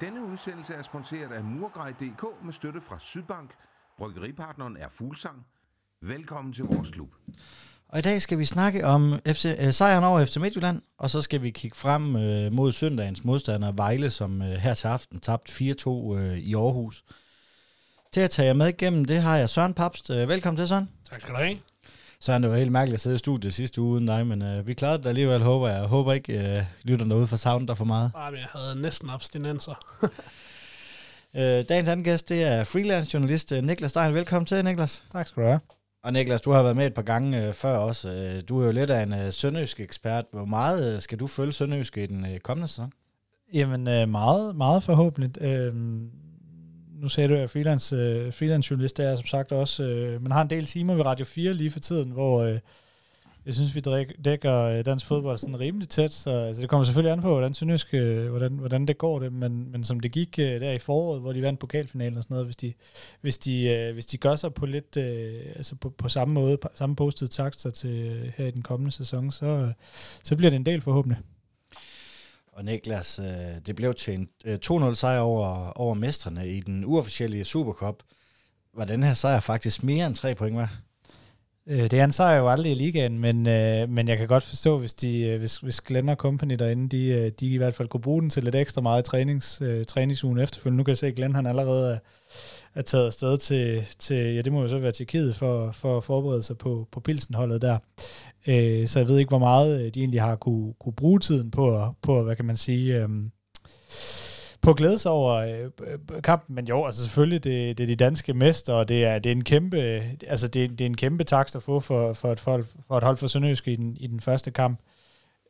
Denne udsendelse er sponsoreret af Murgrej.dk med støtte fra Sydbank. Bryggeripartneren er Fuglsang. Velkommen til vores klub. Og i dag skal vi snakke om FC, øh, sejren over FC Midtjylland, og så skal vi kigge frem øh, mod søndagens modstander Vejle, som øh, her til aften tabte 4-2 øh, i Aarhus. Til at tage jer med igennem, det har jeg Søren Papst. Øh, velkommen til, Søren. Tak skal du have. Søren, det var helt mærkeligt at sidde i studiet sidste uge uden dig, men øh, vi klarede det alligevel, håber jeg. Jeg håber ikke, øh, lytter noget for savnet dig for meget. Bare jeg havde næsten abstinenser. øh, dagens anden gæst, det er freelance journalist øh, Niklas Stein. Velkommen til, Niklas. Tak skal du have. Og Niklas, du har været med et par gange øh, før også. Øh, du er jo lidt af en øh, sønderjysk ekspert. Hvor meget øh, skal du følge sønderjysk i den øh, kommende sæson? Jamen øh, meget, meget forhåbentlig. Øh, nu sagde du, at jeg er freelance, øh, freelance journalist, der er som sagt også. Øh, man har en del timer ved Radio 4 lige for tiden, hvor øh, jeg synes, vi dækker øh, dansk fodbold sådan rimelig tæt. Så altså, det kommer selvfølgelig an på, hvordan, synes, øh, hvordan, hvordan det går det. Men, men som det gik øh, der i foråret, hvor de vandt pokalfinalen og sådan noget, hvis de, hvis de, øh, hvis de gør sig på lidt øh, altså på, på samme måde, på, samme postet takster til øh, her i den kommende sæson, så, så bliver det en del forhåbentlig. Og Niklas, øh, det blev til en øh, 2-0 sejr over, over mestrene i den uofficielle Supercup. Var den her sejr faktisk mere end tre point, var? Øh, det er en sejr jo aldrig i ligaen, men, øh, men jeg kan godt forstå, hvis, de, øh, hvis, hvis Glenn og Company derinde, de, øh, de i hvert fald kunne bruge den til lidt ekstra meget trænings, øh, træningsugen efterfølgende. Nu kan jeg se, at Glenn han allerede er, er taget afsted til, til, ja det må jo så være Tjekkiet for, for at forberede sig på, på Pilsenholdet der. Øh, så jeg ved ikke, hvor meget øh, de egentlig har kunne, kunne bruge tiden på, på hvad kan man sige... Øh, på at glæde sig over øh, kampen, men jo, altså selvfølgelig, det, det er de danske mester, og det er, det er en kæmpe, altså det, det er en kæmpe takst at få for, for, et, folk, for et hold for Sønderjysk i den, i den første kamp.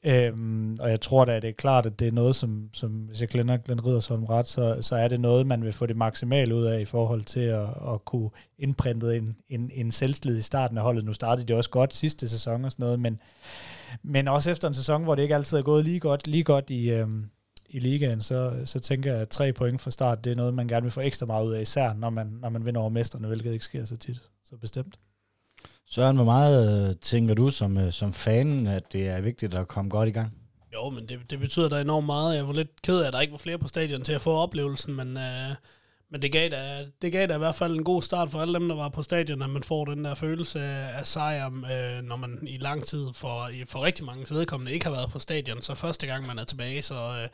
Øhm, og jeg tror da, at det er klart, at det er noget, som, som hvis jeg klænder Glenn Riddersholm ret, så, så er det noget, man vil få det maksimale ud af i forhold til at, at kunne indprinte en, en, en selvslid i starten af holdet. Nu startede det også godt sidste sæson og sådan noget, men, men også efter en sæson, hvor det ikke altid er gået lige godt, lige godt i, øhm, i ligaen, så, så tænker jeg, at tre point fra start, det er noget, man gerne vil få ekstra meget ud af, især når man, når man vinder over mesterne, hvilket ikke sker så tit. Så bestemt. Søren, hvor meget øh, tænker du som, øh, som fan, at det er vigtigt at komme godt i gang? Jo, men det, det betyder da enormt meget. Jeg var lidt ked af, at der ikke var flere på stadion til at få oplevelsen, men, øh, men det, gav da, det gav da i hvert fald en god start for alle dem, der var på stadion, at man får den der følelse af sejr, øh, når man i lang tid for, for rigtig mange vedkommende ikke har været på stadion. Så første gang man er tilbage, så... Øh,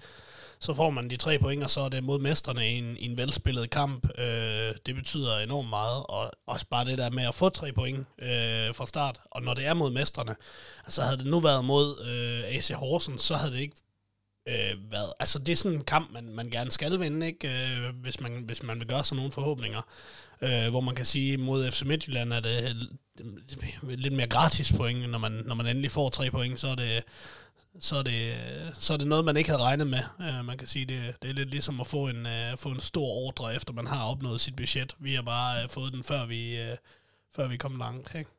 så får man de tre point, og så er det mod mesterne i en, i en velspillet kamp. Øh, det betyder enormt meget, og også bare det der med at få tre point øh, fra start, og når det er mod mestrene, altså havde det nu været mod øh, AC Horsens, så havde det ikke øh, været, altså det er sådan en kamp, man, man gerne skal vinde, ikke? Øh, hvis, man, hvis man vil gøre sig nogle forhåbninger. Øh, hvor man kan sige, mod FC Midtjylland er det lidt mere gratis point, når man, når man endelig får tre point, så er det, så er det, så er det noget, man ikke havde regnet med. Uh, man kan sige, det, det er lidt ligesom at få en, uh, få en stor ordre, efter man har opnået sit budget. Vi har bare uh, fået den, før vi, uh, før vi kom langt. Ikke?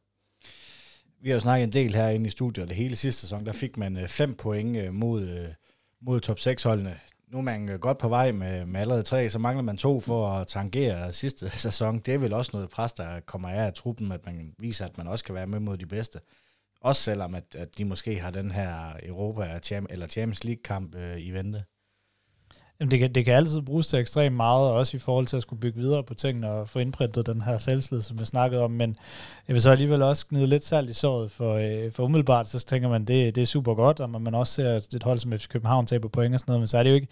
Vi har jo snakket en del herinde i studiet, og det hele sidste sæson, der fik man 5 uh, point uh, mod, uh, mod top 6-holdene. Nu er man godt på vej med, med allerede tre, så mangler man to for at tangere sidste sæson. Det er vel også noget pres, der kommer af af truppen, at man viser, at man også kan være med mod de bedste. Også selvom, at, at de måske har den her Europa- eller Champions League-kamp øh, i vente. Jamen det, kan, det kan altid bruges til ekstremt meget, også i forhold til at skulle bygge videre på tingene og få indprintet den her selvslid, som vi snakkede om. Men jeg vil så alligevel også gnide lidt salt i såret, for, øh, for umiddelbart så tænker man, det, det er super godt, og man også ser et hold som FC København taber point og sådan noget, men så er det jo ikke,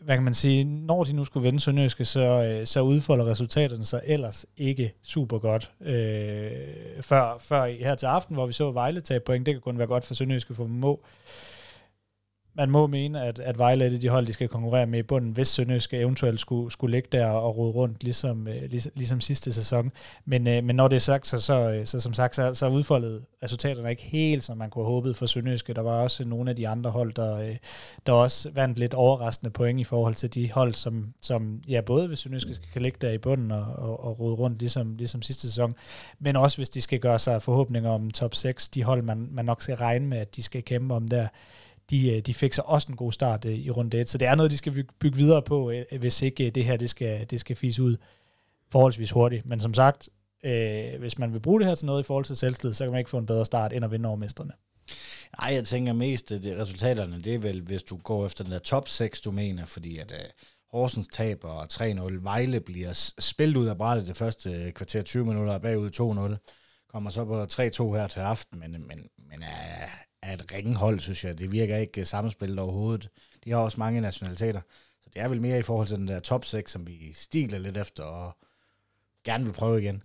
hvad kan man sige, når de nu skulle vende Sønderjyske, så, øh, så udfolder resultaterne sig ellers ikke super godt. Øh, før, før her til aften, hvor vi så Vejle tage point, det kan kun være godt for Sønderjyske for må man må mene, at, at Vejle er de hold, de skal konkurrere med i bunden, hvis Sønderjyske eventuelt skulle, skulle ligge der og rode rundt, ligesom, ligesom, ligesom sidste sæson. Men, øh, men når det er sagt, så, så, øh, så som sagt, så, så udfoldet resultaterne ikke helt, som man kunne have håbet for Sønderjyske. Der var også nogle af de andre hold, der, øh, der også vandt lidt overraskende point i forhold til de hold, som, som ja, både hvis Sønderjyske kan ligge der i bunden og, og, og rode rundt, ligesom, ligesom sidste sæson, men også hvis de skal gøre sig forhåbninger om top 6, de hold, man, man nok skal regne med, at de skal kæmpe om der, de, øh, de fik så også en god start øh, i runde 1. Så det er noget, de skal bygge videre på, øh, hvis ikke det her det skal, det skal fise ud forholdsvis hurtigt. Men som sagt, øh, hvis man vil bruge det her til noget i forhold til selvstid, så kan man ikke få en bedre start end at vinde over mesterne. Nej, jeg tænker mest, at resultaterne, det er vel, hvis du går efter den der top 6, du mener, fordi at uh, Horsens taber 3-0. Vejle bliver spillet ud af brættet det første kvarter 20 minutter bagud 2-0. Kommer så på 3-2 her til aften, men, men, men er, er et ringhold, synes jeg. Det virker ikke øh, samspillet overhovedet. De har også mange nationaliteter. Så det er vel mere i forhold til den der top 6, som vi stiler lidt efter og gerne vil prøve igen.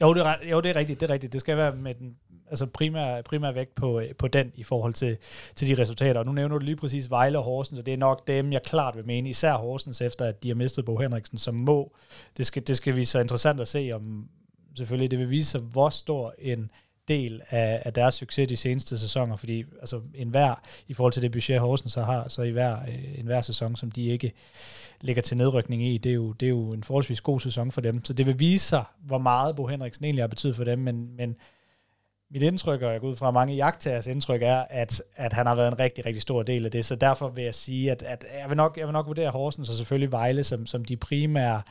Jo, det er, jo, det er rigtigt. Det er rigtigt. Det skal være med den altså primær, primær vægt på, øh, på den i forhold til, til de resultater. Og nu nævner du lige præcis Vejle og Horsens, og det er nok dem, jeg klart vil mene, især Horsens, efter at de har mistet Bo Henriksen som må. Det skal, det skal vise sig interessant at se, om selvfølgelig det vil vise sig, hvor stor en del af, af deres succes de seneste sæsoner, fordi altså, en hver, i forhold til det budget Horsens så har, så i hver, øh, en hver sæson, som de ikke ligger til nedrykning i, det er, jo, det er jo en forholdsvis god sæson for dem. Så det vil vise sig, hvor meget Bo Henriksen egentlig har betydet for dem, men, men mit indtryk, og jeg går ud fra mange jagttagers indtryk, er, at, at han har været en rigtig, rigtig stor del af det. Så derfor vil jeg sige, at, at jeg, vil nok, jeg vil nok vurdere Horsens og selvfølgelig Vejle som, som de primære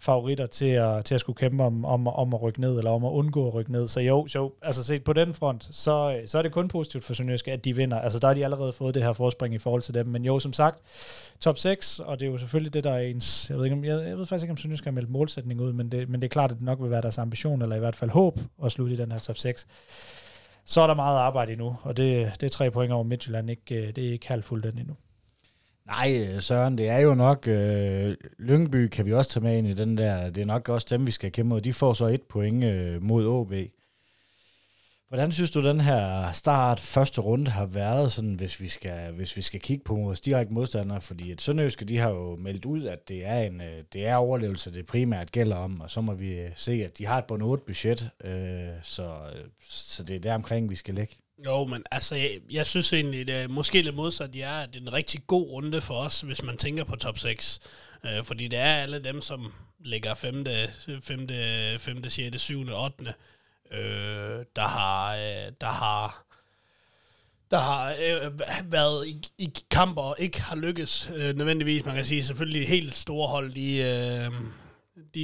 favoritter til at, til at skulle kæmpe om, om, om at rykke ned, eller om at undgå at rykke ned. Så jo, jo altså set på den front, så, så er det kun positivt for Sønderjyske, at de vinder. Altså der har de allerede fået det her forspring i forhold til dem. Men jo, som sagt, top 6, og det er jo selvfølgelig det, der er ens... Jeg ved, ikke, om, jeg, jeg ved faktisk ikke, om Sønderjyske har meldt målsætning ud, men det, men det er klart, at det nok vil være deres ambition, eller i hvert fald håb, at slutte i den her top 6 så er der meget arbejde endnu, og det, det er tre point over Midtjylland, ikke, det er ikke halvfuldt den endnu. Nej, Søren, det er jo nok... Øh, Lyngby kan vi også tage med ind i den der. Det er nok også dem, vi skal kæmpe mod. De får så et point øh, mod AB. Hvordan synes du, den her start, første runde har været, sådan, hvis, vi skal, hvis vi skal kigge på vores direkte modstandere? Fordi et Sønderjyske, de har jo meldt ud, at det er, en, øh, det er overlevelse, det primært gælder om, og så må vi øh, se, at de har et bund 8 budget, øh, så, så det er der omkring, vi skal lægge. Jo, men altså, jeg, jeg synes egentlig, det er måske lidt modsat, ja, at det er en rigtig god runde for os, hvis man tænker på top 6. Øh, fordi det er alle dem, som ligger 5., 5., 5., 6., 7., 8., øh, der har, øh, der har der har øh, været i, i kamper og ikke har lykkes øh, nødvendigvis. Man kan sige selvfølgelig helt store hold, de, øh,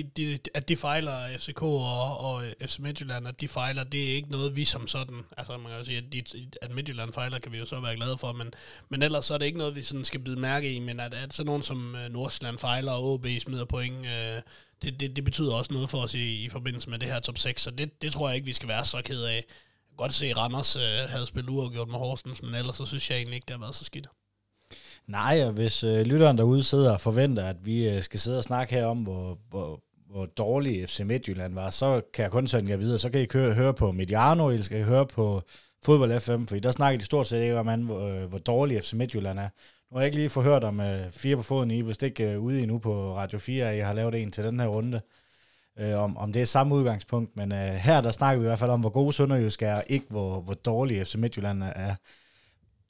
de, de, at de fejler FCK og, og FC Midtjylland, at de fejler, det er ikke noget, vi som sådan, altså man kan jo sige, at, de, at Midtjylland fejler, kan vi jo så være glade for, men, men ellers så er det ikke noget, vi sådan skal bide mærke i, men at, at sådan nogen som øh, Nordsjælland fejler, og OB smider point, øh, det, det, det betyder også noget for os i, i forbindelse med det her top 6, så det, det tror jeg ikke, vi skal være så ked af. Jeg kan godt se, at Randers øh, havde spillet uafgjort med Horsens, men ellers så synes jeg egentlig ikke, det har været så skidt. Nej, og hvis øh, lytteren derude sidder og forventer, at vi øh, skal sidde og snakke her om, hvor, hvor, hvor dårlig FC Midtjylland var, så kan jeg kun sende jer videre. Så kan I køre, høre på Mediano, eller skal I høre på Fodbold FM, for der snakker de stort set ikke om, hvor, øh, hvor dårlig FC Midtjylland er. Nu har jeg ikke lige forhørt om øh, fire på foden i, hvis det ikke er ude endnu på Radio 4, at jeg har lavet en til den her runde, øh, om, om det er samme udgangspunkt. Men øh, her der snakker vi i hvert fald om, hvor gode Sønderjysk er, og ikke hvor, hvor dårlig FC Midtjylland er.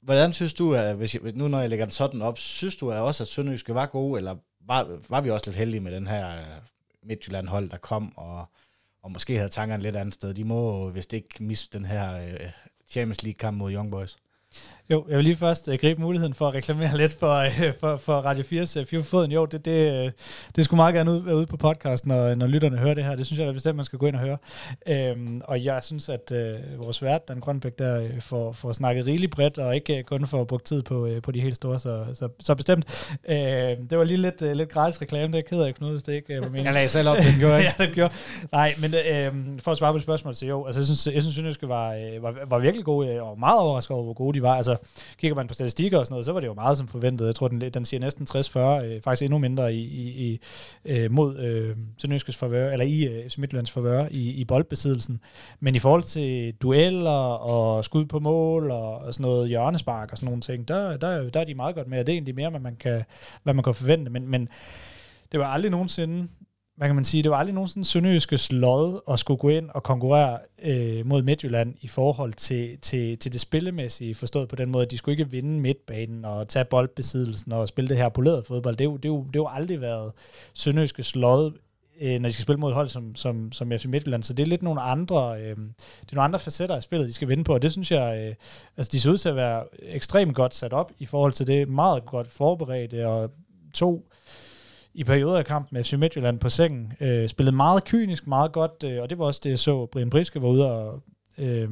Hvordan synes du, at hvis jeg, nu når jeg lægger den sådan op, synes du at også, at Sønderjyske var gode, eller var, var vi også lidt heldige med den her øh, Midtjylland-hold, der kom, og, og måske havde tankerne lidt andet sted? De må, hvis det ikke miste den her øh, Champions League-kamp mod Young Boys. Jo, jeg vil lige først uh, gribe muligheden for at reklamere lidt for, uh, for, for Radio 4's uh, Fire Foden. Jo, det, det, uh, det skulle meget gerne ud, være ude på podcasten, når, når lytterne hører det her. Det synes jeg er bestemt, man skal gå ind og høre. Um, og jeg synes, at uh, vores vært, Dan Grønbæk, der uh, får, får snakket rigeligt bredt, og ikke uh, kun får brugt tid på, uh, på de helt store, så, så, så bestemt. Uh, det var lige lidt, uh, lidt gratis reklame, det er ked af, Knud, hvis det ikke uh, var meningen. Jeg lagde selv op, den gjorde ja, det gjorde. Nej, men uh, for at svare på spørgsmålet, så jo, altså jeg synes, jeg synes, at var, var, var virkelig gode, og meget overrasket over, hvor gode de var. Altså, kigger man på statistikker og sådan noget, så var det jo meget som forventet. Jeg tror, den, den siger næsten 60-40, øh, faktisk endnu mindre i, i, i øh, mod øh, Sønderjyskes eller i øh, Midtjyllands forvør i, i boldbesiddelsen. Men i forhold til dueller og skud på mål og, og sådan noget hjørnespark og sådan nogle ting, der, der, der er de meget godt med, og det er egentlig mere, hvad man kan, hvad man kan forvente. Men, men det var aldrig nogensinde hvad kan man sige, det var aldrig nogensinde Sønderjyskes lod at skulle gå ind og konkurrere øh, mod Midtjylland i forhold til, til, til det spillemæssige, forstået på den måde, at de skulle ikke vinde midtbanen og tage boldbesiddelsen og spille det her polerede fodbold. Det har det jo, det jo aldrig været Sønderjyskes lod øh, når de skal spille mod et hold som, som, som FC Midtjylland. Så det er lidt nogle andre, øh, det er nogle andre facetter af spillet, de skal vinde på, og det synes jeg, øh, altså de ser ud til at være ekstremt godt sat op i forhold til det, meget godt forberedte, øh, og to i perioder af kampen med FC Midtjylland på sengen. Øh, spillede meget kynisk, meget godt, øh, og det var også det, jeg så Brian Briske var ude og, øh,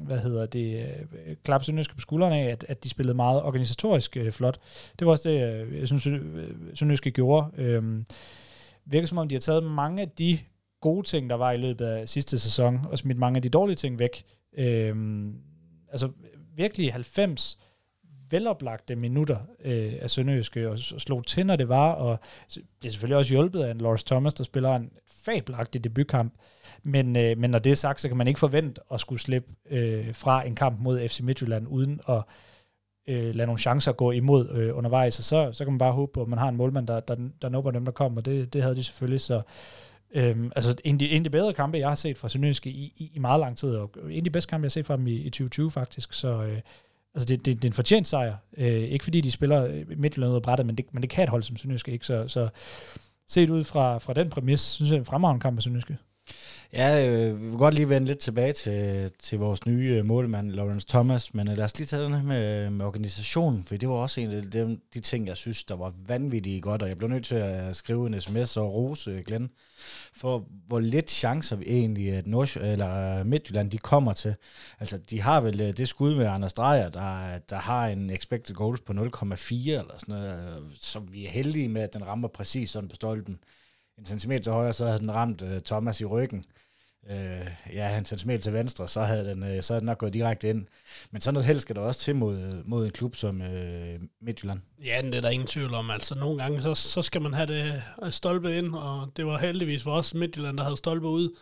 hvad hedder det, øh, klap Sønderjyske på skuldrene af, at, at de spillede meget organisatorisk øh, flot. Det var også det, øh, jeg synes, øh, Sønderjyske gjorde. Øh, virker som om, de har taget mange af de gode ting, der var i løbet af sidste sæson, og smidt mange af de dårlige ting væk. Øh, altså virkelig 90 veloplagte minutter øh, af Sønderjyske, og, slog til, når det var, og det er selvfølgelig også hjulpet af en Lars Thomas, der spiller en fabelagtig debutkamp. Men, øh, men når det er sagt, så kan man ikke forvente at skulle slippe øh, fra en kamp mod FC Midtjylland, uden at øh, lade nogle chancer gå imod øh, undervejs, og så, så kan man bare håbe på, at man har en målmand, der, der, der nubber dem, der kommer, og det, det havde de selvfølgelig, så Øhm, altså en af, de, en af de bedre kampe, jeg har set fra Sønderjyske i, i, i meget lang tid, og en af de bedste kampe, jeg har set fra dem i, i 2020 faktisk, så øh, altså det, det, det er en fortjent sejr. Øh, ikke fordi de spiller øh, Midtjylland ud af brættet, men det, men det kan et hold som Sønderjyske ikke, så, så set ud fra, fra den præmis, synes jeg, det er en fremragende kamp af Sønderjyske. Ja, øh, vi vil godt lige vende lidt tilbage til, til vores nye øh, målmand, Lawrence Thomas, men øh, lad os lige tage den her med, øh, med organisationen, for det var også en af de, de ting, jeg synes, der var vanvittigt godt, og jeg blev nødt til at øh, skrive en sms og rose Glenn, for hvor lidt chancer vi egentlig, at Nord eller Midtjylland, de kommer til. Altså, de har vel det skud med Anders Dreyer, der, der har en expected goals på 0,4 eller sådan noget, som vi er heldige med, at den rammer præcis sådan på stolpen en centimeter til højre, så havde den ramt øh, Thomas i ryggen øh, ja, han centimeter til venstre, så havde den, øh, så havde den nok gået direkte ind. Men sådan noget helst skal der også til mod, mod en klub som øh, Midtjylland. Ja, det er der ingen tvivl om. Altså, nogle gange, så, så skal man have det øh, stolpe ind, og det var heldigvis for os Midtjylland, der havde stolpe ud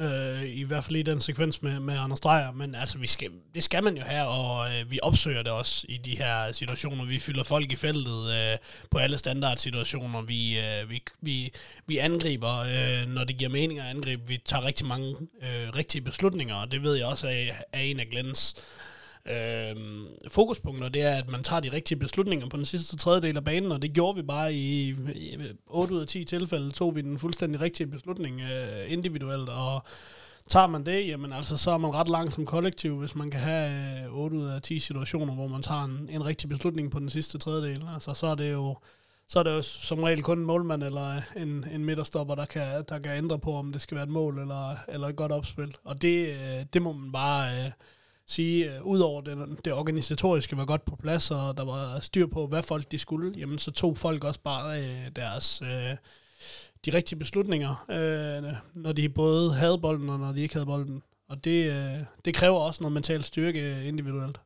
øh, i hvert fald i den sekvens med, med Anders Dreyer, men altså, vi skal, det skal man jo have, og øh, vi opsøger det også i de her situationer. Vi fylder folk i feltet øh, på alle standardsituationer. Vi, øh, vi, vi, vi angriber, øh, når det giver mening at angribe. Vi tager rigtig mange øh, rigtige beslutninger, og det ved jeg også er, er en af Glens øh, fokuspunkter, det er, at man tager de rigtige beslutninger på den sidste tredjedel af banen, og det gjorde vi bare i, i 8 ud af 10 tilfælde, tog vi den fuldstændig rigtige beslutning øh, individuelt, og tager man det, jamen altså, så er man ret langt som kollektiv, hvis man kan have øh, 8 ud af 10 situationer, hvor man tager en, en rigtig beslutning på den sidste tredjedel. Altså, så er det jo så er det jo som regel kun en målmand eller en, en midterstopper, der kan, der kan ændre på, om det skal være et mål eller, eller et godt opspil. Og det, øh, det må man bare... Øh, Øh, sige, uh, udover det, det organisatoriske var godt på plads, og der var styr på, hvad folk de skulle, jamen så tog folk også bare øh, deres, Øh, de rigtige beslutninger, øh, når de både havde bolden, og når de ikke havde bolden. Og det, øh, det kræver også noget mental styrke individuelt.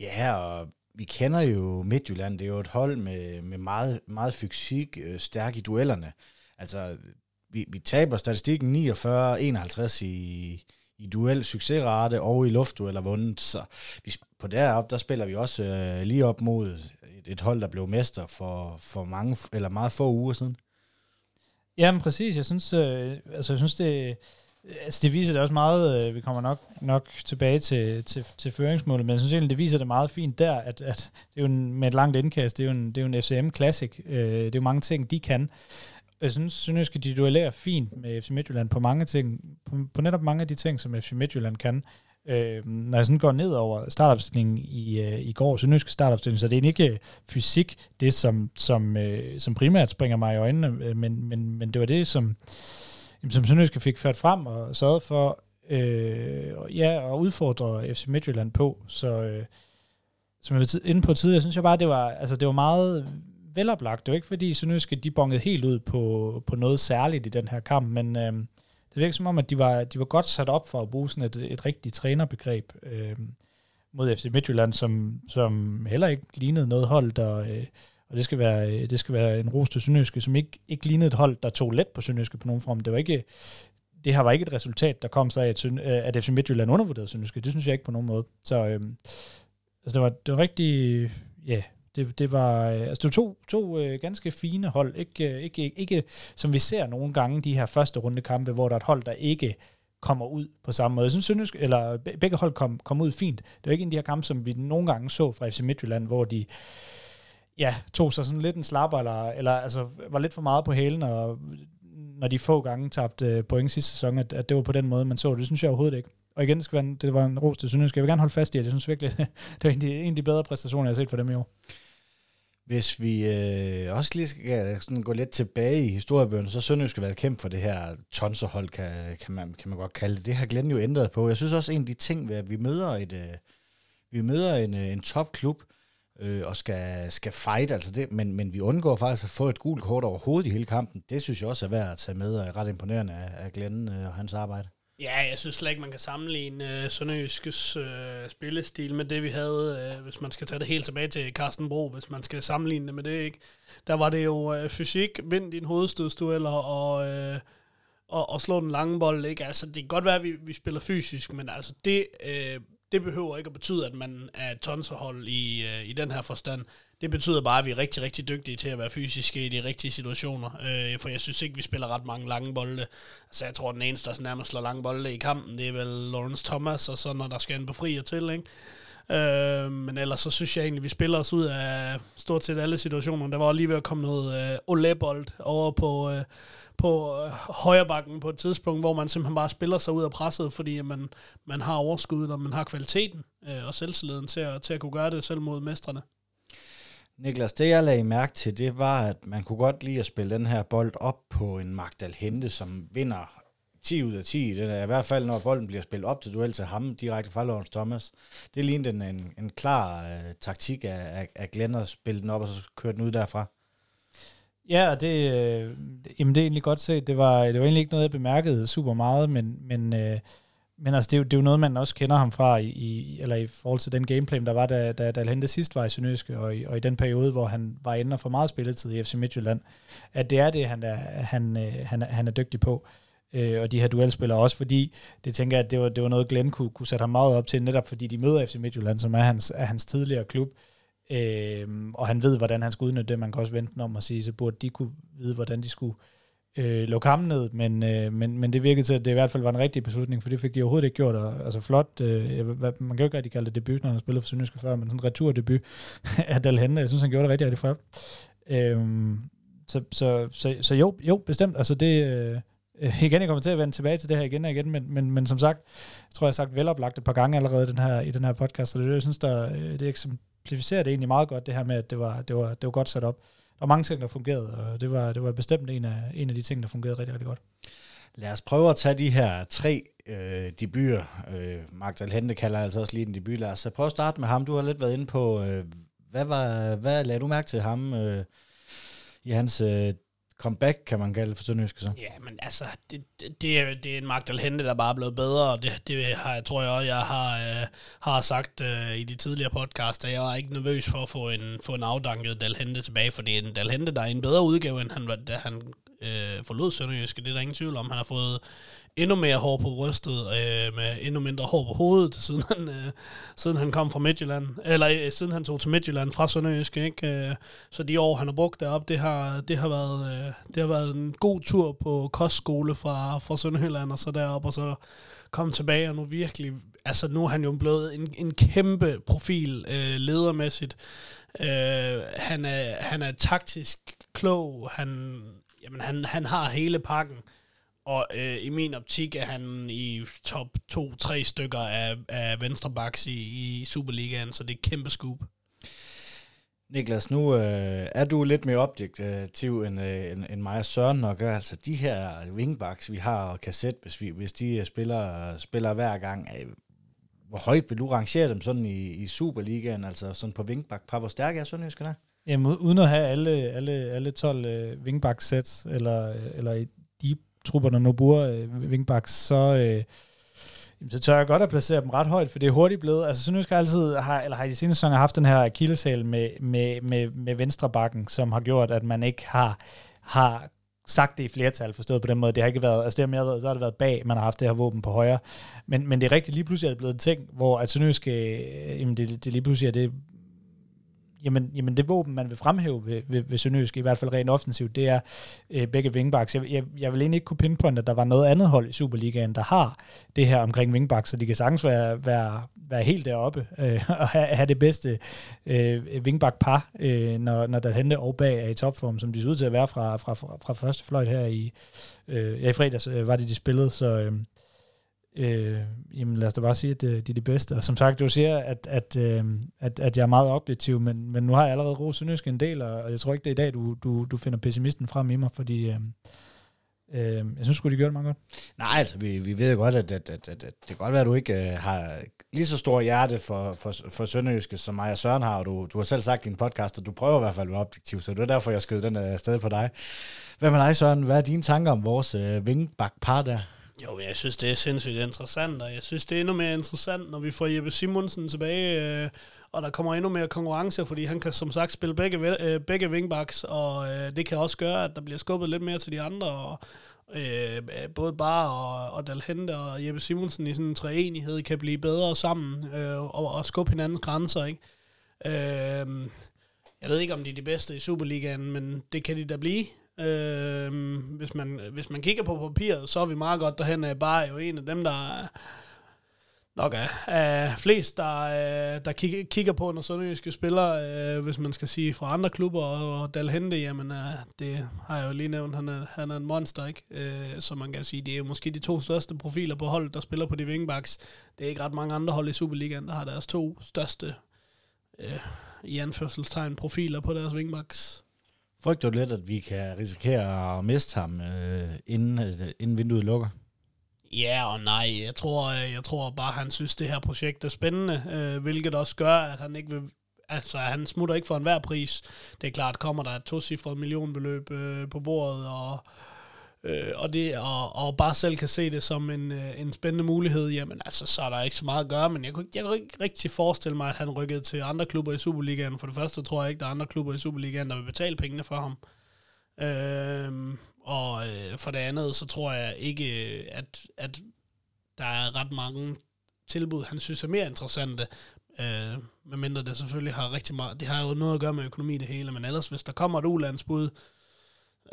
Ja, og vi kender jo Midtjylland, det er jo et hold med, med meget, meget fysik, øh, stærk i duellerne. Altså, vi, vi taber statistikken 49-51 i, i duel succesrate og i luftdueller vundet. Så vi, på derop, der spiller vi også øh, lige op mod et, et hold, der blev mester for, for mange, eller meget få uger siden. Jamen præcis, jeg synes, øh, altså, jeg synes det, altså, det viser det også meget, øh, vi kommer nok, nok tilbage til, til, til føringsmålet, men jeg synes egentlig, det viser det meget fint der, at, at det er jo en, med et langt indkast, det er jo en, det er jo en FCM Classic, øh, det er jo mange ting, de kan, jeg synes, synes at de duellerer fint med FC Midtjylland på mange ting, på, på netop mange af de ting, som FC Midtjylland kan. Øh, når jeg sådan går ned over startopstillingen i, øh, i går, Sønderjyske startopstilling, så det er ikke øh, fysik, det som, som, øh, som primært springer mig i øjnene, øh, men, men, men det var det, som, som Sønderjyske fik ført frem og sørget for øh, ja, og udfordre FC Midtjylland på. Så øh, som jeg var inde på tidligere, synes jeg bare, det var, altså, det var meget veloplagt. Det var ikke fordi Sønderjyske, de bongede helt ud på, på noget særligt i den her kamp, men øh, det virker som om, at de var, de var godt sat op for at bruge sådan et, et rigtigt trænerbegreb øh, mod FC Midtjylland, som, som heller ikke lignede noget hold, der... Øh, og det skal være, det skal være en ros til Sønderjyske, som ikke, ikke lignede et hold, der tog let på Sønderjyske på nogen form. Det var ikke, det her var ikke et resultat, der kom så af, at, øh, at FC Midtjylland undervurderede Sønderjyske. Det synes jeg ikke på nogen måde. Så øh, altså det var, det var rigtig, ja, yeah, det, det var, øh, altså det var to, to øh, ganske fine hold. Ikke, øh, ikke, ikke, som vi ser nogle gange, de her første runde kampe, hvor der er et hold, der ikke kommer ud på samme måde. Jeg synes, eller begge hold kom, kom ud fint. Det var ikke en af de her kampe, som vi nogle gange så fra FC Midtjylland, hvor de ja, tog sig sådan lidt en slapper, eller, eller altså, var lidt for meget på hælen, og når de få gange tabte øh, point sidste sæson, at, at det var på den måde, man så det. Det synes jeg overhovedet ikke. Og igen, det, skal være, det var en ros til Sønderjysk. Jeg vil gerne holde fast i, at jeg synes virkelig, det var en af, de, en af de bedre præstationer, jeg har set for dem i år. Hvis vi øh, også lige skal øh, sådan gå lidt tilbage i historiebøgerne, så Sønderjysk skal være kæmpe for det her tonserhold, kan, kan, man, kan man godt kalde det. Det har Glenn jo ændret på. Jeg synes også, en af de ting, ved at vi møder, et, øh, vi møder en, øh, en topklub, øh, og skal, skal fight, altså det, men, men vi undgår faktisk at få et gult kort overhovedet i hele kampen. Det synes jeg også er værd at tage med, og er ret imponerende af, af Glenn øh, og hans arbejde. Ja, jeg synes slet ikke, man kan sammenligne øh, Sønderjyskes øh, spillestil med det, vi havde, øh, hvis man skal tage det helt tilbage til Carsten Bro, hvis man skal sammenligne det med det, ikke? Der var det jo øh, fysik, vind din hovedstødstueller og, øh, og, og slå den lange bold, ikke? Altså, det kan godt være, at vi, vi spiller fysisk, men altså, det, øh, det behøver ikke at betyde, at man er et tonserhold i, øh, i den her forstand. Det betyder bare, at vi er rigtig, rigtig dygtige til at være fysiske i de rigtige situationer. Øh, for jeg synes ikke, vi spiller ret mange lange bolde. Altså jeg tror, den eneste, der nærmest slår lange bolde i kampen, det er vel Lawrence Thomas, og så når der skal en befrier til, ikke? Øh, men ellers så synes jeg egentlig, vi spiller os ud af stort set alle situationer. Der var lige ved at komme noget øh, Olebold over på, øh, på øh, højrebakken på et tidspunkt, hvor man simpelthen bare spiller sig ud af presset, fordi man, man har overskuddet, og man har kvaliteten øh, og selvtilliden til at, til at kunne gøre det selv mod mestrene. Niklas, det jeg lagde mærke til, det var, at man kunne godt lide at spille den her bold op på en Magdal Hente, som vinder 10 ud af 10. Det er i hvert fald, når bolden bliver spillet op til duel til ham, direkte fra Lawrence Thomas. Det lignede en, en, en klar uh, taktik af, af, af Glenn at spille den op, og så køre den ud derfra. Ja, og det, øh, jamen det er egentlig godt set. Det var, det var egentlig ikke noget, jeg bemærkede super meget, men, men, øh, men altså, det, er jo, det er jo noget, man også kender ham fra, i, i, eller i forhold til den gameplay, der var, da, da, da Alhente sidst var i Sønderjyske, og i, og i den periode, hvor han var inde og for meget spilletid i FC Midtjylland, at det er det, han er, han, øh, han, han er dygtig på. Øh, Øh, og de her duelspillere også, fordi det tænker jeg, at det var, det var noget, Glenn kunne, kunne sætte ham meget op til, netop fordi de møder FC Midtjylland, som er hans, er hans tidligere klub, øh, og han ved, hvordan han skal udnytte det. Man kan også vente om at sige, så burde de kunne vide, hvordan de skulle øh, lukke ham ned, men, øh, men, men det virkede til, at det i hvert fald var en rigtig beslutning, for det fik de overhovedet ikke gjort. Og, altså flot, øh, man kan jo ikke rigtig kalde det debut, når han spillede for Sønderjyske før, men sådan en returdebut af Dalhenne, jeg synes, han gjorde det rigtig, rigtig flot. Øh, så, så, så, så jo, jo, bestemt. Altså det, øh, øh, igen, jeg kommer til at vende tilbage til det her igen og igen, men, men, men som sagt, jeg tror, jeg har sagt veloplagt et par gange allerede den her, i den her podcast, og det, jeg synes, der, øh, det eksemplificerer det egentlig meget godt, det her med, at det var, det var, det var godt sat op. Der var mange ting, der fungerede, og det var, det var bestemt en af, en af de ting, der fungerede rigtig, rigtig godt. Lad os prøve at tage de her tre øh, debuter. Øh, Magdal Hente kalder altså også lige en debut. Lad os øh, prøve at starte med ham. Du har lidt været inde på, øh, hvad, var, hvad lagde du mærke til ham øh, i hans øh, comeback, kan man kalde det for Sønderjyske så. Ja, men altså, det, det, det, er, det er en Magdal Hente, der bare er blevet bedre, og det, det har, jeg tror jeg også, jeg har, øh, har sagt øh, i de tidligere podcasts, at jeg var ikke nervøs for at få en, få en afdanket Dalhente tilbage, for det er en Dalhente, der er en bedre udgave, end han, da han øh, forlod Sønderjyske. Det er der ingen tvivl om. Han har fået endnu mere hår på brystet, øh, med endnu mindre hår på hovedet, siden han, øh, siden han kom fra Midtjylland, eller øh, siden han tog til Midtjylland fra Sønderjyske, ikke? Øh, så de år, han har brugt derop, det har, det har, været, øh, det har været en god tur på kostskole fra, fra Sønderjylland, og så derop, og så kom tilbage, og nu virkelig, altså nu er han jo blevet en, en kæmpe profil øh, ledermæssigt. Øh, han, er, han er taktisk klog, han, jamen han, han har hele pakken. Og øh, i min optik er han i top 2-3 stykker af, af venstrebacks i, i Superligaen, så det er kæmpe scoop. Niklas, nu øh, er du lidt mere objektiv end, øh, end, end mig og Søren nok. Altså de her wingbacks, vi har og kasset, hvis, vi, hvis de øh, spiller, spiller hver gang, øh, hvor højt vil du rangere dem sådan i, i Superligaen, altså sådan på wingback par? Hvor stærke er Sønderjyskerne? Jamen, uden at have alle, alle, alle 12 øh, wingback-sæt, eller, øh, eller i de trupper, der nu bruger øh, wingbacks, så, øh, så tør jeg godt at placere dem ret højt, for det er hurtigt blevet. Altså Sønderjysk har altid, har, eller har i de seneste sæsoner haft den her akilleshæl med, med, med, med venstre bakken, som har gjort, at man ikke har, har sagt det i flertal, forstået på den måde. Det har ikke været, altså det har mere været, så har det været bag, man har haft det her våben på højre. Men, men det er rigtigt, lige pludselig er det blevet en ting, hvor at Sønderjysk, øh, jamen det, det lige pludselig er det jamen, jamen det våben, man vil fremhæve ved, ved, ved Sønderjysk, i hvert fald rent offensivt, det er øh, begge wingbacks. Jeg, jeg, jeg vil egentlig ikke kunne pinpointe, at der var noget andet hold i Superligaen, der har det her omkring wingbacks, så de kan sagtens være, være, være helt deroppe øh, og have, have det bedste øh, wingback-par, øh, når, når der hente og bag er i topform, som de ser ud til at være fra, fra, fra, fra første fløjt her i, øh, ja, i fredags øh, var det, de spillede, så... Øh, øh, jamen lad os da bare sige, at øh, de er de bedste. Og som sagt, du siger, at, at, øh, at, at jeg er meget objektiv, men, men nu har jeg allerede rost Sønderjysk en del, og jeg tror ikke, det er i dag, du, du, du finder pessimisten frem i mig, fordi... Øh, Øh, jeg synes sgu, de gør det meget godt. Nej, altså, vi, vi ved jo godt, at, at, at, at, at det kan godt være, at du ikke øh, har lige så stor hjerte for, for, for Sønderjyske, som mig og Søren har, og du, du har selv sagt i din podcast, at du prøver i hvert fald at være objektiv, så det er derfor, jeg skød den øh, afsted sted på dig. Hvad med dig, Søren? Hvad er dine tanker om vores øh, vingbakpar der? Jo, jeg synes, det er sindssygt interessant, og jeg synes, det er endnu mere interessant, når vi får Jeppe Simonsen tilbage, øh, og der kommer endnu mere konkurrence, fordi han kan som sagt spille begge, øh, begge wingbacks, og øh, det kan også gøre, at der bliver skubbet lidt mere til de andre, og øh, øh, både Bar og, og Dalhente og Jeppe Simonsen i sådan en treenighed kan blive bedre sammen øh, og, og skubbe hinandens grænser, ikke? Øh, jeg ved ikke, om de er de bedste i Superligaen, men det kan de da blive. Øh, hvis, man, hvis man kigger på papiret, så er vi meget godt derhen. Bare jo en af dem, der nok er, er flest, der, øh, der kigger, kigger på, når sønderjyske spiller, øh, hvis man skal sige fra andre klubber, og, og Dalhente, jamen øh, det har jeg jo lige nævnt, han er, han er en monster, ikke? Øh, så man kan sige, det er jo måske de to største profiler på holdet, der spiller på de wingbacks. Det er ikke ret mange andre hold i Superligaen, der har deres to største, øh, i anførselstegn, profiler på deres wingbacks. Frygter du lidt, at vi kan risikere at miste ham, øh, inden, øh, inden vinduet lukker? Ja og nej. Jeg tror, øh, jeg tror bare, han synes, det her projekt er spændende, øh, hvilket også gør, at han ikke vil altså, han smutter ikke for enhver pris. Det er klart, kommer der et tocifret millionbeløb øh, på bordet, og, øh, og, det, og, og bare selv kan se det som en, øh, en spændende mulighed, jamen altså, så er der ikke så meget at gøre, men jeg kunne, jeg kunne ikke rigtig forestille mig, at han rykkede til andre klubber i Superligaen. For det første tror jeg ikke, der er andre klubber i Superligaen, der vil betale pengene for ham. Øh, og øh, for det andet, så tror jeg ikke, at, at der er ret mange tilbud, han synes er mere interessante. Øh, medmindre det selvfølgelig har rigtig meget, det har jo noget at gøre med økonomi det hele, men ellers hvis der kommer et ulandsbud, øh,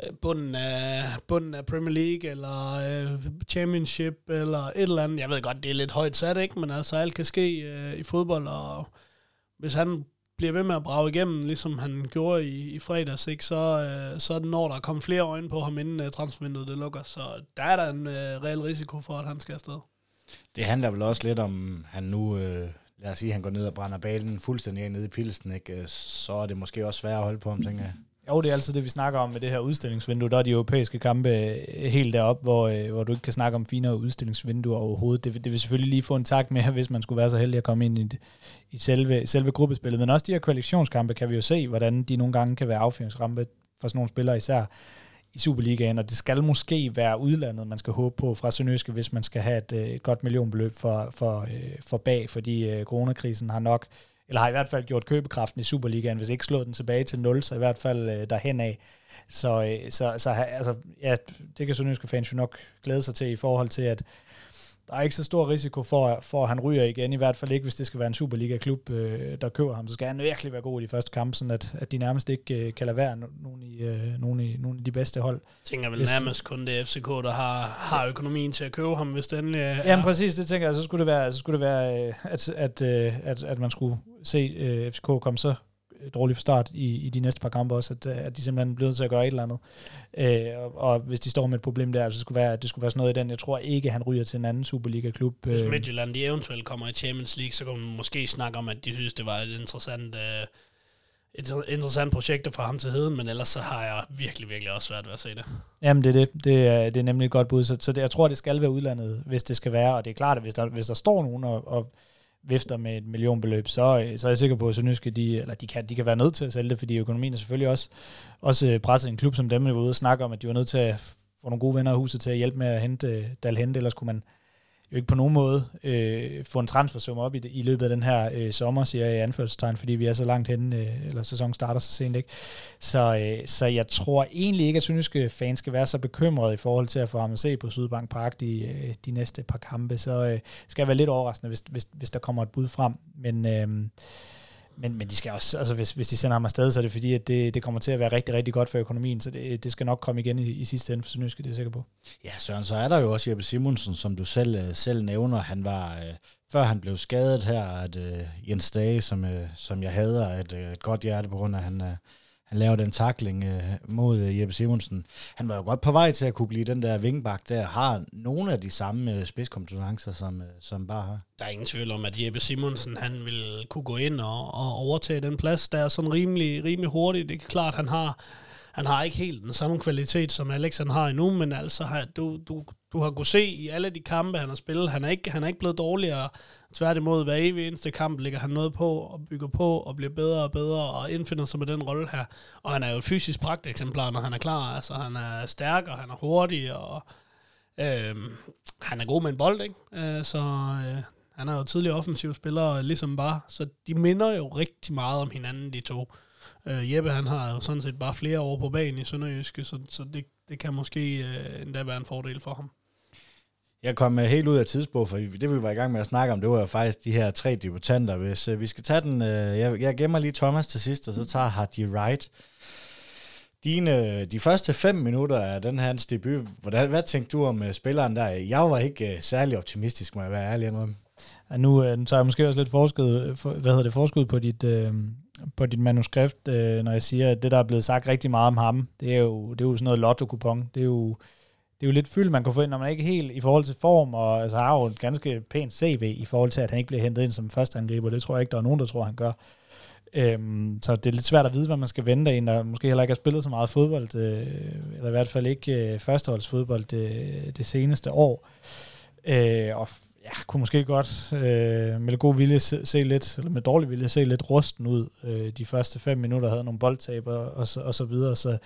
Øh, bunden af, bunden af Premier League, eller øh, Championship, eller et eller andet. Jeg ved godt, det er lidt højt sat, ikke? Men altså, alt kan ske øh, i fodbold, og hvis han bliver ved med at brage igennem, ligesom han gjorde i, i fredags, ikke? Så, øh, så er det når der kommer flere øjne på ham, inden øh, transfervinduet det lukker. Så der er der en øh, reel risiko for, at han skal afsted. Det handler vel også lidt om, han nu, øh, lad os sige, han går ned og brænder balen fuldstændig ned i pilsen, ikke? Øh, så er det måske også svært at holde på ham, tænker jeg. Jo, det er altid det, vi snakker om med det her udstillingsvindue. Der er de europæiske kampe øh, helt deroppe, hvor, øh, hvor du ikke kan snakke om finere udstillingsvinduer overhovedet. Det, det vil selvfølgelig lige få en tak med, hvis man skulle være så heldig at komme ind i, i selve, selve gruppespillet. Men også de her kvalifikationskampe kan vi jo se, hvordan de nogle gange kan være affyringsrampe for sådan nogle spillere især i Superligaen, og det skal måske være udlandet, man skal håbe på fra Sønderjyske, hvis man skal have et, øh, et godt millionbeløb for, for, for bag, fordi coronakrisen har nok eller har i hvert fald gjort købekraften i Superligaen, hvis ikke slået den tilbage til 0, så i hvert fald øh, derhen af. Så, øh, så, så altså, ja, det kan Sønderjyske fans jo nok glæde sig til i forhold til, at der er ikke så stor risiko for, for at han ryger igen, i hvert fald ikke, hvis det skal være en Superliga-klub, øh, der køber ham. Så skal han virkelig være god i de første kampe, sådan at, at de nærmest ikke øh, kan lade være nogen i, øh, nogen, i, nogen i de bedste hold. Jeg tænker vel hvis, nærmest kun det FCK, der har, har økonomien til at købe ham, hvis den øh, Jamen præcis, det tænker jeg. Så skulle det være, så skulle det være øh, at, at, øh, at, at man skulle se øh, FCK komme så dårlig start i, i de næste par kampe også, at, at de simpelthen er blevet til at gøre et eller andet. Øh, og, og hvis de står med et problem der, så skulle være, at det skulle være sådan noget i den. Jeg tror ikke, han ryger til en anden Superliga-klub. Hvis øh. Midtjylland de eventuelt kommer i Champions League, så kan man måske snakke om, at de synes, det var et interessant, øh, et interessant projekt for ham til heden, men ellers så har jeg virkelig, virkelig også svært ved at se det. Jamen det er det. Det er, det er nemlig et godt bud. Så, så det, jeg tror, det skal være udlandet, hvis det skal være. Og det er klart, at hvis der, hvis der står nogen og, og vifter med et millionbeløb, så, øh, så er jeg sikker på, at Sønderjyske, de, eller de, kan, de kan være nødt til at sælge det, fordi økonomien er selvfølgelig også, også øh, presset en klub som dem, der var ude og snakke om, at de var nødt til at få nogle gode venner af huset til at hjælpe med at hente øh, Dalhente, ellers kunne man jo ikke på nogen måde øh, få en transfersum op i, det, i løbet af den her øh, sommer, siger jeg i anførselstegn, fordi vi er så langt henne, øh, eller sæsonen starter så sent. Ikke? Så, øh, så jeg tror egentlig ikke, at synske fans skal være så bekymrede i forhold til at få ham at se på Sydbank Park de, øh, de næste par kampe. Så øh, skal jeg være lidt overraskende, hvis, hvis, hvis der kommer et bud frem. Men... Øh, men, men de skal også, altså hvis, hvis de sender ham afsted, så er det fordi, at det, det kommer til at være rigtig, rigtig godt for økonomien, så det, det skal nok komme igen i, i sidste ende for Sønderjyske, det er jeg sikker på. Ja, Søren, så er der jo også Jeppe Simonsen, som du selv, øh, selv nævner. Han var, øh, før han blev skadet her, at øh, Jens Dage, som, øh, som jeg hader, et, øh, et godt hjerte på grund af, at han, øh, han laver den takling øh, mod øh, Jeppe Simonsen. Han var jo godt på vej til at kunne blive den der vingbak, der har nogle af de samme øh, spidskompetencer, som, øh, som bare har. Der er ingen tvivl om, at Jeppe Simonsen han vil kunne gå ind og, og overtage den plads, der er sådan rimelig, rimelig hurtigt. Det er klart, han har han har ikke helt den samme kvalitet, som Alex han har endnu, men altså, har, du, du, du har kunnet se i alle de kampe, han har spillet, han er ikke, han er ikke blevet dårligere. Tværtimod, hver evig eneste kamp ligger han noget på og bygger på og bliver bedre og bedre og indfinder sig med den rolle her. Og han er jo et fysisk pragteksemplar, når han er klar. Altså, han er stærk og han er hurtig og øh, han er god med en bold, ikke? Øh, så øh, han er jo tidligere offensiv spiller, ligesom bare. Så de minder jo rigtig meget om hinanden, de to. Øh, Jeppe, han har jo sådan set bare flere år på banen i Sønderjyske, så, så det, det kan måske øh, endda være en fordel for ham. Jeg kom øh, helt ud af tidsbog, for det vi var i gang med at snakke om, det var faktisk de her tre debutanter. Hvis øh, vi skal tage den, øh, jeg, jeg gemmer lige Thomas til sidst, og så tager Hardy Wright. Dine, øh, de første fem minutter af den her hans debut, hvordan, hvad tænkte du om uh, spilleren der? Jeg var ikke uh, særlig optimistisk, må jeg være ærlig indrømme. Ja, nu, uh, nu tager jeg måske også lidt forskud, for, hvad hedder det, forskud på dit, uh, på dit manuskript, uh, når jeg siger, at det, der er blevet sagt rigtig meget om ham, det er jo, det er jo sådan noget lotto-kupon. Det er jo, det er jo lidt fyldt, man kan få ind, når man ikke helt i forhold til form, og altså, har jo et ganske pænt CV i forhold til, at han ikke bliver hentet ind som første angriber. Det tror jeg ikke, der er nogen, der tror, han gør. Øhm, så det er lidt svært at vide, hvad man skal vente af en, der måske heller ikke har spillet så meget fodbold, øh, eller i hvert fald ikke øh, førsteholdsfodbold det, det seneste år. Øh, og ja, kunne måske godt øh, med god vilje se, se lidt, eller med dårlig vilje se lidt rusten ud. Øh, de første fem minutter havde nogle boldtaber og, og, og så videre, så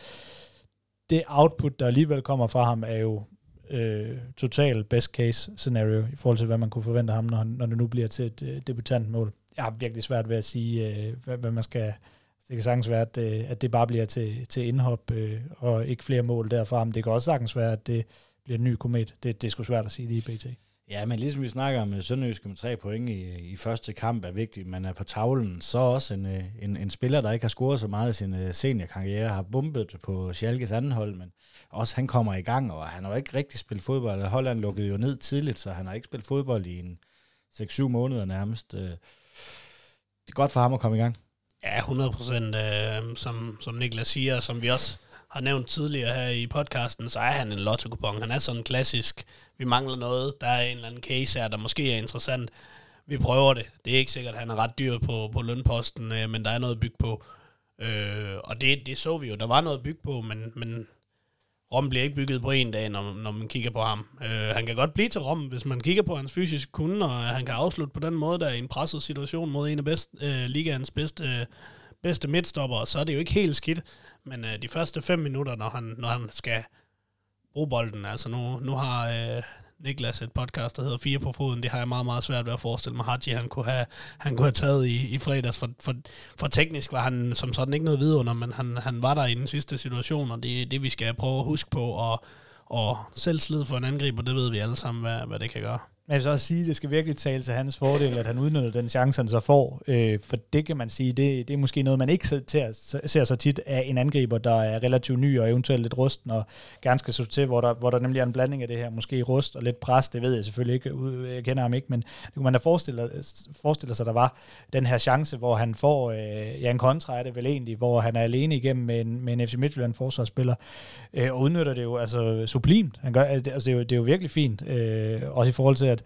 det output, der alligevel kommer fra ham, er jo øh, total best case scenario i forhold til, hvad man kunne forvente ham, når, når det nu bliver til et øh, debutantmål. Jeg har virkelig svært ved at sige, øh, hvad, hvad man skal... Det kan sagtens være, at, øh, at det bare bliver til, til indhop øh, og ikke flere mål derfra, men det kan også sagtens være, at det bliver en ny komet. Det, det er sgu svært at sige lige i BT. Ja, men ligesom vi snakker om Sønderjyske med tre point i, i første kamp er vigtigt, man er på tavlen, så også en, øh, en, en spiller, der ikke har scoret så meget i sin øh, seniorkarriere, har bumpet på Schalkes anden hold, men også han kommer i gang, og han har jo ikke rigtig spillet fodbold. Holland lukkede jo ned tidligt, så han har ikke spillet fodbold i en 6-7 måneder nærmest. Øh, det er godt for ham at komme i gang. Ja, 100 procent, øh, som, som Niklas siger, som vi også har nævnt tidligere her i podcasten, så er han en lotto-kupon. Han er sådan klassisk, vi mangler noget, der er en eller anden case her, der måske er interessant. Vi prøver det. Det er ikke sikkert, at han er ret dyr på, på lønposten, øh, men der er noget at bygge på. Øh, og det, det så vi jo, der var noget at bygge på, men, men Rom bliver ikke bygget på en dag, når, når man kigger på ham. Øh, han kan godt blive til Rom, hvis man kigger på hans fysiske kunde, og han kan afslutte på den måde, der er i en presset situation mod en af bedst, øh, ligaens bedste, øh, bedste midtstopper, så er det jo ikke helt skidt. Men øh, de første fem minutter, når han, når han skal bruge bolden, altså nu, nu har øh, Niklas et podcast, der hedder Fire på foden, det har jeg meget, meget svært ved at forestille mig, Haji, han kunne have, han kunne have taget i, i fredags, for, for, for teknisk var han som sådan ikke noget vidunder, men han, han var der i den sidste situation, og det er det, vi skal prøve at huske på, og, og selv slid for en angriber, det ved vi alle sammen, hvad, hvad det kan gøre. Men jeg vil så også sige, at det skal virkelig tale til hans fordel, at han udnytter den chance, han så får. Øh, for det kan man sige, det, det er måske noget, man ikke ser, ser så tit af en angriber, der er relativt ny og eventuelt lidt rusten og gerne skal så til, hvor der, hvor der nemlig er en blanding af det her, måske rust og lidt pres, det ved jeg selvfølgelig ikke, jeg kender ham ikke, men det kunne man da forestille, forestille sig, der var den her chance, hvor han får, øh, ja en kontra er det vel egentlig, hvor han er alene igennem med en, med en FC Midtjylland forsvarsspiller, øh, og udnytter det jo altså sublimt. Han gør, altså, det, er jo, det er jo virkelig fint, øh, også i forhold til, at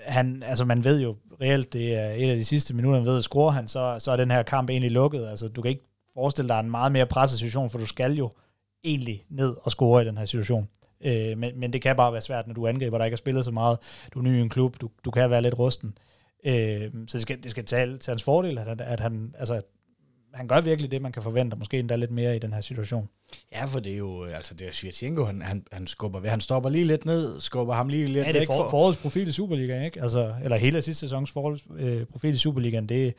han, altså man ved jo reelt, det er et af de sidste minutter, man ved, at scorer han, så, så er den her kamp egentlig lukket. Altså du kan ikke forestille dig en meget mere presset situation, for du skal jo egentlig ned og score i den her situation. Øh, men, men det kan bare være svært, når du angriber, der ikke har spillet så meget. Du er ny i en klub, du, du kan være lidt rusten. Øh, så det skal, det skal tale til hans fordel, at, at han, altså, han gør virkelig det, man kan forvente, måske endda lidt mere i den her situation. Ja, for det er jo, altså det er Svirtjenko, han, han, han skubber ved, han stopper lige lidt ned, skubber ham lige lidt ja, det er for, forårets profil i Superligaen, ikke? Altså, eller hele sidste sæsons forårets øh, profil i Superligaen, det,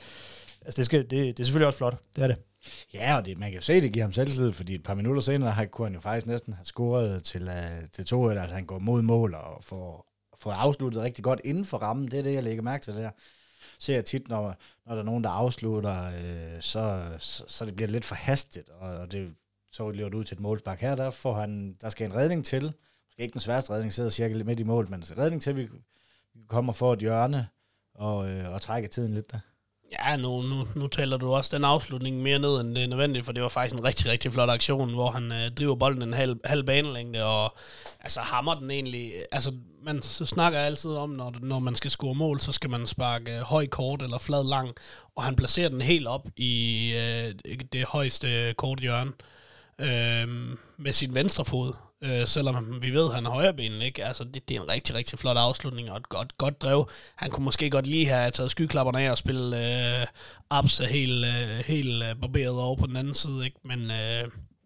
altså det, skal, det, det er selvfølgelig også flot, det er det. Ja, og det, man kan jo se, det giver ham selvtillid, fordi et par minutter senere har, kunne han jo faktisk næsten have scoret til, uh, til 2 altså han går mod mål og får, får afsluttet rigtig godt inden for rammen, det er det, jeg lægger mærke til der ser jeg tit, når, når der er nogen, der afslutter, øh, så, så, så det bliver lidt for hastigt, og, og det så løber du ud til et målspark. Her der, får han, der skal en redning til, måske ikke den sværeste redning, sidder cirka lidt midt i mål, men en redning til, vi, vi kommer for et hjørne og, øh, og trækker tiden lidt der. Ja, nu, nu, nu taler du også den afslutning mere ned, end det er nødvendigt, for det var faktisk en rigtig, rigtig flot aktion, hvor han øh, driver bolden en halv, halv banelængde, og altså hammer den egentlig. Altså, man så snakker altid om, når, når man skal score mål, så skal man sparke øh, høj kort eller flad lang, og han placerer den helt op i øh, det højeste kort hjørne øh, Øhm, med sin venstre fod øh, selvom vi ved, at han er højrebenen, ikke? Altså, det, det, er en rigtig, rigtig flot afslutning og et godt, godt drev. Han kunne måske godt lige have taget skyklapperne af og spille øh, Abs helt, øh, helt øh, barberet over på den anden side, ikke? Men, øh,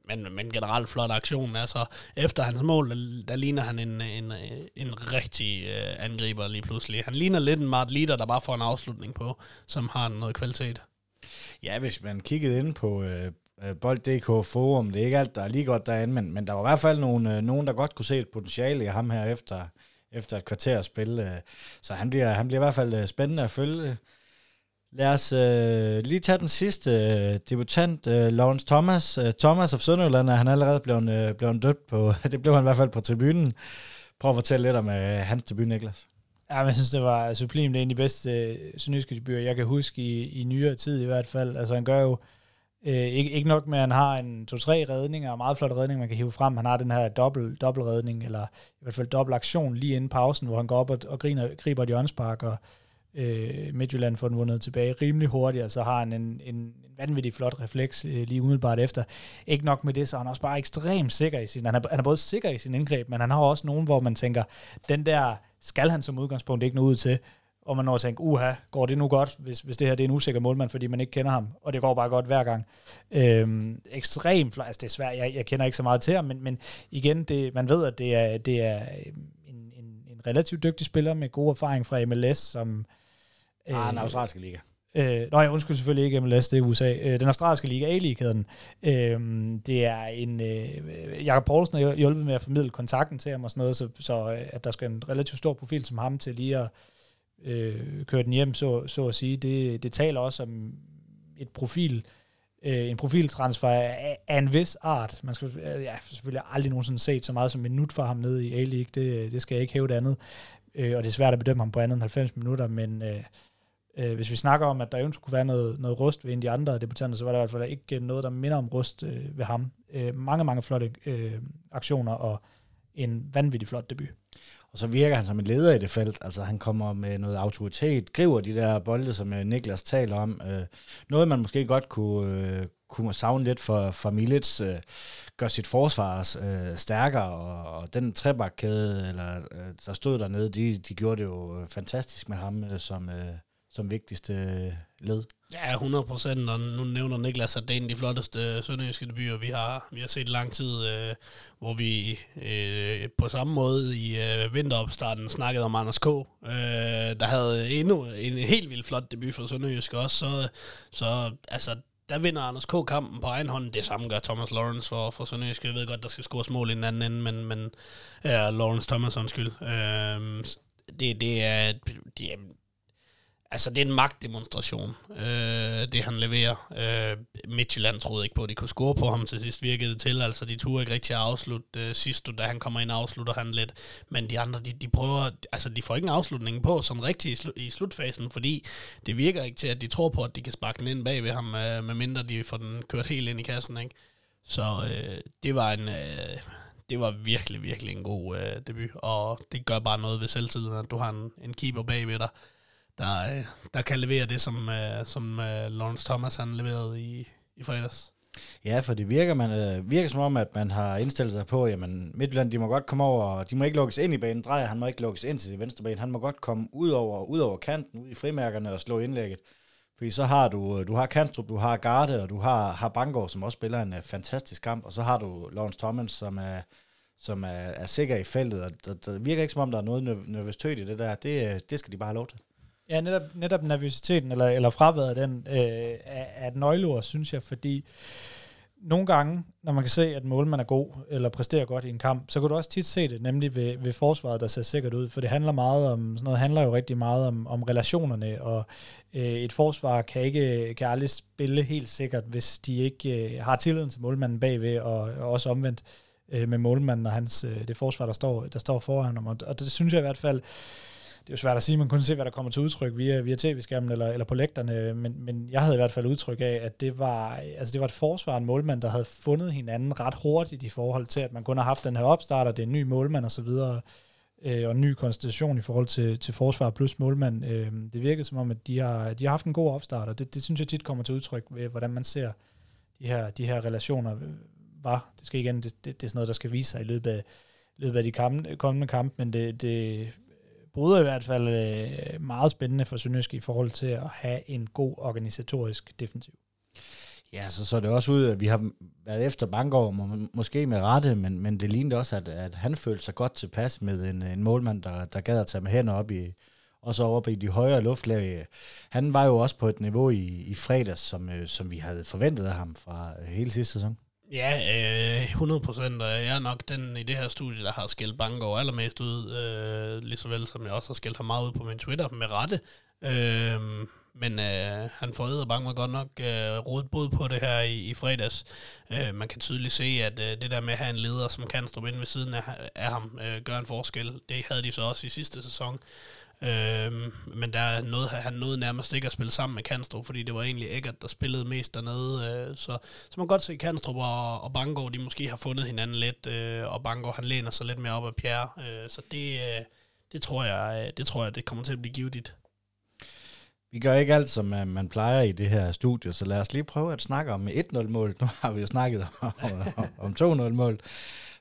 men, men generelt flot aktion. Altså, efter hans mål, der, der ligner han en, en, en rigtig øh, angriber lige pludselig. Han ligner lidt en Mart Leader, der bare får en afslutning på, som har noget kvalitet. Ja, hvis man kiggede ind på, øh, Øh, bold.dk Forum. Det er ikke alt, der er lige godt derinde, men, men der var i hvert fald nogen, øh, nogen, der godt kunne se et potentiale i ham her efter, efter et kvarter at spille. Øh. Så han bliver, han bliver i hvert fald øh, spændende at følge. Lad os øh, lige tage den sidste øh, debutant, øh, Lawrence Thomas. Øh, Thomas of Sønderjylland er han allerede blevet, øh, blevet dødt på, det blev han i hvert fald på tribunen. Prøv at fortælle lidt om øh, hans debut, Niklas. Ja, men jeg synes, det var sublimt. Det er en af de bedste øh, sønderjyske debuter, jeg kan huske i, i nyere tid i hvert fald. Altså han gør jo Øh, ikke, ikke nok med, at han har en to-tre redninger, og meget flot redning, man kan hive frem. Han har den her dobbelt, dobbelt redning, eller i hvert fald dobbelt aktion lige inden pausen, hvor han går op og, og griner, griber et hjørnspark, og øh, Midtjylland får den vundet tilbage rimelig hurtigt, og så har han en, en, en vanvittig flot refleks øh, lige umiddelbart efter. Ikke nok med det, så er han også bare ekstremt sikker i sin... Han er, han er både sikker i sin indgreb, men han har også nogen, hvor man tænker, den der skal han som udgangspunkt ikke nå ud til og man når at tænke, uha, går det nu godt, hvis, hvis det her det er en usikker målmand, fordi man ikke kender ham, og det går bare godt hver gang. Øhm, ekstremt, altså det er svært, jeg, jeg kender ikke så meget til ham, men, men igen, det, man ved, at det er, det er øhm, en, en, en relativt dygtig spiller med god erfaring fra MLS, som... Ah, øh, den australske liga. Øh, jeg undskyld selvfølgelig ikke MLS, det er USA. Øh, den australske liga, A-League øh, det er en... Øh, Jakob Poulsen har hjulpet med at formidle kontakten til ham og sådan noget, så, så øh, at der skal en relativt stor profil som ham til lige at øh, køre den hjem, så, så at sige. Det, det taler også om et profil, øh, en profiltransfer af, af en vis art. Man skal øh, ja, selvfølgelig aldrig nogensinde set så meget som en minut for ham nede i A-League. Det, det skal jeg ikke hæve det andet. Øh, og det er svært at bedømme ham på andet end 90 minutter, men øh, øh, hvis vi snakker om, at der eventuelt kunne være noget, noget rust ved en af de andre debutanter, så var der i hvert fald ikke noget, der minder om rust øh, ved ham. Øh, mange, mange flotte øh, aktioner og en vanvittig flot debut. Og så virker han som en leder i det felt. Altså han kommer med noget autoritet, griber de der bolde, som øh, Niklas taler om. Øh, noget man måske godt kunne, øh, kunne savne lidt for, for Milits, øh, gør sit forsvar øh, stærkere, og, og den trebakkæde, eller der stod dernede, de, de gjorde det jo fantastisk med ham som, som vigtigste led. Ja, 100 procent, og nu nævner Niklas, at det er en af de flotteste sønderjyske debuter, vi har, vi har set lang tid, øh, hvor vi øh, på samme måde i øh, vinteropstarten snakkede om Anders K., øh, der havde endnu en helt vildt flot debut for Sønderjysk også, så, så altså, der vinder Anders K. kampen på egen hånd. Det samme gør Thomas Lawrence for, for Sønderjysk. Jeg ved godt, der skal scores mål i den anden ende, men, men ja, Lawrence Thomas, undskyld. Øh, det, det, er, det, er, Altså, det er en magtdemonstration, øh, det han leverer. Øh, Midtjylland troede ikke på, at de kunne score på ham til sidst, virkede det til. Altså, de turde ikke rigtig at afslutte. Øh, sidst, da han kommer ind, afslutter han lidt. Men de andre, de, de prøver, altså, de får ikke en afslutning på, som rigtig i, slu, i slutfasen, fordi det virker ikke til, at de tror på, at de kan sparke den ind bag ved ham, øh, medmindre de får den kørt helt ind i kassen, ikke? Så øh, det var en... Øh, det var virkelig, virkelig en god øh, debut, og det gør bare noget ved selvtiden, at du har en, en keeper bagved dig, der, øh, der kan levere det, som, øh, som øh, Lawrence Thomas han leverede i, i fredags. Ja, for det virker, man, virker som om, at man har indstillet sig på, jamen Midtjylland, de må godt komme over, de må ikke lukkes ind i banen, drejer, han må ikke lukkes ind til det venstre bane, han må godt komme ud over, ud over kanten, ud i frimærkerne og slå indlægget. Fordi så har du, du har Kanstrup, du har Garde, og du har, har Bangor, som også spiller en uh, fantastisk kamp, og så har du Lawrence Thomas, som er, som er, er sikker i feltet, og det, der virker ikke som om, der er noget nervøsitet i det der. Det, det skal de bare have lov til. Ja, netop, netop nervøsiteten, eller, eller fraværet af den, øh, er, et nøgleord, synes jeg, fordi nogle gange, når man kan se, at målmanden er god, eller præsterer godt i en kamp, så kan du også tit se det, nemlig ved, ved forsvaret, der ser sikkert ud, for det handler meget om, sådan noget handler jo rigtig meget om, om relationerne, og øh, et forsvar kan ikke kan aldrig spille helt sikkert, hvis de ikke øh, har tilliden til målmanden bagved, og, og også omvendt øh, med målmanden og hans, øh, det forsvar, der står, der står foran ham, og, og det synes jeg i hvert fald, det er jo svært at sige, man kunne se, hvad der kommer til udtryk via, via tv-skærmen eller, eller på lægterne, men, men jeg havde i hvert fald udtryk af, at det var, altså det var et forsvar, en målmand, der havde fundet hinanden ret hurtigt i forhold til, at man kun har haft den her opstart, og det er en ny målmand osv., og, øh, og en ny konstellation i forhold til, til forsvar plus målmand. Øh, det virkede som om, at de har, de har haft en god opstart, og det, det synes jeg tit kommer til udtryk ved, hvordan man ser de her, de her relationer var. Det skal igen, det, det, det er sådan noget, der skal vise sig i løbet af, løbet af de kamp, kommende kampe, men det, det bryder i hvert fald øh, meget spændende for Sønderjysk i forhold til at have en god organisatorisk defensiv. Ja, så så det også ud, at vi har været efter Bangor, må, måske med rette, men, men det lignede også, at, at han følte sig godt tilpas med en, en målmand, der, der gad at tage med hænder op i, og så oppe i de højere luftlag. Han var jo også på et niveau i, i fredags, som, øh, som vi havde forventet af ham fra øh, hele sidste sæson. Ja, øh, 100 procent, og jeg er nok den i det her studie, der har skældt Bangor allermest ud, øh, lige så vel som jeg også har skældt ham meget ud på min Twitter, med rette. Øh, men øh, han får æder bange godt nok øh, rodet både på det her i, i fredags. Øh, man kan tydeligt se, at øh, det der med at have en leder, som kan stå ind ved siden af, af ham, øh, gør en forskel. Det havde de så også i sidste sæson. Øhm, men der nåede, han nåede nærmest ikke at spille sammen med Kanstrup, fordi det var egentlig Eggert, der spillede mest dernede. Øh, så, så man kan godt se, at Kanstrup og, og Bangor, de måske har fundet hinanden lidt, øh, og Bangor han læner sig lidt mere op af Pierre. Øh, så det, øh, det, tror jeg, øh, det tror jeg, det kommer til at blive givet. Vi gør ikke alt, som øh, man plejer i det her studie, så lad os lige prøve at snakke om 1-0-mål. Nu har vi jo snakket om, om 2-0-mål.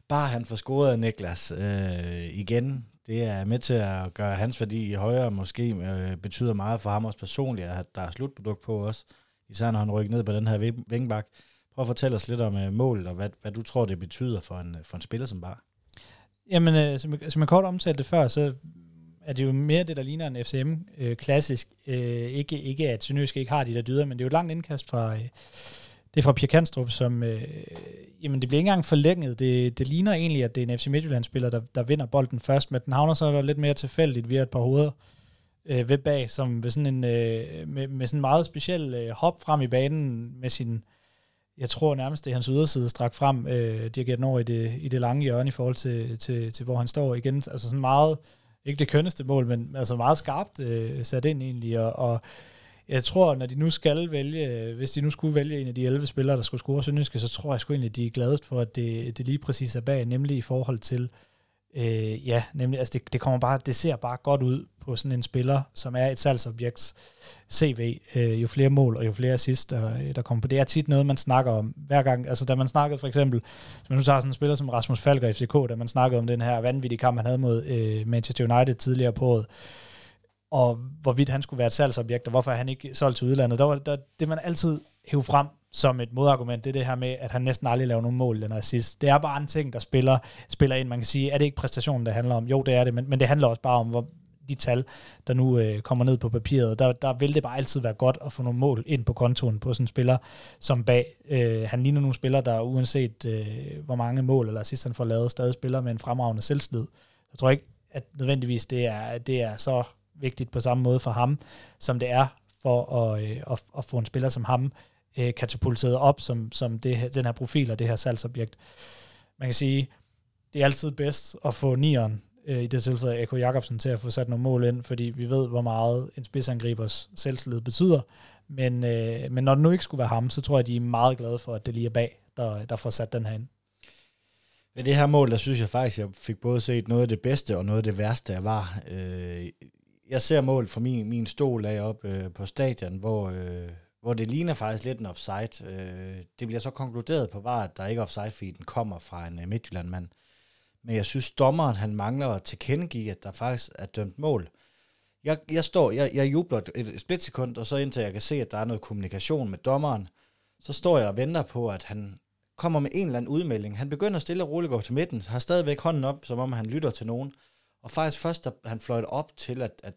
Bare han får scoret Niklas øh, igen det er med til at gøre hans værdi højere, måske øh, betyder meget for ham også personligt, at der er slutprodukt på os, især når han rykker ned på den her vingbak. Prøv at fortælle os lidt om øh, målet, og hvad, hvad du tror, det betyder for en, øh, for en spiller som bare. Jamen, øh, som, som jeg kort omtalte det før, så er det jo mere det, der ligner en FCM-klassisk. Øh, øh, ikke, ikke at Sønderjysk ikke har de der dyder, men det er jo et langt indkast fra, øh, det er fra Pia Kanstrup, som, øh, jamen det bliver ikke engang forlænget. Det, det ligner egentlig, at det er en FC Midtjylland-spiller, der, der vinder bolden først, men den havner så lidt mere tilfældigt via et par hoveder øh, ved bag, som ved sådan en, øh, med, med sådan en meget speciel øh, hop frem i banen med sin, jeg tror nærmest det er hans yderside strak frem, øh, dirigeret den over i det, i det lange hjørne i forhold til, til, til, hvor han står igen. Altså sådan meget, ikke det kønneste mål, men altså meget skarpt øh, sat ind egentlig, og, og jeg tror, når de nu skal vælge, øh, hvis de nu skulle vælge en af de 11 spillere, der skulle score Sønderjyske, så tror jeg sgu egentlig, at de er gladest for, at det, det lige præcis er bag, nemlig i forhold til, øh, ja, nemlig, altså det, det, kommer bare, det ser bare godt ud på sådan en spiller, som er et salgsobjekts CV, øh, jo flere mål og jo flere assist, der, der kommer på. Det er tit noget, man snakker om hver gang. Altså da man snakkede for eksempel, hvis man nu tager sådan en spiller som Rasmus Falker i FCK, da man snakkede om den her vanvittige kamp, han havde mod øh, Manchester United tidligere på året, og hvorvidt han skulle være et salgsobjekt, og hvorfor han ikke solgt til udlandet. Der var der, det, man altid hæv frem som et modargument, det er det her med, at han næsten aldrig laver nogen mål eller assist. Det er bare en ting, der spiller, spiller ind. Man kan sige, er det ikke præstationen, det handler om? Jo, det er det, men, men det handler også bare om, hvor de tal, der nu øh, kommer ned på papiret. Der, der vil det bare altid være godt at få nogle mål ind på kontoen på sådan en spiller, som bag. Øh, han ligner nogle spillere, der uanset øh, hvor mange mål eller assist han får lavet, stadig spiller med en fremragende selvslid. Jeg tror ikke, at nødvendigvis det er, det er så vigtigt på samme måde for ham, som det er for at, øh, at, at få en spiller som ham øh, katapulteret op som, som det, den her profil og det her salgsobjekt. Man kan sige, det er altid bedst at få nieren, øh, i det tilfælde Eko Jacobsen, til at få sat nogle mål ind, fordi vi ved, hvor meget en spidsangribers selvtillid betyder. Men, øh, men når det nu ikke skulle være ham, så tror jeg, de er meget glade for, at det lige er bag, der, der får sat den her ind. Ved det her mål, der synes jeg faktisk, jeg fik både set noget af det bedste og noget af det værste, jeg var. Øh, jeg ser mål fra min, min stol af op øh, på stadion, hvor, øh, hvor det ligner faktisk lidt en offside. Øh, det bliver så konkluderet på var, at der ikke offside, fordi den kommer fra en øh, Midtjylland-mand. Men jeg synes, dommeren han mangler at tilkendegive, at der faktisk er dømt mål. Jeg, jeg står, jeg, jeg jubler et splitsekund, og så indtil jeg kan se, at der er noget kommunikation med dommeren, så står jeg og venter på, at han kommer med en eller anden udmelding. Han begynder stille og roligt at gå til midten, har stadigvæk hånden op, som om han lytter til nogen. Og faktisk først, da han fløjte op til, at, at,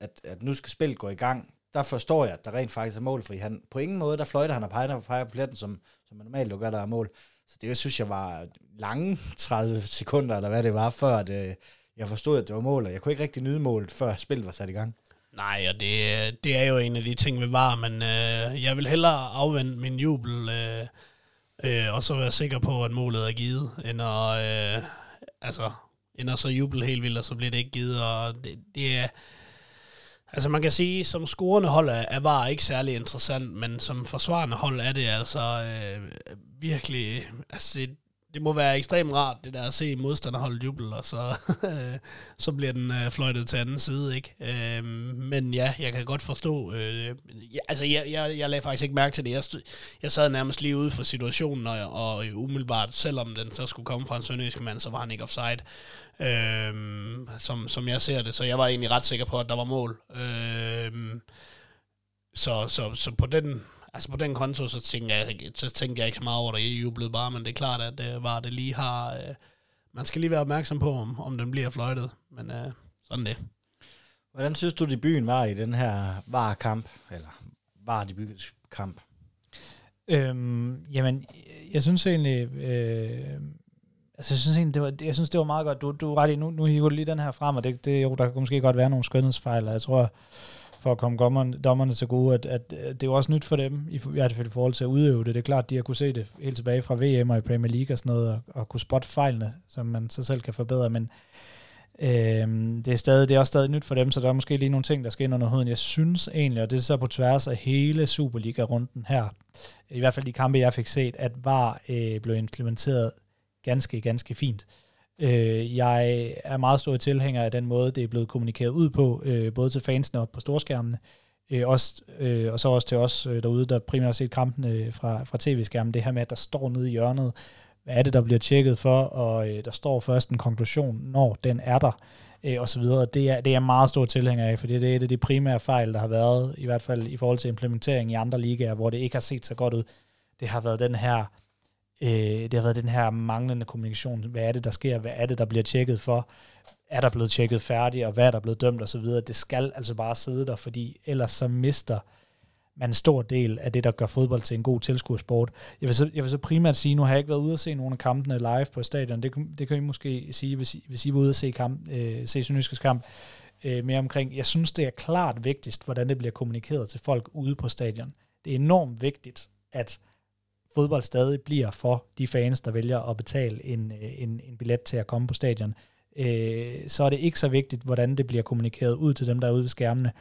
at, at nu skal spillet gå i gang, der forstår jeg, at der rent faktisk er mål, fordi han på ingen måde, der fløjter han og peger, peger på pletten, som, som man normalt jo gør, der er mål. Så det synes jeg var lange 30 sekunder, eller hvad det var, før at, øh, jeg forstod, at det var mål, og jeg kunne ikke rigtig nyde målet, før spillet var sat i gang. Nej, og det, det er jo en af de ting, vi var, men øh, jeg vil hellere afvente min jubel, øh, øh, og så være sikker på, at målet er givet, end at, øh, altså, ender så jubel helt vildt, og så bliver det ikke givet, og det, det er... Altså man kan sige, som scorende hold er, er var ikke særlig interessant, men som forsvarende hold er det altså øh, virkelig, altså det, det må være ekstremt rart, det der at se modstanderholdet jubel, og så, så bliver den øh, fløjtet til anden side, ikke? Øh, men ja, jeg kan godt forstå, øh, ja, altså jeg, jeg, jeg lagde faktisk ikke mærke til det. Jeg, jeg sad nærmest lige ude for situationen, og, og umiddelbart, selvom den så skulle komme fra en sønderjysk mand, så var han ikke offside, øh, som, som jeg ser det. Så jeg var egentlig ret sikker på, at der var mål. Øh, så, så, så på den altså på den konto, så tænker jeg, så tænker jeg ikke så meget over det. Jeg jublede bare, men det er klart, at det var det lige har... Øh, man skal lige være opmærksom på, om, om den bliver fløjtet. Men øh, sådan det. Hvordan synes du, at byen var i den her var-kamp? Eller var kamp? Øhm, jamen, jeg synes egentlig... Øh, altså, jeg synes egentlig, det var, jeg synes, det var meget godt. Du, du ret i, nu, nu hiver du lige den her frem, og det, det, jo, der kan måske godt være nogle skønhedsfejl, jeg tror, for at komme dommerne, dommerne til gode, at, at, øh, det er jo også nyt for dem, i, i hvert fald i forhold til at udøve det. Det er klart, de har kunne se det helt tilbage fra VM og i Premier League og sådan noget, og, og kunne spotte fejlene, som man så selv kan forbedre, men øh, det, er stadig, det er også stadig nyt for dem, så der er måske lige nogle ting, der skal ind under huden. Jeg synes egentlig, og det er så på tværs af hele Superliga-runden her, i hvert fald de kampe, jeg fik set, at VAR øh, blev implementeret ganske, ganske fint. Øh, Øh, jeg er meget stor tilhænger af den måde, det er blevet kommunikeret ud på, øh, både til fansene og på storskærmene, øh, også, øh, og så også til os øh, derude, der primært har set kampene øh, fra, fra tv-skærmen, det her med, at der står nede i hjørnet, hvad er det, der bliver tjekket for, og øh, der står først en konklusion, når den er der, øh, og så videre. Det er, det er meget stor tilhænger af, for det er et af de primære fejl, der har været, i hvert fald i forhold til implementering i andre ligaer, hvor det ikke har set så godt ud. Det har været den her Øh, det har været den her manglende kommunikation. Hvad er det, der sker? Hvad er det, der bliver tjekket for? Er der blevet tjekket færdigt, og hvad er der blevet dømt osv.? Det skal altså bare sidde der, fordi ellers så mister man en stor del af det, der gør fodbold til en god tilskuersport. Jeg vil, så, jeg vil så primært sige, nu har jeg ikke været ude at se nogle af kampene live på stadion. Det, det kan I måske sige, hvis I, hvis I var ude at se, kamp, øh, se Sønderjyskets kamp øh, mere omkring. Jeg synes, det er klart vigtigst, hvordan det bliver kommunikeret til folk ude på stadion. Det er enormt vigtigt, at fodbold stadig bliver for de fans, der vælger at betale en, øh, en, en billet til at komme på stadion, øh, så er det ikke så vigtigt, hvordan det bliver kommunikeret ud til dem, der er ude ved skærmene.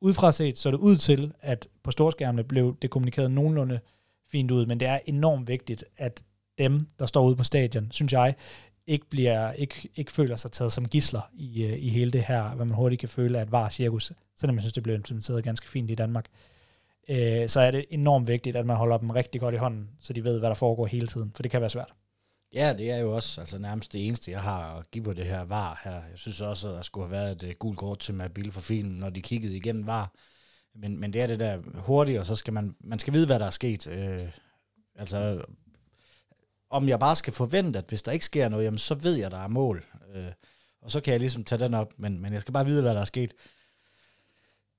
Udefra set, så er det ud til, at på storskærmene blev det kommunikeret nogenlunde fint ud, men det er enormt vigtigt, at dem, der står ude på stadion, synes jeg, ikke, bliver, ikke, ikke føler sig taget som gisler i, øh, i hele det her, hvad man hurtigt kan føle, at var cirkus, selvom jeg synes, det blev implementeret ganske fint i Danmark øh, så er det enormt vigtigt, at man holder dem rigtig godt i hånden, så de ved, hvad der foregår hele tiden, for det kan være svært. Ja, det er jo også altså, nærmest det eneste, jeg har at give på det her var her. Jeg synes også, at der skulle have været et uh, gult kort til Mabil for filmen, når de kiggede igennem var. Men, men det er det der hurtigt, og så skal man, man skal vide, hvad der er sket. Øh, altså, om jeg bare skal forvente, at hvis der ikke sker noget, jamen, så ved jeg, at der er mål. Øh, og så kan jeg ligesom tage den op, men, men jeg skal bare vide, hvad der er sket.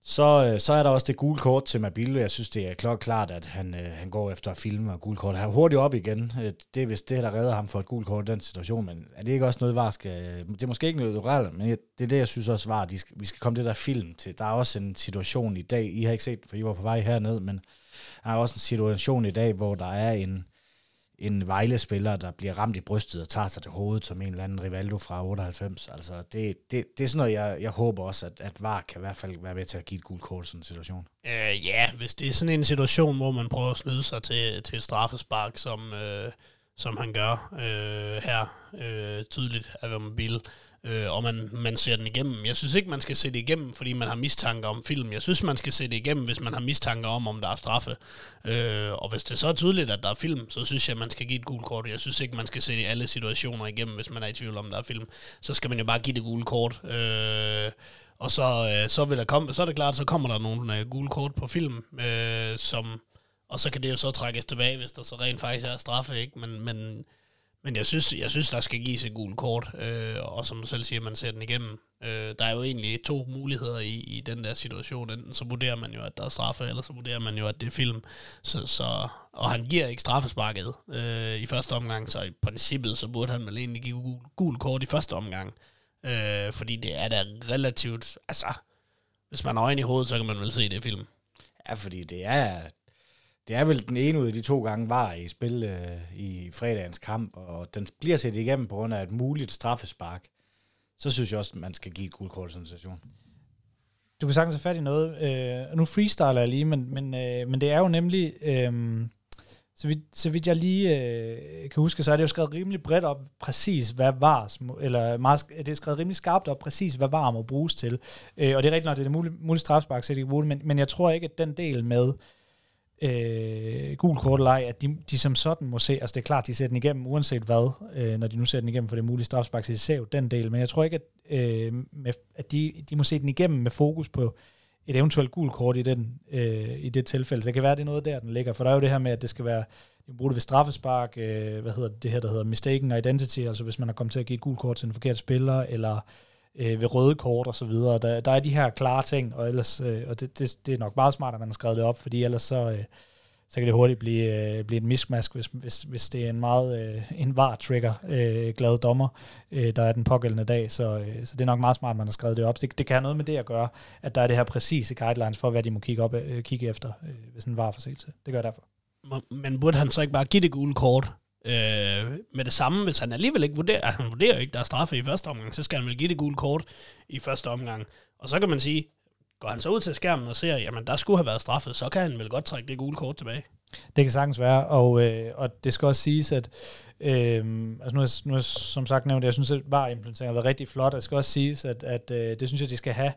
Så, øh, så er der også det gule kort til Mabille. Jeg synes, det er klart, at han, øh, han går efter at filme og gule kort. Han er hurtigt op igen. Øh, det er vist det, der redder ham for et gult kort i den situation. Men er det ikke også noget, var skal... Det er måske ikke noget reelt, men det er det, jeg synes også var, at skal, vi skal komme det der film til. Der er også en situation i dag, I har ikke set, for I var på vej herned, men der er også en situation i dag, hvor der er en, en Vejle-spiller, der bliver ramt i brystet og tager sig til hovedet som en eller anden Rivaldo fra 98. Altså, det, det, det er sådan noget, jeg, jeg håber også, at, at VAR kan i hvert fald være med til at give et gult kort i sådan en situation. Øh, ja, hvis det er sådan en situation, hvor man prøver at snyde sig til, til et straffespark, som, øh, som han gør øh, her øh, tydeligt af mobil, øh, og man, man ser den igennem. Jeg synes ikke, man skal se det igennem, fordi man har mistanke om film. Jeg synes, man skal se det igennem, hvis man har mistanke om, om der er straffe. Øh, og hvis det så er tydeligt, at der er film, så synes jeg, man skal give et gult kort. Jeg synes ikke, man skal se det i alle situationer igennem, hvis man er i tvivl om, der er film. Så skal man jo bare give det gule kort. Øh, og så, øh, så, vil der komme, så er det klart, så kommer der nogle øh, gule kort på film, øh, som, og så kan det jo så trækkes tilbage, hvis der så rent faktisk er straffe, ikke? Men, men men jeg synes, jeg synes, der skal gives et gult kort, øh, og som du selv siger, man ser den igennem. Øh, der er jo egentlig to muligheder i, i den der situation. Enten så vurderer man jo, at der er straffe, eller så vurderer man jo, at det er film. Så, så, og han giver ikke straffesparket øh, i første omgang, så i princippet så burde han vel egentlig give gul, gul kort i første omgang. Øh, fordi det er da relativt... Altså, hvis man har øjne i hovedet, så kan man vel se det film. Ja, fordi det er, det er vel den ene ud af de to gange var i spil øh, i fredagens kamp, og den bliver set igennem på grund af et muligt straffespark. så synes jeg også, at man skal give et guldkort sådan en situation. Du kan sagtens have fat i noget. Øh, nu freestyler jeg lige, men, men, øh, men det er jo nemlig... Øh, så vidt, så vidt jeg lige øh, kan huske, så er det jo skrevet rimelig bredt op, præcis hvad var, eller meget, det er skrevet rimelig skarpt op, præcis hvad var må bruges til. Øh, og det er rigtigt nok, det er muligt, muligt strafspark, så de kan men, men jeg tror ikke, at den del med øh, gul kort eller ej, at de, de som sådan må se, altså det er klart, de ser den igennem, uanset hvad, øh, når de nu ser den igennem, for det er muligt strafspark, så de ser jo den del, men jeg tror ikke, at, øh, med, at de, de må se den igennem med fokus på, et eventuelt gul kort i, den, øh, i det tilfælde. Så det kan være, at det er noget der, den ligger. For der er jo det her med, at det skal være, de bruger det ved straffespark, øh, hvad hedder det, det her, der hedder mistaken identity, altså hvis man har kommet til at give et gul kort til en forkert spiller, eller øh, ved røde kort og så videre. Der, der er de her klare ting, og ellers, øh, og det, det, det er nok meget smart, at man har skrevet det op, fordi ellers så, øh, så kan det hurtigt blive, øh, blive en mismask, hvis, hvis, hvis det er en meget øh, en var-trigger øh, glad dommer, øh, der er den pågældende dag. Så, øh, så det er nok meget smart, at man har skrevet det op. Det, det kan have noget med det at gøre, at der er det her præcise guidelines for, hvad de må kigge, op, øh, kigge efter, øh, hvis en var forseelse. Det gør jeg derfor. Men burde han så ikke bare give det gule kort øh, med det samme, hvis han alligevel ikke vurderer, altså, han vurderer ikke, der er straffe i første omgang, så skal han vel give det gule kort i første omgang. Og så kan man sige, Går han så ud til skærmen og ser, jamen der skulle have været straffet, så kan han vel godt trække det gule kort tilbage. Det kan sagtens være, og, øh, og det skal også siges, at øh, altså nu, er, nu er som sagt nævnt, jeg synes, at VAR-implementeringen har været rigtig flot, og det skal også siges, at, at øh, det synes jeg, de skal have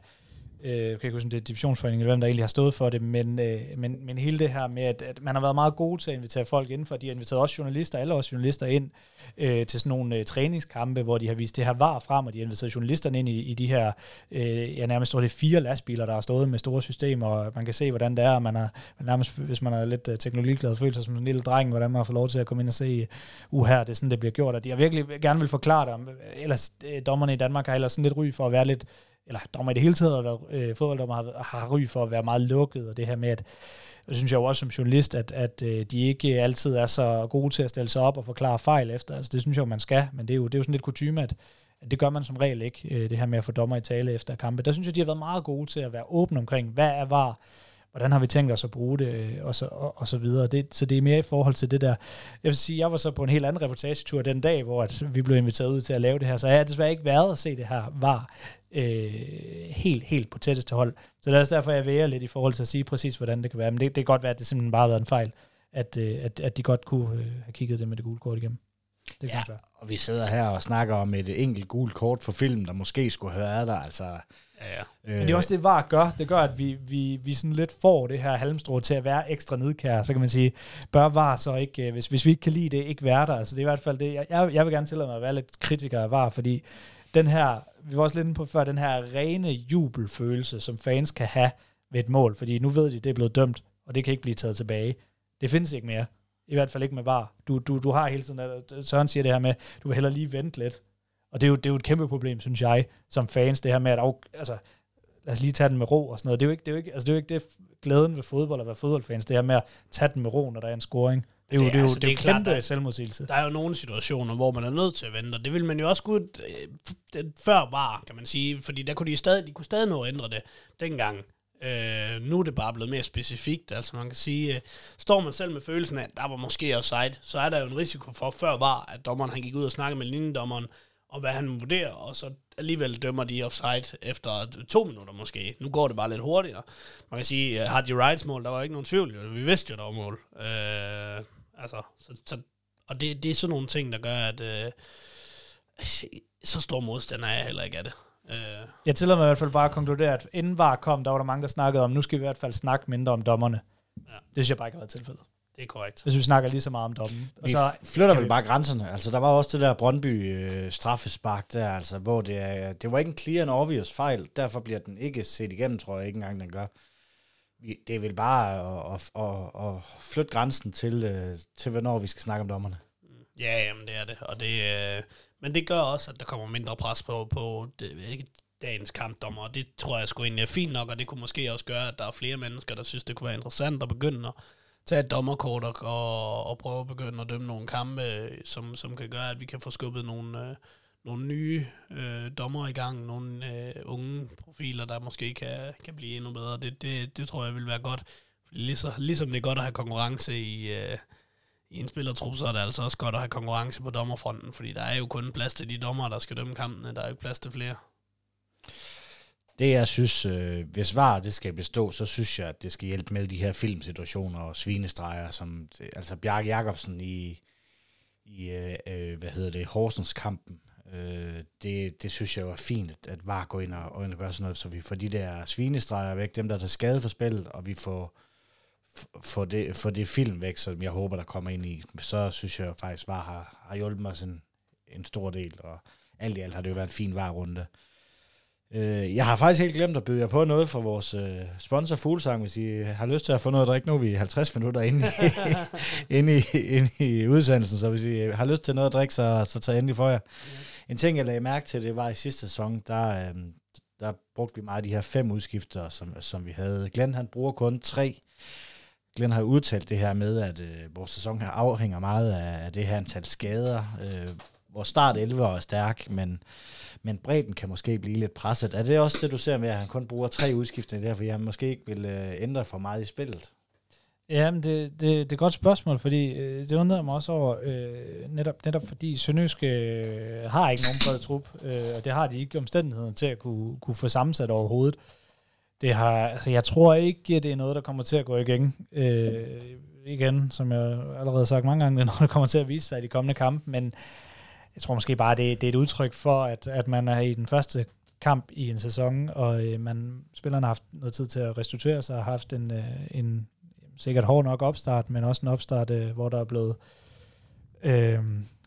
øh, kan ikke huske, det er divisionsforeningen, eller hvem der egentlig har stået for det, men, øh, men, men hele det her med, at, at man har været meget god til at invitere folk ind, for de har inviteret også journalister, alle også journalister ind øh, til sådan nogle øh, træningskampe, hvor de har vist det her var frem, og de har inviteret journalisterne ind i, i de her, øh, ja nærmest tror det fire lastbiler, der har stået med store systemer, og man kan se, hvordan det er, og man har man nærmest, hvis man er lidt øh, teknologiglad, føler sig som en lille dreng, hvordan man har fået lov til at komme ind og se, uh her, det er sådan, det bliver gjort, og de har virkelig gerne vil forklare det, om, øh, ellers øh, dommerne i Danmark har ellers sådan lidt ry for at være lidt eller dommer i det hele taget, har været, øh, fodbolddommer har, har ry for at være meget lukket, og det her med, at det synes jeg jo også som journalist, at, at øh, de ikke altid er så gode til at stille sig op og forklare fejl efter. Altså, det synes jeg jo, man skal, men det er jo, det er jo sådan lidt kutume, at, at det gør man som regel ikke, øh, det her med at få dommer i tale efter kampe. Der synes jeg, de har været meget gode til at være åbne omkring, hvad er var, hvordan har vi tænkt os at bruge det, øh, og så, og, og så videre. Det, så det er mere i forhold til det der. Jeg vil sige, jeg var så på en helt anden reportagetur den dag, hvor at vi blev inviteret ud til at lave det her, så jeg har desværre ikke været at se det her var øh, helt, helt på tætteste hold. Så det er også derfor, jeg væger lidt i forhold til at sige præcis, hvordan det kan være. Men det, det kan godt være, at det simpelthen bare har været en fejl, at, øh, at, at de godt kunne øh, have kigget det med det gule kort igennem. Det kan ja, og vi sidder her og snakker om et enkelt gult kort for film, der måske skulle have været der. Altså, Ja, ja. Øh, Men det er også det, VAR gør. Det gør, at vi, vi, vi sådan lidt får det her halmstrå til at være ekstra nedkær. Så kan man sige, bør VAR så ikke, øh, hvis, hvis vi ikke kan lide det, ikke være der. Altså det er i hvert fald det. Jeg, jeg vil gerne tillade mig at være lidt kritiker af VAR, fordi den her, vi var også lidt inde på før, den her rene jubelfølelse, som fans kan have ved et mål, fordi nu ved de, det er blevet dømt, og det kan ikke blive taget tilbage. Det findes ikke mere. I hvert fald ikke med VAR. Du, du, du har hele tiden, Søren siger det her med, du vil hellere lige vente lidt, og det er, jo, det er jo et kæmpe problem, synes jeg, som fans, det her med, at altså, lad os lige tage den med ro og sådan noget. Det er jo ikke det, er jo ikke, altså, det, er jo ikke det glæden ved fodbold at være fodboldfans, det her med at tage den med ro, når der er en scoring. Det er jo, det, det er jo, altså, det er jo det er kæmpe klart, selvmodsigelse. Der er jo nogle situationer, hvor man er nødt til at vente, og det vil man jo også kunne, øh, før var, kan man sige, fordi der kunne de stadig, de kunne stadig nå at ændre det dengang. Øh, nu er det bare blevet mere specifikt, altså man kan sige, øh, står man selv med følelsen af, at der var måske offside, så er der jo en risiko for, før var, at dommeren han gik ud og snakkede med linjedommeren, og hvad han vurderer, og så alligevel dømmer de offside efter to minutter måske. Nu går det bare lidt hurtigere. Man kan sige, har de rights mål, der var ikke nogen tvivl. Vi vidste jo, der var mål. Øh, altså, så, så, og det, det er sådan nogle ting, der gør, at øh, så stor modstander er jeg heller ikke af det. Øh. Jeg tillader mig i hvert fald bare at konkludere, at inden VAR kom, der var der mange, der snakkede om, nu skal vi i hvert fald snakke mindre om dommerne. Ja. Det synes jeg bare ikke har været tilfældet. Det er korrekt. Hvis vi snakker lige så meget om dommen. Og så flytter vel bare grænserne. Altså, der var også det der Brøndby øh, straffespark der, altså, hvor det, er, det var ikke en clear and obvious fejl. Derfor bliver den ikke set igennem, tror jeg ikke engang, den gør. Det er vel bare at, at, at, at flytte grænsen til, øh, til, hvornår vi skal snakke om dommerne. Ja, jamen det er det. Og det øh, men det gør også, at der kommer mindre pres på, på det, ikke dagens kampdommer, og det tror jeg sgu egentlig er fint nok, og det kunne måske også gøre, at der er flere mennesker, der synes, det kunne være interessant at begynde at tage et dommerkort og, og, og prøve at begynde at dømme nogle kampe, som, som kan gøre, at vi kan få skubbet nogle, øh, nogle nye øh, dommer i gang, nogle øh, unge profiler, der måske kan, kan blive endnu bedre. Det, det, det tror jeg vil være godt. Fordi ligesom, ligesom det er godt at have konkurrence i, øh, i en spillertrup, så er det altså også godt at have konkurrence på dommerfronten, fordi der er jo kun plads til de dommer, der skal dømme kampene. Der er jo ikke plads til flere. Det jeg synes, øh, hvis var det skal bestå, så synes jeg, at det skal hjælpe med de her filmsituationer og svinestreger, som altså Bjarke Jacobsen i, i øh, øh hvad hedder det, Horsens kampen. Øh, det, det synes jeg var fint, at, at VAR går ind og, og, og gør sådan noget, så vi får de der svinestreger væk, dem der er skade for spillet, og vi får, får, det, for det film væk, som jeg håber, der kommer ind i. Så synes jeg faktisk, VAR har, har hjulpet mig sådan en stor del, og alt i alt har det jo været en fin VAR-runde. Øh, jeg har faktisk helt glemt at byde jer på noget fra vores øh, sponsor Fuglsang, hvis I har lyst til at få noget at drikke. Nu er vi 50 minutter inde i, inde i, inde i udsendelsen, så hvis I har lyst til noget at drikke, så, så tag endelig for jer. En ting, jeg lagde mærke til, det var i sidste sæson, der, øh, der brugte vi meget af de her fem udskifter, som, som vi havde. Glenn han bruger kun tre. Glenn har udtalt det her med, at øh, vores sæson her afhænger meget af, af det her antal skader. Øh, vores start 11 er stærk, men men bredden kan måske blive lidt presset. Er det også det, du ser med, at han kun bruger tre udskiftninger der, fordi han måske ikke vil øh, ændre for meget i spillet? Jamen, det, det, det er et godt spørgsmål, fordi øh, det undrer mig også over, øh, netop, netop fordi Sønderjyske øh, har ikke nogen bred trup, øh, og det har de ikke omstændigheden til at kunne, kunne få sammensat overhovedet. Det har, altså, jeg tror ikke, det er noget, der kommer til at gå igen. Øh, igen, som jeg allerede har sagt mange gange, det er noget, der kommer til at vise sig i de kommende kampe, men jeg tror måske bare, det, det er et udtryk for, at, at man er i den første kamp i en sæson, og øh, man, spillerne har haft noget tid til at restituere sig, og har haft en, øh, en sikkert hård nok opstart, men også en opstart, øh, hvor der er blevet øh,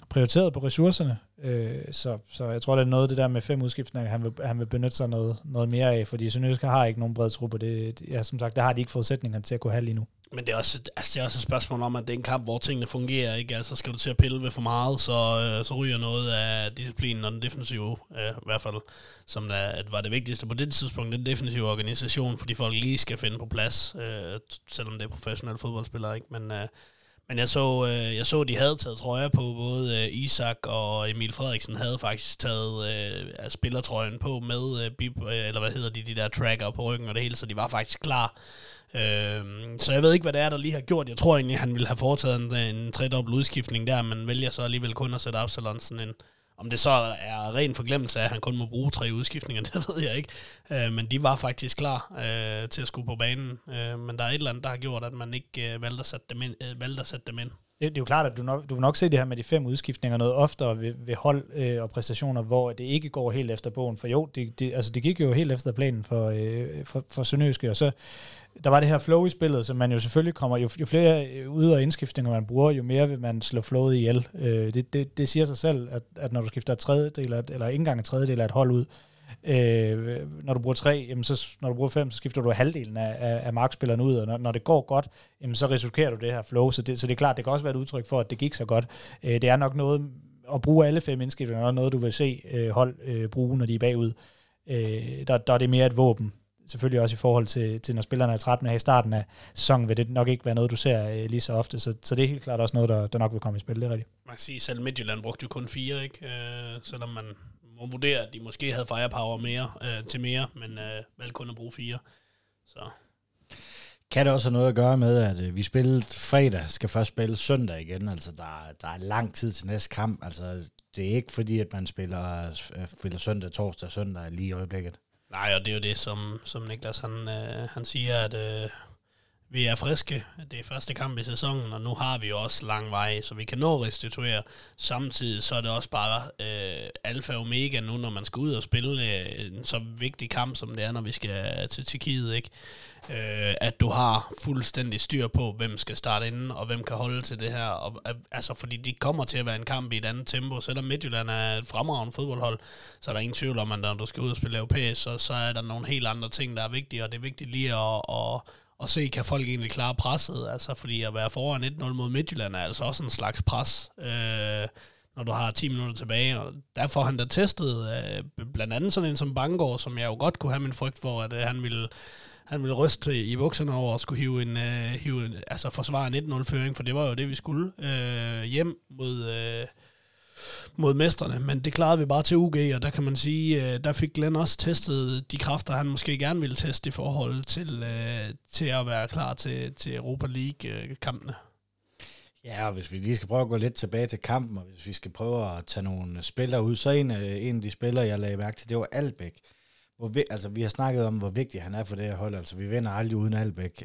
prioriteret på ressourcerne. Øh, så, så jeg tror, det er noget det der med fem udskiftninger, han vil, han vil benytte sig noget, noget mere af, fordi Sønderjysk har ikke nogen bred truppe. det, ja, som sagt, der har de ikke forudsætningerne til at kunne have lige nu. Men det er, også, altså, det er også et spørgsmål om, at det er en kamp, hvor tingene fungerer. Ikke? Altså, skal du til at pille ved for meget, så, øh, så ryger noget af disciplinen og den defensive, øh, i hvert fald, som der, at var det vigtigste på det tidspunkt, den defensive organisation, fordi folk lige skal finde på plads, øh, selvom det er professionelle fodboldspillere. Ikke? Men, øh, men jeg så, øh, jeg så, de havde taget trøjer på, både øh, Isak og Emil Frederiksen havde faktisk taget øh, spillertrøjen på med, øh, bib, øh, eller hvad hedder de, de der tracker på ryggen og det hele, så de var faktisk klar Øh, så jeg ved ikke, hvad det er, der lige har gjort. Jeg tror egentlig, han ville have foretaget en, en tredobbelt udskiftning der, men vælger så alligevel kun at sætte Absalon sådan en... Om det så er ren forglemmelse af, at han kun må bruge tre udskiftninger, det ved jeg ikke. Øh, men de var faktisk klar øh, til at skulle på banen. Øh, men der er et eller andet, der har gjort, at man ikke øh, valgte, at sætte dem ind, øh, valgte at sætte dem ind. Det, det er jo klart, at du, nok, du vil nok se det her med de fem udskiftninger noget oftere ved, ved hold øh, og præstationer, hvor det ikke går helt efter bogen. For jo, det, det, altså det gik jo helt efter planen for, øh, for, for Sønderjyske, og så der var det her flow i spillet, som man jo selvfølgelig kommer, jo, jo flere øh, ud- og indskiftninger man bruger, jo mere vil man slå flowet ihjel. Øh, det, det, det siger sig selv, at, at når du skifter tredjedel, eller ikke engang en tredjedel af et hold ud, øh, Øh, når du bruger tre, jamen så, når du bruger fem, så skifter du halvdelen af, af, af markspillerne ud, og når, når det går godt, jamen så risikerer du det her flow, så det, så det er klart, det kan også være et udtryk for, at det gik så godt. Øh, det er nok noget, at bruge alle fem indskiftninger, er noget, du vil se øh, hold øh, bruge, når de er bagud. Øh, der, der er det mere et våben, selvfølgelig også i forhold til, til når spillerne er træt med her i starten af sæsonen, vil det nok ikke være noget, du ser øh, lige så ofte. Så, så det er helt klart også noget, der, der nok vil komme i spil, det er rigtigt. Man kan sige, selv Midtjylland brugte jo kun fire, ikke? Øh, selvom man må vurdere, at de måske havde firepower mere, øh, til mere, men øh, valgte kun at bruge fire. Så. Kan det også have noget at gøre med, at øh, vi spillede fredag, skal først spille søndag igen, altså der, der er lang tid til næste kamp, altså det er ikke fordi, at man spiller, øh, spiller søndag, torsdag, søndag lige i øjeblikket. Nej, og det er jo det, som, som Niklas han, øh, han siger, at øh, vi er friske. Det er første kamp i sæsonen, og nu har vi jo også lang vej, så vi kan nå at restituere. Samtidig så er det også bare øh, alfa og omega nu, når man skal ud og spille øh, en så vigtig kamp, som det er, når vi skal til Tjekkiet, ikke? Øh, at du har fuldstændig styr på, hvem skal starte inden, og hvem kan holde til det her. Og, øh, altså, fordi det kommer til at være en kamp i et andet tempo. Selvom Midtjylland er et fremragende fodboldhold, så er der ingen tvivl om, at når du skal ud og spille europæisk, så, så er der nogle helt andre ting, der er vigtige, og det er vigtigt lige at, at og se, kan folk egentlig klare presset. Altså, fordi at være foran 1-0 mod Midtjylland er altså også en slags pres, øh, når du har 10 minutter tilbage. Og derfor får han da testet øh, blandt andet sådan en som Bangor, som jeg jo godt kunne have min frygt for, at øh, han ville han ville ryste i bukserne over og skulle hive en, øh, hive, altså forsvare en 1-0-føring, for det var jo det, vi skulle øh, hjem mod, øh, mod mesterne, men det klarede vi bare til UG, og der kan man sige, øh, der fik Glenn også testet de kræfter, han måske gerne ville teste i forhold til, øh, til at være klar til, til Europa League-kampene. Øh, ja, og hvis vi lige skal prøve at gå lidt tilbage til kampen, og hvis vi skal prøve at tage nogle spillere ud, så en, en af de spillere, jeg lagde mærke til, det var Albæk. Hvor vi, altså, vi har snakket om, hvor vigtig han er for det her hold. Altså, vi vinder aldrig uden Albæk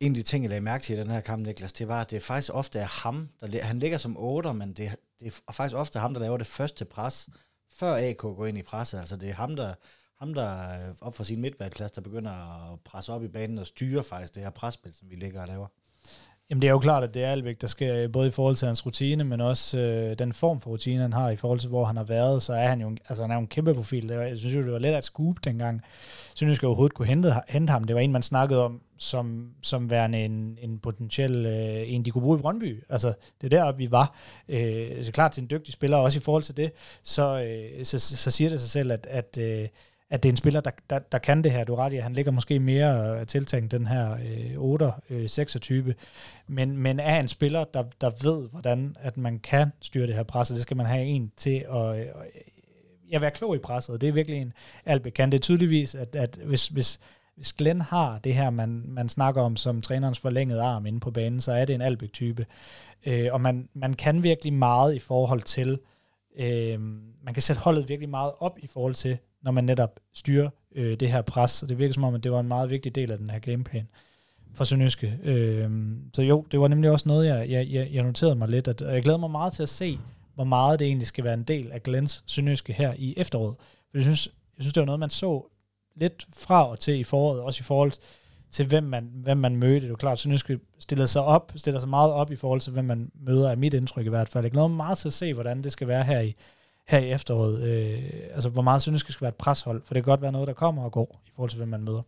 en af de ting, jeg lagde mærke til i den her kamp, Niklas, det var, at det faktisk ofte er ham, der han ligger som 8, men det, det er faktisk ofte ham, der laver det første pres, før AK går ind i presset. Altså, det er ham, der, ham, der øh, op fra sin midtbaneplads, der begynder at presse op i banen og styre faktisk det her presspil, som vi ligger og laver. Jamen det er jo klart, at det er Alvæk, der sker både i forhold til hans rutine, men også øh, den form for rutine, han har i forhold til, hvor han har været, så er han jo, altså han er jo en kæmpe profil. Det var, jeg synes jo, det var lidt af et scoop dengang. Jeg jeg overhovedet kunne hente, hente ham. Det var en, man snakkede om som, som værende en, en potentiel øh, en, de kunne bruge i Brøndby. Altså, det er der, vi var. Øh, så klart til en dygtig spiller, også i forhold til det, så, øh, så, så siger det sig selv, at, at øh, at det er en spiller, der, der, der kan det her. Du er ret i, at han ligger måske mere øh, tiltænkt den her øh, 8-26, øh, men, men er en spiller, der, der ved, hvordan at man kan styre det her pres, det skal man have en til at øh, ja, være klog i presset. Det er virkelig en alt kan. Det er tydeligvis, at, at hvis, hvis, hvis Glenn har det her, man, man snakker om som trænerens forlængede arm inde på banen, så er det en Albeck-type. Øh, og man, man kan virkelig meget i forhold til, øh, man kan sætte holdet virkelig meget op i forhold til, når man netop styrer øh, det her pres. Og det virker som om, at det var en meget vigtig del af den her gameplan for Sønderjyske. Øh, så jo, det var nemlig også noget, jeg, jeg, jeg noterede mig lidt. At, og jeg glæder mig meget til at se, hvor meget det egentlig skal være en del af Glens Sønderjyske her i efteråret. For jeg synes, jeg synes, det var noget, man så lidt fra og til i foråret, også i forhold til, hvem man, hvem man mødte. Det er klart, Sønderjyske stiller sig op, stiller sig meget op i forhold til, hvem man møder, er mit indtryk i hvert fald. Jeg glæder mig meget til at se, hvordan det skal være her i, her i efteråret. Øh, altså, hvor meget synes skal være et preshold, for det kan godt være noget, der kommer og går i forhold til, hvem man møder.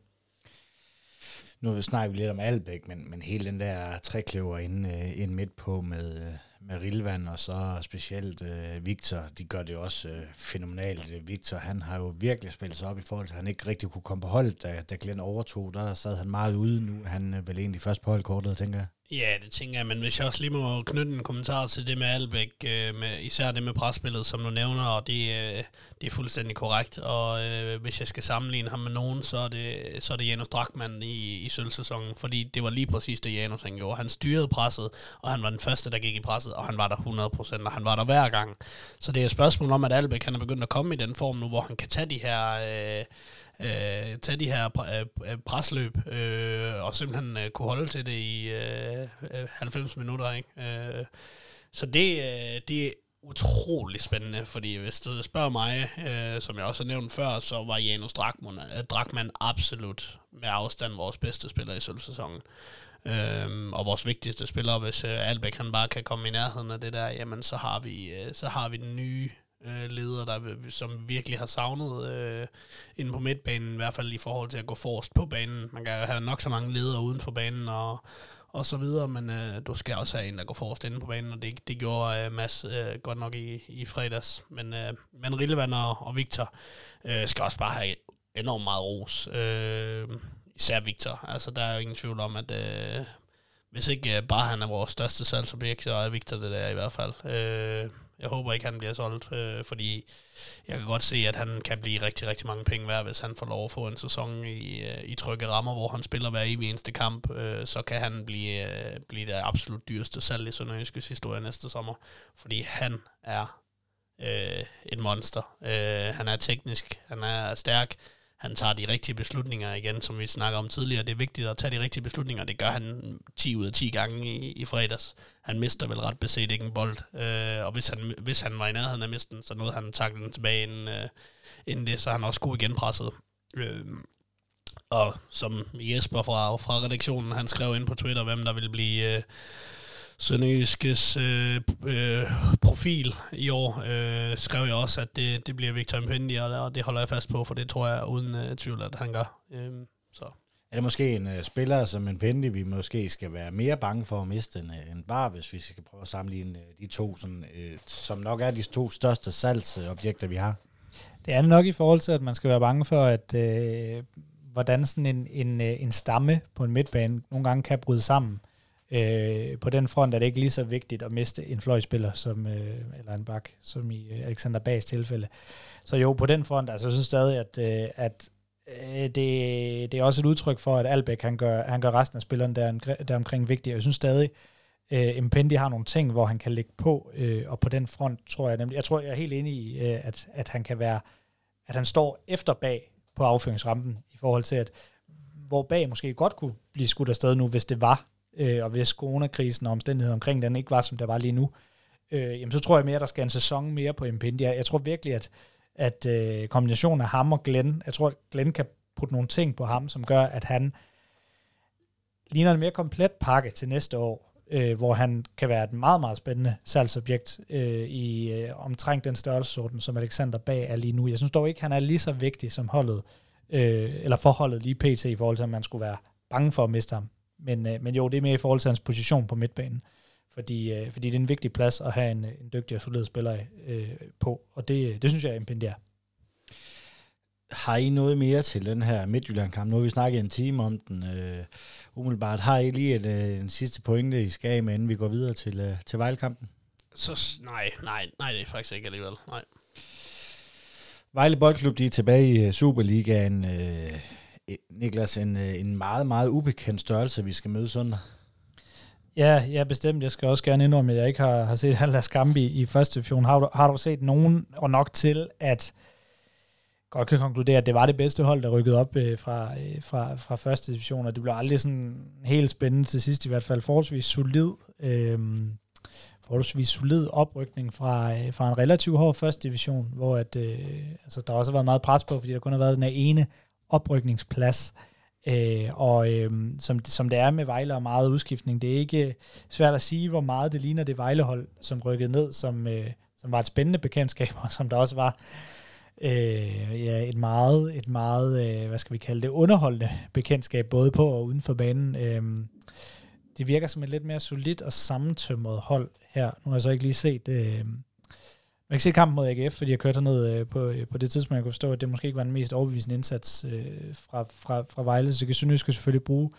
Nu snakker vi lidt om Albæk, men, men hele den der trækløver inde, øh, inde midt på med, med Rilvan og så specielt øh, Victor, de gør det også øh, fænomenalt. Victor, han har jo virkelig spillet sig op i forhold til, at han ikke rigtig kunne komme på holdet, da, da Glenn overtog. Der sad han meget ude nu. Han øh, vel egentlig først på holdkortet, tænker jeg. Ja, det tænker jeg, men hvis jeg også lige må knytte en kommentar til det med Albæk, øh, med, især det med presspillet, som du nævner, og det, øh, det er fuldstændig korrekt, og øh, hvis jeg skal sammenligne ham med nogen, så er det, så er det Janus Drakman i, i sølvsæsonen, fordi det var lige præcis det, Janus han gjorde. Han styrede presset, og han var den første, der gik i presset, og han var der 100%, og han var der hver gang. Så det er et spørgsmål om, at Albæk han er begyndt at komme i den form nu, hvor han kan tage de her... Øh, øh, tage de her pr- øh, øh, presløb, øh, og simpelthen øh, kunne holde til det i øh, øh 90 minutter. Ikke? Øh, så det, øh, det er utrolig spændende, fordi hvis du spørger mig, øh, som jeg også har nævnt før, så var Janus Drakman, øh, Drakman absolut med afstand vores bedste spiller i sølvsæsonen. Øhm, og vores vigtigste spiller, hvis øh, Albeck han bare kan komme i nærheden af det der, jamen så har vi, øh, så har vi den nye øh, ledere, der, som virkelig har savnet øh, inde på midtbanen, i hvert fald i forhold til at gå forrest på banen. Man kan have nok så mange ledere uden for banen og, og så videre, men øh, du skal også have en, der går forrest inde på banen, og det, det gjorde øh, Mads øh, godt nok i, i fredags. Men, øh, men Rillevand og, og Victor øh, skal også bare have enormt meget ros. Øh, især Victor. Altså, der er jo ingen tvivl om, at øh, hvis ikke øh, bare han er vores største salgsobjekt, så er Victor det der i hvert fald. Øh, jeg håber ikke, han bliver solgt, øh, fordi jeg kan godt se, at han kan blive rigtig, rigtig mange penge værd, hvis han får lov at få en sæson i, øh, i trygge rammer, hvor han spiller hver evig eneste kamp. Øh, så kan han blive, øh, blive det absolut dyreste salg i Sønderjyskes historie næste sommer, fordi han er øh, et monster. Øh, han er teknisk, han er stærk, han tager de rigtige beslutninger igen, som vi snakker om tidligere. Det er vigtigt at tage de rigtige beslutninger. Det gør han 10 ud af 10 gange i, i fredags. Han mister vel ret beset ikke en bold. Øh, og hvis han, hvis han var i nærheden af misten, så nåede han takle den tilbage inden, øh, inden det, så han også god igen presset. Øh, og som Jesper fra, fra redaktionen, han skrev ind på Twitter, hvem der ville blive... Øh, Sønderjyskes øh, øh, profil i år, øh, skrev jeg også, at det, det bliver Victor Impendi, og det holder jeg fast på, for det tror jeg uden øh, tvivl, at han gør. Øh, så. Er det måske en uh, spiller som en Pendi, vi måske skal være mere bange for at miste end, uh, end bare, hvis vi skal prøve at sammenligne uh, de to, sådan, uh, som nok er de to største salgsobjekter, vi har? Det er nok i forhold til, at man skal være bange for, at uh, hvordan sådan en, en, en stamme på en midtbane nogle gange kan bryde sammen. Øh, på den front er det ikke lige så vigtigt at miste en fløjspiller, som, øh, eller en bak, som i øh, Alexander Bags tilfælde. Så jo, på den front, altså jeg synes stadig, at, øh, at øh, det, det er også et udtryk for, at Albeck, han gør, han gør resten af spillerne der, der omkring vigtige. Jeg synes stadig, Øh, Mpendi har nogle ting, hvor han kan lægge på, øh, og på den front tror jeg nemlig, jeg tror, jeg er helt enig i, øh, at, at han kan være, at han står efter bag på afføringsrampen, i forhold til, at hvor bag måske godt kunne blive skudt afsted nu, hvis det var, øh, og hvis coronakrisen og omstændigheden omkring den ikke var, som der var lige nu, øh, jamen så tror jeg mere, at der skal en sæson mere på Impendia. Jeg tror virkelig, at, at øh, kombinationen af ham og Glenn, jeg tror, at Glenn kan putte nogle ting på ham, som gør, at han ligner en mere komplet pakke til næste år, øh, hvor han kan være et meget, meget spændende salgsobjekt øh, i øh, omtrent den størrelsesorden, som Alexander Bag er lige nu. Jeg synes dog ikke, han er lige så vigtig som holdet, øh, eller forholdet lige pt. i forhold til, at man skulle være bange for at miste ham. Men, øh, men jo, det er mere i forhold til hans position på midtbanen. Fordi, øh, fordi det er en vigtig plads at have en, en dygtig og solid spiller øh, på, og det, det synes jeg er impendier. Har I noget mere til den her Midtjylland-kamp? Nu har vi snakket en time om den. Øh, umiddelbart har I lige en, øh, en sidste pointe, I skal med, inden vi går videre til, øh, til Vejlekampen? Så nej, nej, nej, det er faktisk ikke alligevel. Nej. Vejle Boldklub, de er tilbage i øh, Superligaen. Øh, Øh, Niklas, en, øh, en meget, meget ubekendt størrelse, vi skal møde søndag. Ja, ja, bestemt. Jeg skal også gerne indrømme, at jeg ikke har, har set Hallas Gambi i, i første division. Har du, har du set nogen, og nok til, at godt kan konkludere, at det var det bedste hold, der rykkede op øh, fra, øh, fra, fra første division, og det blev aldrig sådan helt spændende til sidst, i hvert fald forholdsvis solid, øh, forholdsvis solid oprykning fra, øh, fra en relativt hård første division, hvor at, øh, altså, der også har været meget pres på, fordi der kun har været den ene oprykningsplads, Øh, og øh, som, som det er med Vejle og meget udskiftning, det er ikke svært at sige, hvor meget det ligner det Vejlehold, som rykkede ned, som, øh, som var et spændende bekendtskab, og som der også var øh, ja, et meget, et meget øh, hvad skal vi kalde det, underholdende bekendtskab, både på og uden for banen. Øh, det virker som et lidt mere solidt og sammentømret hold her. Nu har jeg så ikke lige set... Øh, man kan se kampen mod AGF, fordi jeg kørte ned øh, på, øh, på det tidspunkt, jeg kunne forstå, at det måske ikke var den mest overbevisende indsats øh, fra, fra, fra Vejle, så jeg skal selvfølgelig bruge,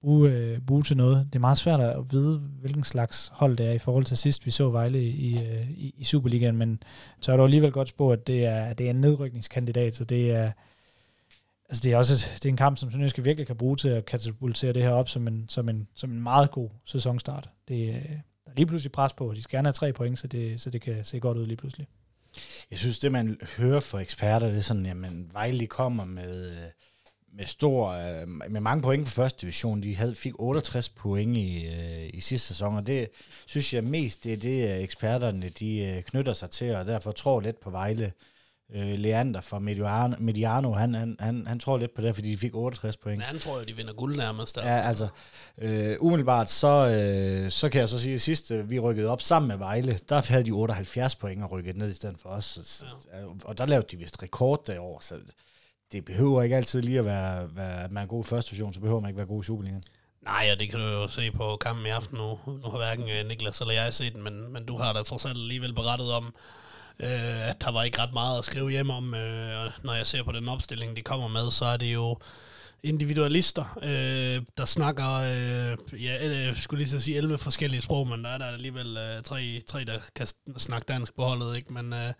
bruge, øh, bruge til noget. Det er meget svært at vide, hvilken slags hold det er i forhold til sidst, vi så Vejle i, i, øh, i Superligaen, men så er du alligevel godt spå, at det er, det er en nedrykningskandidat, så det er, altså det er også et, det er en kamp, som Sønderjysk virkelig kan bruge til at katapultere det her op som en, som en, som en meget god sæsonstart. Det, lige pludselig pres på, de skal gerne have tre point, så det, så det kan se godt ud lige pludselig. Jeg synes, det man hører fra eksperter, det er sådan, jamen Vejle kommer med, med stor, øh, med mange point for første division. De havde, fik 68 point i, øh, i sidste sæson, og det synes jeg mest, det er det, eksperterne de øh, knytter sig til, og derfor tror lidt på Vejle øh, Leander fra Mediano, Mediano han, han, han, han tror lidt på det, fordi de fik 68 point. Men han tror jo, de vinder guld nærmest. Der. Ja, altså, øh, umiddelbart, så, øh, så kan jeg så sige, at sidst øh, vi rykkede op sammen med Vejle, der havde de 78 point og rykket ned i stedet for os. Ja. Og der lavede de vist rekord derovre, så det behøver ikke altid lige at være, være at man er god i første division, så behøver man ikke være god i Superligaen. Nej, og det kan du jo se på kampen i aften nu. Nu har hverken øh, Niklas eller jeg set den, men, men du har da trods alt alligevel berettet om, øh, at der var ikke ret meget at skrive hjem om. Øh, og når jeg ser på den opstilling, de kommer med, så er det jo individualister, øh, der snakker, øh, ja, øh, jeg skulle lige så sige 11 forskellige sprog, men der er der alligevel øh, tre, tre, der kan snakke dansk på holdet, ikke? Men, øh,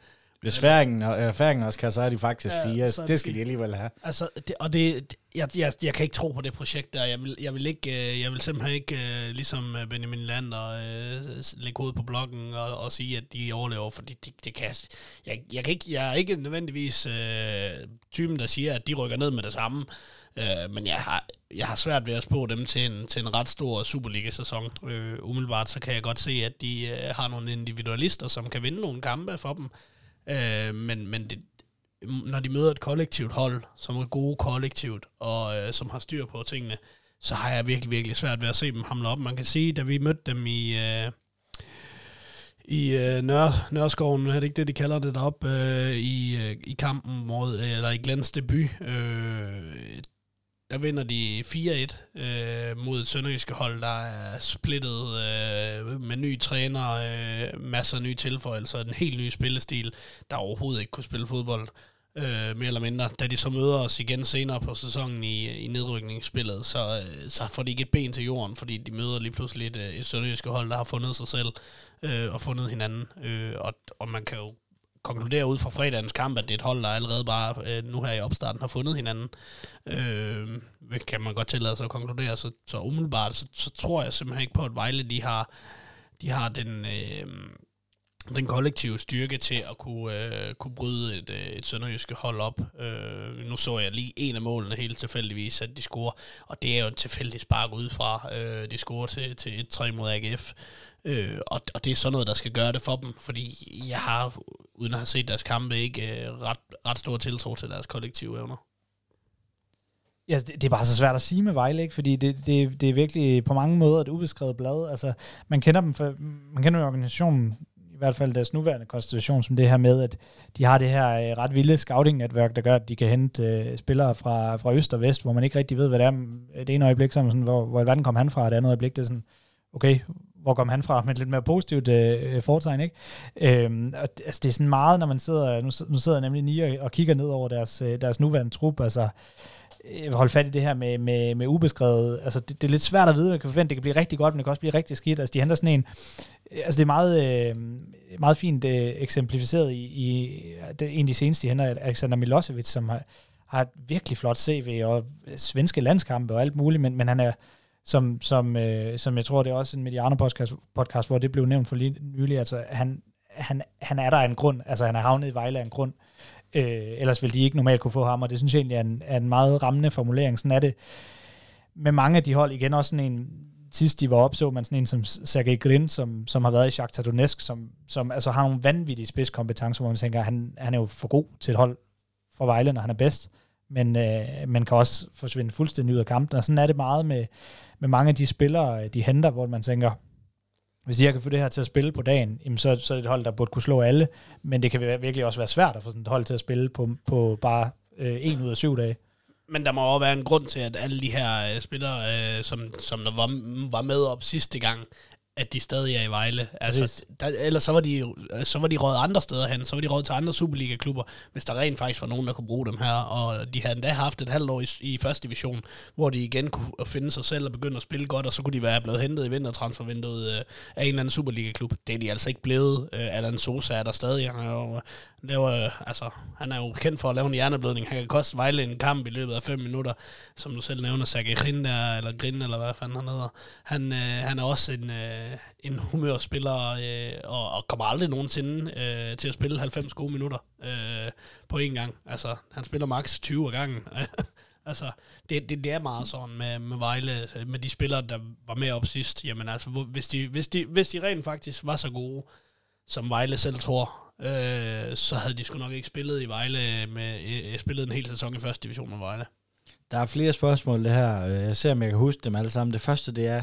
hvis færingen, øh, færingen også kan, så er de faktisk ja, fire. Det skal de, alligevel have. Altså, det, og det, jeg, jeg, jeg kan ikke tro på det projekt der. Jeg vil, jeg vil, ikke, øh, jeg vil simpelthen ikke, øh, ligesom Benjamin Lander, øh, lægge hovedet på bloggen og, og sige, at de overlever, for det, det, det kan jeg, jeg, kan ikke, jeg er ikke nødvendigvis øh, typen, der siger, at de rykker ned med det samme. Øh, men jeg har, jeg har svært ved at spå dem til en, til en ret stor Superliga-sæson. Øh, umiddelbart så kan jeg godt se, at de øh, har nogle individualister, som kan vinde nogle kampe for dem. Øh, men men det, når de møder et kollektivt hold, som er gode kollektivt, og øh, som har styr på tingene, så har jeg virkelig, virkelig svært ved at se dem hamle op. Man kan sige, da vi mødte dem i, øh, i øh, Nør, Nørskoven, er det ikke det, de kalder det deroppe, øh, i, øh, i kampen mod, øh, eller i Glens debut, øh, der vinder de 4-1 øh, mod et sønderjyske hold, der er splittet øh, med ny træner, øh, masser af nye tilføjelser, en helt ny spillestil, der overhovedet ikke kunne spille fodbold, øh, mere eller mindre. Da de så møder os igen senere på sæsonen i, i nedrykningsspillet, så, øh, så får de ikke et ben til jorden, fordi de møder lige pludselig et, øh, et sønderjyske hold, der har fundet sig selv øh, og fundet hinanden. Øh, og, og man kan jo konkludere ud fra fredagens kamp, at det er et hold, der allerede bare øh, nu her i opstarten har fundet hinanden. Øh, kan man godt tillade sig at konkludere. Så, så umiddelbart, så, så tror jeg simpelthen ikke på, at Vejle de har, de har den... Øh, den kollektive styrke til at kunne, øh, kunne bryde et, øh, et sønderjyske hold op. Øh, nu så jeg lige en af målene helt tilfældigvis, at de scorer, og det er jo en tilfældig spark udefra. Øh, de scorer til, til 1-3 mod AGF, øh, og, og det er sådan noget, der skal gøre det for dem, fordi jeg har, uden at have set deres kampe, ikke øh, ret, ret stor tiltro til deres kollektive evner. Ja, det, det er bare så svært at sige med Vejle, ikke? fordi det, det, det er virkelig på mange måder et ubeskrevet blad. Altså, man kender dem, for, man kender jo organisationen i hvert fald deres nuværende konstitution, som det her med, at de har det her øh, ret vilde scouting-netværk, der gør, at de kan hente øh, spillere fra, fra øst og vest, hvor man ikke rigtig ved, hvad det er. Det ene øjeblik, så man sådan, hvor, hvor i verden kom han fra, og det andet øjeblik, det er sådan, okay, hvor kom han fra, med lidt mere positivt øh, øh, foretegn, ikke? Øhm, og, altså, det er sådan meget, når man sidder, nu, nu sidder jeg nemlig lige og, og kigger ned over deres, øh, deres nuværende trup, altså, øh, jeg vil holde fat i det her med, med, med ubeskrevet. Altså, det, det, er lidt svært at vide, man kan forvente. Det kan blive rigtig godt, men det kan også blive rigtig skidt. Altså, de henter sådan en... Altså, det er meget, øh, meget fint øh, eksemplificeret i, i det, en af de seneste, de henter, Alexander Milosevic, som har, har et virkelig flot CV og svenske landskampe og alt muligt, men, men han er, som, som, øh, som jeg tror, det er også en Mediano podcast, podcast hvor det blev nævnt for lige nylig, altså han, han, han er der af en grund, altså han er havnet i Vejle af en grund, Øh, ellers vil de ikke normalt kunne få ham, og det synes jeg egentlig er en, er en meget rammende formulering. Sådan er det med mange af de hold. Igen også sådan en, sidst de var op, så man sådan en som Sergej Grin, som, som har været i Shakhtar Donetsk, som, som altså har nogle vanvittige spidskompetencer, hvor man tænker, han, han er jo for god til et hold for Vejle, når han er bedst, men øh, man kan også forsvinde fuldstændig ud af kampen, og sådan er det meget med, med mange af de spillere, øh, de henter, hvor man tænker, hvis jeg kan få det her til at spille på dagen, jamen så, så er det et hold, der burde kunne slå alle, men det kan virkelig også være svært at få sådan et hold til at spille på, på bare øh, en ud af syv dage. Men der må også være en grund til, at alle de her øh, spillere, øh, som, som der var, var med op sidste gang, at de stadig er i Vejle. Altså, der, ellers så var, de, så var de råd andre steder hen, så var de råd til andre Superliga-klubber, hvis der rent faktisk var nogen, der kunne bruge dem her. Og de havde endda haft et halvt år i, i første division, hvor de igen kunne finde sig selv og begynde at spille godt, og så kunne de være blevet hentet i vintertransfervinduet øh, af en eller anden Superliga-klub. Det er de altså ikke blevet. Øh, Alan Sosa er der stadig. Han er jo, laver, altså, han er jo kendt for at lave en hjerneblødning. Han kan koste Vejle en kamp i løbet af fem minutter, som du selv nævner, Sergej Grin der, eller Grin, eller hvad fanden han hedder. Han, øh, han er også en, øh, Øh, en humørspiller, øh, og, og kommer aldrig nogensinde øh, til at spille 90 gode minutter øh, på én gang. Altså, han spiller maks 20 af gangen. altså, det, det, det er meget sådan med, med Vejle, med de spillere, der var med op sidst. Jamen altså, hvis de, hvis de, hvis de rent faktisk var så gode, som Vejle selv tror, øh, så havde de sgu nok ikke spillet i Vejle, med, øh, spillet en hel sæson i første division med Vejle. Der er flere spørgsmål det her. Øh, jeg ser, om jeg kan huske dem alle sammen. Det første, det er,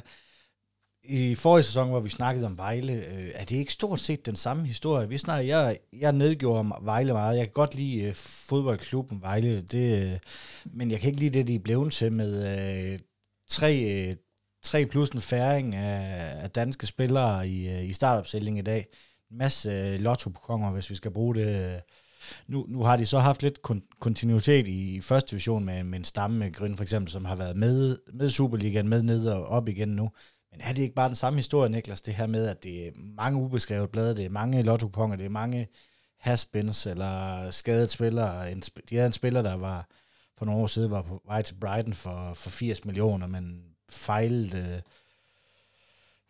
i forrige sæson, hvor vi snakkede om Vejle, øh, er det ikke stort set den samme historie? Vi snakker, jeg, jeg nedgjorde Vejle meget. Jeg kan godt lide øh, fodboldklubben Vejle, det, øh, men jeg kan ikke lide det, de er blevet til med øh, tre, øh, tre plus en færing af, af danske spillere i, øh, i startopstillingen i dag En masse øh, lotto hvis vi skal bruge det. Øh. Nu, nu har de så haft lidt kon- kontinuitet i, i første division med, med en stamme med Grøn for eksempel, som har været med, med Superligaen, med ned og op igen nu. Men er det ikke bare den samme historie, Niklas, det her med, at det er mange ubeskrevet blade, det er mange lotto det er mange haspins eller skadet spillere. En, de havde en spiller, der var for nogle år siden var på vej til Brighton for, for 80 millioner, men fejlede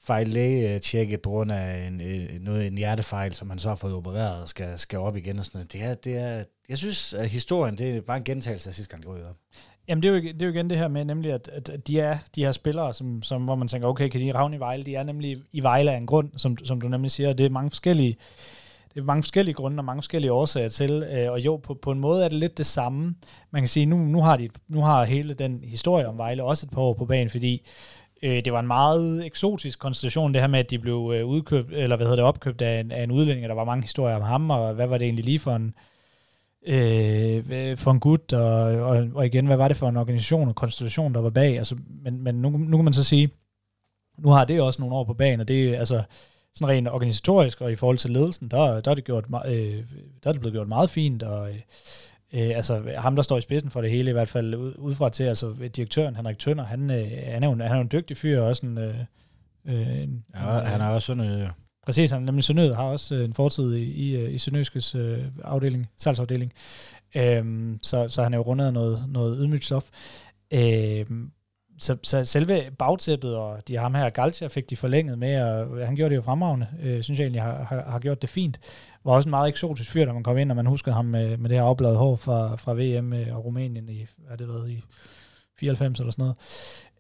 fejl lægetjekket på grund af en, noget, en hjertefejl, som han så har fået opereret og skal, skal op igen og sådan noget. Det er, det er, jeg synes, at historien, det er bare en gentagelse af sidste gang, det op. Jamen, det er, jo, det er jo igen det her med, nemlig at, at de er de her spillere, som, som, hvor man tænker, okay, kan de ravne i Vejle? De er nemlig i Vejle af en grund, som, som du nemlig siger. Det er mange forskellige det er mange forskellige grunde og mange forskellige årsager til, øh, og jo, på, på en måde er det lidt det samme. Man kan sige, nu, nu, har de, nu har hele den historie om Vejle også et par år på banen, fordi Øh, det var en meget eksotisk konstellation, det her med, at de blev øh, udkøbt, eller hvad hedder det, opkøbt af en, af en udlænding, og der var mange historier om ham, og hvad var det egentlig lige for en, øh, Øh, for en gut, og, og, og igen, hvad var det for en organisation og konstellation, der var bag, altså, men, men nu, nu kan man så sige, nu har det også nogle år på banen, og det er altså sådan rent organisatorisk, og i forhold til ledelsen, der, der, er, det gjort, øh, der er det blevet gjort meget fint, og øh, øh, altså ham, der står i spidsen for det hele, i hvert fald ud, udefra til, altså direktøren Henrik Tønder, han, øh, han, er jo, han er jo en dygtig fyr, og også en... Øh, øh, ja, han er også sådan... Øh, præcis, han nemlig Sønød har også øh, en fortid i, i, øh, i Sønøskes øh, afdeling, salgsafdeling. Øhm, så, så han er jo rundet af noget, noget ydmygt stof. Øhm, så, så selve bagtæppet, og de ham her, Galcia fik de forlænget med, og han gjorde det jo fremragende, øh, synes jeg egentlig har, har, har gjort det fint. Var også en meget eksotisk fyr, da man kom ind, og man huskede ham med, med det her opladet hår fra, fra VM øh, og Rumænien i, hvad det været, i 94 eller sådan noget.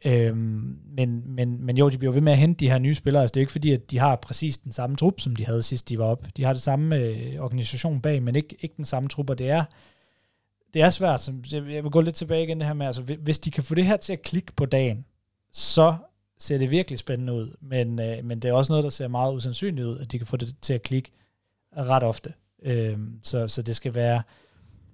Øhm, men, men, men jo, de bliver ved med at hente de her nye spillere. Altså, det er ikke fordi, at de har præcis den samme trup, som de havde sidst de var op. De har det samme øh, organisation bag, men ikke, ikke den samme trup, og det er, det er svært. Så jeg vil gå lidt tilbage igen det her med, altså, hvis de kan få det her til at klikke på dagen, så ser det virkelig spændende ud. Men, øh, men det er også noget, der ser meget usandsynligt ud, at de kan få det til at klikke ret ofte. Øhm, så, så det skal være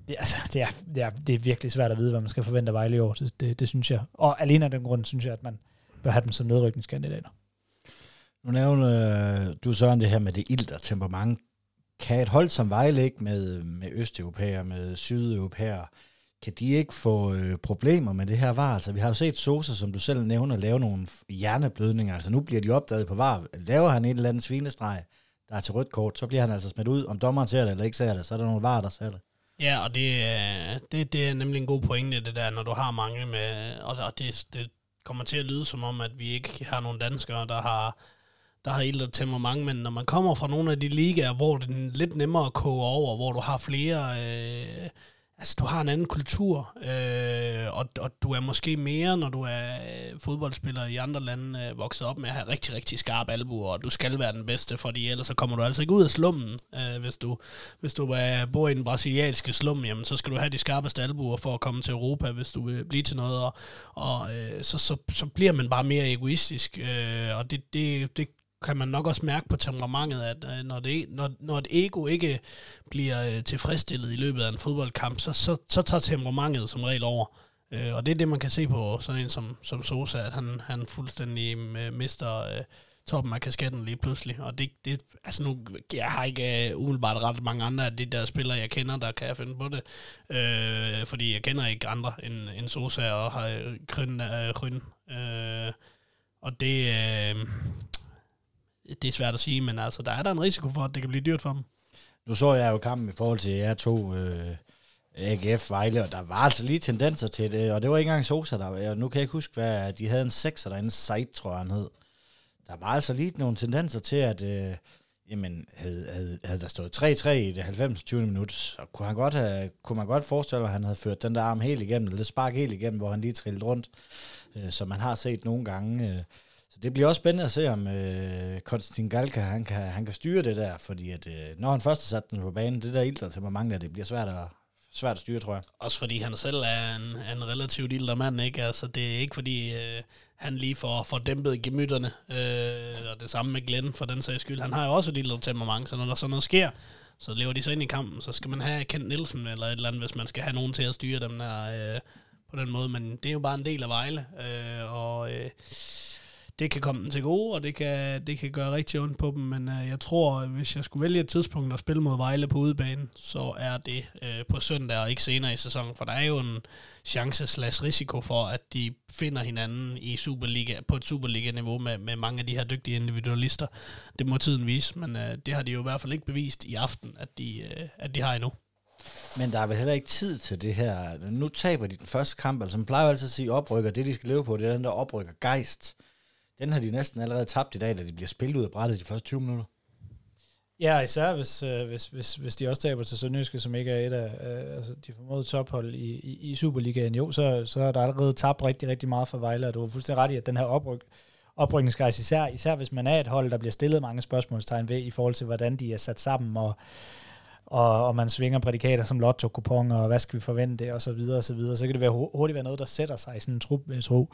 det, altså, det, er, det, er, det er virkelig svært at vide, hvad man skal forvente af Vejle i år. Det, det, det synes jeg. Og alene af den grund, synes jeg, at man bør have dem som nedrykningskandidater. Nu nævner øh, du Søren det her med det ild og temperament. Kan et hold som Vejle ikke med, med østeuropæer, med sydeuropæer, kan de ikke få øh, problemer med det her var? Altså, vi har jo set Sosa, som du selv nævner, lave nogle hjerneblødninger. Altså, nu bliver de opdaget på var. Laver han en eller andet svinestreg, der er til rødt kort, så bliver han altså smidt ud. Om dommeren ser det eller ikke ser det, så er der nogle var, der ser det. Ja, og det, øh, det, det er nemlig en god pointe, det der, når du har mange med, og det, det kommer til at lyde som om, at vi ikke har nogen danskere, der har, der har ild og temperament, men når man kommer fra nogle af de ligaer, hvor det er lidt nemmere at koge over, hvor du har flere øh, altså, du har en anden kultur, øh, og, og du er måske mere, når du er øh, fodboldspiller i andre lande, øh, vokset op med at have rigtig, rigtig skarpe albuer, og du skal være den bedste, fordi ellers så kommer du altså ikke ud af slummen. Øh, hvis du, hvis du er, bor i den brasilianske slum, jamen, så skal du have de skarpeste albuer for at komme til Europa, hvis du vil blive til noget, og, og øh, så, så, så bliver man bare mere egoistisk, øh, og det, det, det kan man nok også mærke på temperamentet, at øh, når, det, når, når et ego ikke bliver øh, tilfredsstillet i løbet af en fodboldkamp, så, så, så tager temperamentet som regel over. Øh, og det er det, man kan se på sådan en som, som Sosa, at han, han fuldstændig mister toppen af kasketten lige pludselig. Og det, det altså nu, jeg har ikke uh, umiddelbart ret mange andre af de der spillere, jeg kender, der kan jeg finde på det. Øh, fordi jeg kender ikke andre end, end Sosa og har Kryn. Øh, Kryn. Øh, og det, øh, det er svært at sige, men altså, der er der en risiko for, at det kan blive dyrt for dem. Nu så jeg jo kampen i forhold til jer to, øh, AGF Vejle, og der var altså lige tendenser til det, og det var ikke engang Sosa, der var, nu kan jeg ikke huske, hvad de havde en 6 derinde, Sejt, tror jeg han hed. Der var altså lige nogle tendenser til, at øh, jamen, havde, havde, havde der stået 3-3 i det 90. 20. minut, så kunne, han godt have, kunne man godt forestille sig, at han havde ført den der arm helt igennem, eller det spark helt igennem, hvor han lige trillede rundt, øh, som man har set nogle gange. Øh, så det bliver også spændende at se, om øh, Konstantin Galka, han kan, han kan styre det der, fordi at, øh, når han først har sat den på banen, det der ilter til mange af det bliver svært at, svært at styre, tror jeg. Også fordi han selv er en, en relativt ilter mand, ikke? Altså, det er ikke fordi, øh, han lige får, får dæmpet gemytterne, øh, og det samme med Glenn, for den sags skyld. Han har jo også et ilter temperament, så når der sådan noget sker, så lever de så ind i kampen, så skal man have Kent Nielsen eller et eller andet, hvis man skal have nogen til at styre dem der øh, på den måde, men det er jo bare en del af Vejle, øh, og... Øh, det kan komme dem til gode, og det kan, det kan gøre rigtig ondt på dem, men øh, jeg tror, hvis jeg skulle vælge et tidspunkt at spille mod Vejle på udebane, så er det øh, på søndag og ikke senere i sæsonen, for der er jo en chance risiko for, at de finder hinanden i Superliga, på et Superliga-niveau med, med mange af de her dygtige individualister. Det må tiden vise, men øh, det har de jo i hvert fald ikke bevist i aften, at de, øh, at de har endnu. Men der er vel heller ikke tid til det her. Nu taber de den første kamp, altså man plejer altid at sige oprykker. Det, de skal leve på, det er den der oprykker gejst. Den har de næsten allerede tabt i dag, da de bliver spillet ud af brættet de første 20 minutter. Ja, især hvis, øh, hvis, hvis, hvis de også taber til Sønderjyske, som ikke er et af øh, altså de formodede tophold i, i, i Superligaen, jo, så, så er der allerede tabt rigtig, rigtig meget for Vejle, og du har fuldstændig ret i, at den her opryk, oprykningsgejs, især, især hvis man er et hold, der bliver stillet mange spørgsmålstegn ved, i forhold til, hvordan de er sat sammen, og, og, og man svinger prædikater som lotto kupon og hvad skal vi forvente, og så videre, og så videre, så kan det være hurtigt være noget, der sætter sig i sådan en trup, jeg tror.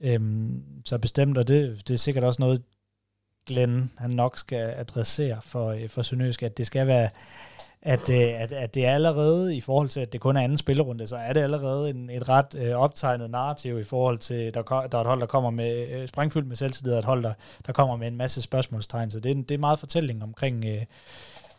Øhm, så bestemt, og det, det er sikkert også noget, Glenn han nok skal adressere for, øh, for Sønderjysk, at det skal være, at, øh, at, at det er allerede, i forhold til, at det kun er anden spillerunde, så er det allerede en, et ret øh, optegnet narrativ i forhold til, der, der er et hold, der kommer med øh, sprængfyldt med selvtillid, og et hold, der, der kommer med en masse spørgsmålstegn. Så det er, det er meget fortælling omkring, øh,